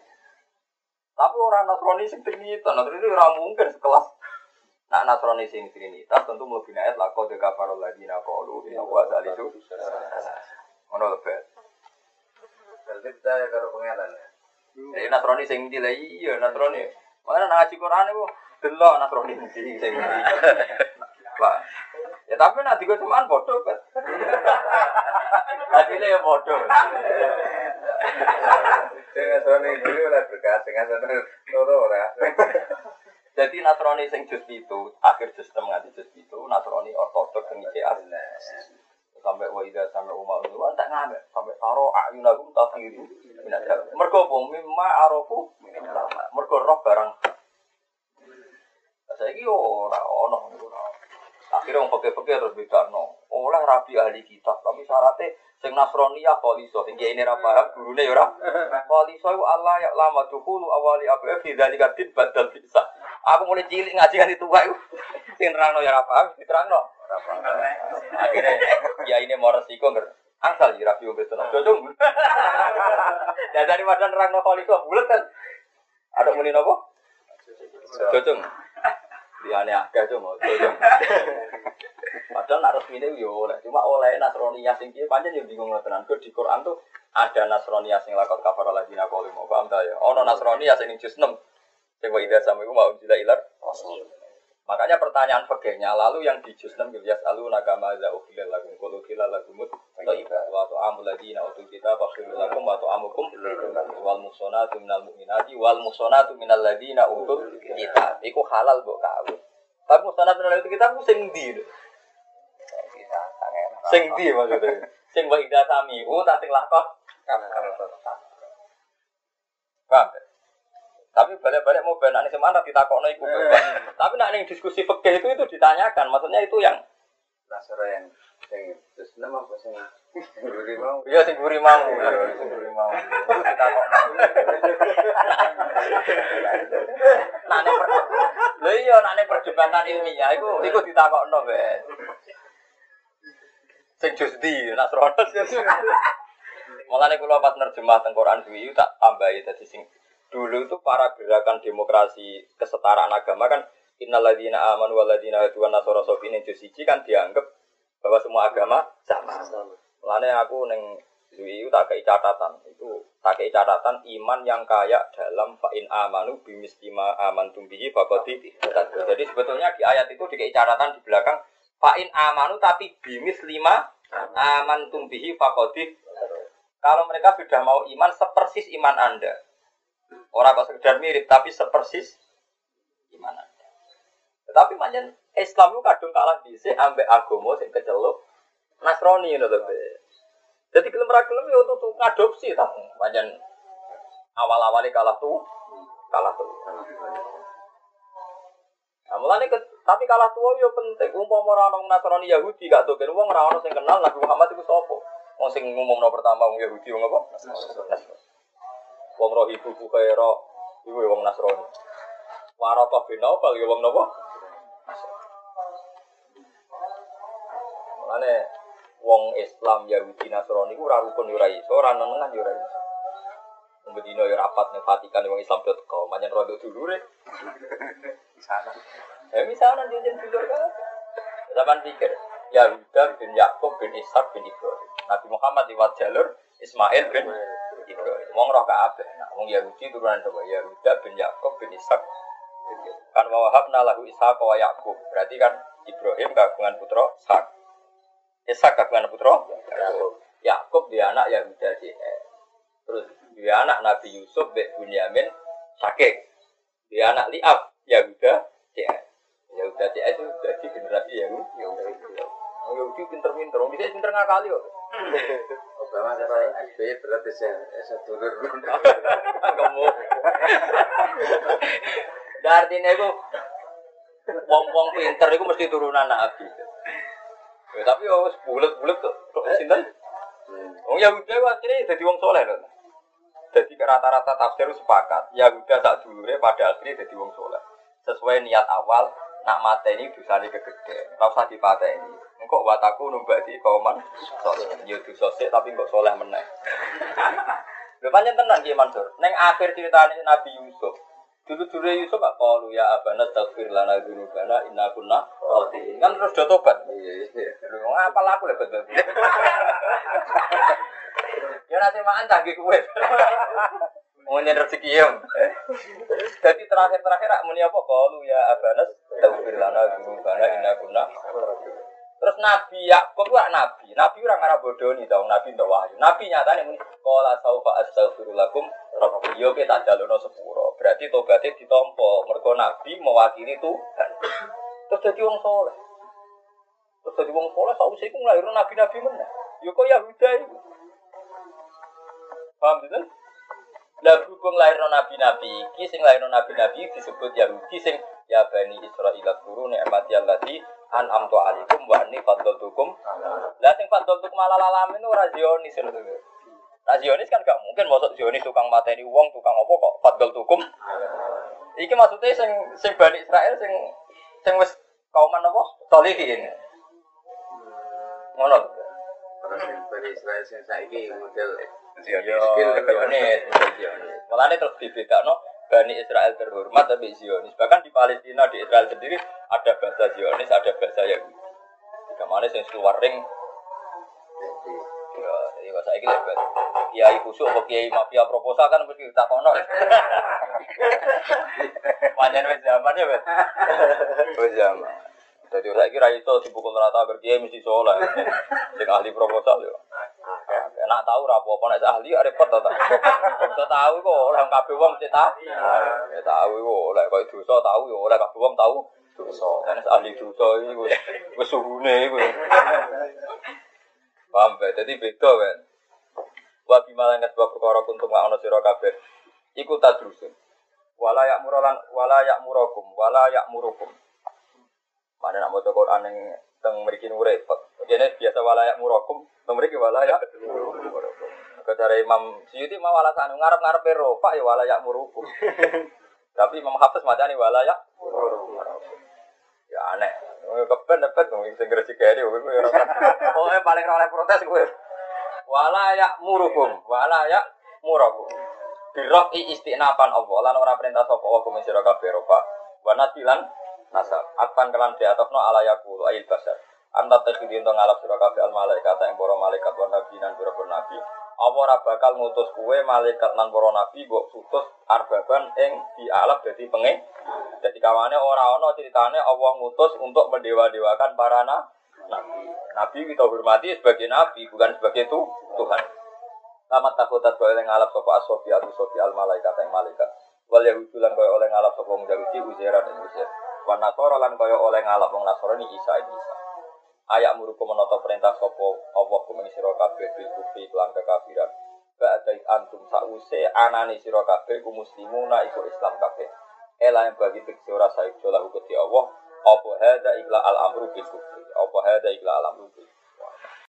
Tapi orang Nasrani sing Trinitas, Nasrani ora mungkin sekelas Nah, Nasrani sing Trinitas tentu mlebu ayat laqad kafarul ladina qalu inna wa salisu. Ngono lho, Bet. Berarti percaya karo pengelan ya. Jadi Nasrani sing ndi lah iya Nasrani. Mana ngaji Quran iku delok Nasrani ndi sing. Pak. Ya tapi nak digo cuman bodoh kan. Hasilnya ya bodoh. Dengan soalnya dulu lah berkas, dengan soalnya loro ora. Jadi Nasrani sing juz itu, akhir juz 6 nganti juz itu Nasrani ortodok sing ICA. Sampai wa idza sampai umar itu tak ngamet sampai taro ayunahum tafiru Mergo apa mimma arafu mergo roh barang. Saiki ora ono ora. Akhirnya wong peke-peke terus bedakno. Oleh rabi ahli kitab, tapi syaratnya sing Nasrani ya poliso, sing ini ra paham gurune ya ora. [laughs] Poliso iku Allah ya lama dukhulu awali abu fi dzalika din badal bisa. Aku mulai cilik ngaji kan itu wae. [laughs] Sing nerangno ya ora paham, diterangno. Akhirnya ya ini mau resiko nggak? Angsal ya rabi wong betul. Jojong. Dan dari wadah nerangno poliso bulet kan. Ada muni nopo? Jojong. Liyane akeh cuma. [laughs] Padahal nak resmine yo oleh, cuma oleh Nasroniyah sing piye pancen bingung tenan. Kok di Quran tuh ada Nasroniyah sing lakon kafara lagi nak mau paham ta ya? Ono Nasroniyah sing juz 6. Sing wa sama iku mau jila ilar. Makanya pertanyaan fakihnya lalu yang di juz 6 gitu ya selalu nakama za ukhilal lakum qulu khilal lakum thayyiba wa ta'amul ladina utul kita fakhilul lakum wa ta'amukum wal musonatu minal mu'minati wal musonatu minal ladina utul kita iku halal mbok kawin. Tapi musonatu minal ladina kita sing ndi sing ndi maksudnya? Sing wa idza sami ku tak sing lakon paham ya? Tapi balik-balik mau benar nih semana ditakokno iku. Tapi nak ning diskusi fikih itu itu ditanyakan, maksudnya itu yang Nasara yang yang terus nama apa sih? Guri mau. iya sing guri mau, iya, sing guri mau. Ditakokno. Per- Lho iya ning perdebatan ilmiah iku iku ditakokno, Ben. Sing jus di Nasrono. [laughs] Mulane kula pas nerjemah teng Quran kuwi tak tambahi dadi sing dulu itu para gerakan demokrasi kesetaraan agama kan innalladzina amanu walladzina hadu wan nasara juz siji kan dianggap bahwa semua agama sama. Mulane aku neng Dwi itu tak kei catatan. Itu tak kei catatan iman yang kaya dalam fa'in amanu bimislima aman tumbihi fakoti jadi sebetulnya di ayat itu dikei catatan di belakang fa'in amanu tapi bimislima aman tumbihi fakoti kalau mereka sudah mau iman sepersis iman anda orang kok sekedar mirip tapi sepersis iman anda tetapi manjen Islam itu kadung kalah di ambek agama sing keceluk Nasrani ngono to. Be. Jadi gelem ra gelem ya untuk ngadopsi ta. Panjen awal-awalnya kalah tuh, kalah tuh. Nah, ke, tapi kalah tua yo penting. Umpama ora ono Nasrani Yahudi gak tuh wong ora ono sing kenal Nabi Muhammad iku sapa. Wong sing ngumumno pertama wong Yahudi wong apa? Nasrani. Wong Rohibu Bukhaira iku ya wong Nasrani. Warata bin Naufal ya wong napa? Mulane wong Islam Yahudi Nasrani ku ora rukun ora iso, ora nenengan yo ora iso. Yo rapat ning Vatikan wong Islam dot com, manyen rondo dulure. Sana. Ya misalnya jenjen dulur kan. Zaman pikir, Yahuda bin Yakub bin Ishak bin Ibrahim. Nabi Muhammad lewat jalur Ismail bin Ibrahim. Wong roh kabeh. Nah, wong Yahudi turunan sapa? Yahuda bin Yakub bin Ishak. Kan wa wahabna lahu Ishak wa Yakub. Berarti kan Ibrahim kagungan putra Ishak. Ishak kagungan putra Yakub. Yakub dia anak Yahuda JR. Terus dia anak Nabi Yusuf bin Bunyamin Sakik. Dia anak Liab Yahuda JR. Yahuda JR itu jadi generasi Yahudi. Orang Yahudi pinter-pinter, orang bisa pinter ngakali kok. [laughs] Obama kata SBY berarti saya saya dulur. Kamu. Nah, artinya itu wong-wong pinter itu mesti turunan Nabi. Ya, tapi ya wis bulet-bulet kok. Sinten? Wong Yahuda ku akhirnya jadi wong soleh loh. Jadi rata-rata tafsir sepakat. Yahuda sak dulure pada akhirnya jadi wong soleh. Sesuai niat awal nak mateni dosane kegede. Ora usah dipateni. Engkok wataku numbak di kauman soleh. Ya dosa sik tapi kok soleh meneh. [laughs] Lho pancen tenan Ki Mansur. Ning akhir ceritane Nabi Yusuf. Dulu-dulu Yusuf gak qalu ya abana taghfir lana dzunubana inna kunna khati'in. Kan terus do tobat. Iya iya. Lho ngapa laku lebet lebet. [laughs] Ya nanti makan canggih kue. [laughs] Mau rezeki ya. Jadi terakhir-terakhir rak muni apa qalu ya abana taghfir lana dzunubana inna kunna Terus Nabi Yakub itu nabi. Nabi orang arah bodoh nih, tahu Nabi untuk wahyu. Nabi nyatanya muni qala saufa astaghfirullakum rabbi yo kita sepuro. Berarti tobatnya ditompo. Mergo Nabi mewakili Tuhan. Terus jadi wong soleh. Terus jadi wong soleh sausé iku nglairno nabi-nabi meneh. Yo kok Yahuda iku. Paham gitu? Lah berhubung lahirno nabi-nabi iki sing lahirno nabi-nabi disebut Yahudi sing ya bani Israil guru nikmati allati an amtu alaikum wa anni faddaltukum. Lah sing faddaltukum ala alamin ora Zionis lho. Nah Zionis kan gak mungkin masuk Zionis tukang mateni wong, tukang apa kok faddaltukum. Iki maksudnya sing sing bani Israel sing sing wis kauman apa? Solihin. Ngono. Terus Bani Israel yang saiki model Zionis, Zionis. Mulane terus dibedakno Bani Israel terhormat tapi Zionis. Bahkan di Palestina di Israel sendiri ada bahasa Zionis, ada bahasa Yahudi. Ke mana sih keluar ring? Ya, jadi bahasa ini lebat. Kiai khusyuk atau kiai mafia proposal kan mesti kita kono. [laughs] Panjang wes zaman ya, wes. [laughs] Wes zaman. Jadi saya kira itu dipukul rata berkiai mesti soleh. Sing ahli proposal yo. Nak tahu ra apa nek ahli ya repot to ta. Kok tahu kok ora kabeh wong mesti tahu. Ya tahu kok lek kok dosa tahu ya ora kabeh wong tahu dosa. Nek ahli dosa iki wis suhune iku. Paham be? Dadi beda kan. Wa bimalan sebab perkara kuntum wa ana sira kabeh. Iku tadrusun. Wala ya'murulan wala ya'murukum wala ya'murukum. Mana nak maca Quran yang teng mriki nu repot. Jadi biasa walayak murakum, teng mriki walayak murakum. Kecara Imam Syuuti mau alasan ngarep-ngarep ero, Pak ya walayak murukum. [laughs] Tapi Imam Hafiz macam ni walayak murukum. Ya aneh. Keben dapat dong sing gresik kene kowe ora. Oh, [laughs] paling oleh protes kowe. Walayak murukum, walayak murakum. Birofi istinafan Allah lan ora perintah sapa Allah kumisira kabeh Pak. Wa natilan nasab akan kelan di atas no ala yakulu ayil basar. Anta tekhidin to ngalap surah kabeh al malaikat yang para malaikat wa nabi nan para nabi. Apa ora bakal ngutus kue malaikat nan para nabi mbok utus arbaban ing dialap dadi pengen dadi kawane ora ana ceritane Allah ngutus untuk mendewa-dewakan para na nabi. Nabi kita hormati sebagai nabi bukan sebagai tu Tuhan. Tamat takutat kau oleh ngalap sopo asofi atau sofi al malaikat yang malaikat. Wal yahudulan kau oleh ngalap sopo mujahudi uzeran dan uzer. Wan nasoro lan kaya oleh ngalap wong nasoro ini Isa Isa. Ayak muruku menoto perintah sopo Allah kumeng sira kabeh bil kufri kelan kekafiran. Ba'da antum sause anane sira kabeh ku muslimuna iku Islam kabeh. Ela yang bagi tegese ora saik jolah di Allah. Apa hada ikla al amru bil kufri. Apa hada ikla al amru bil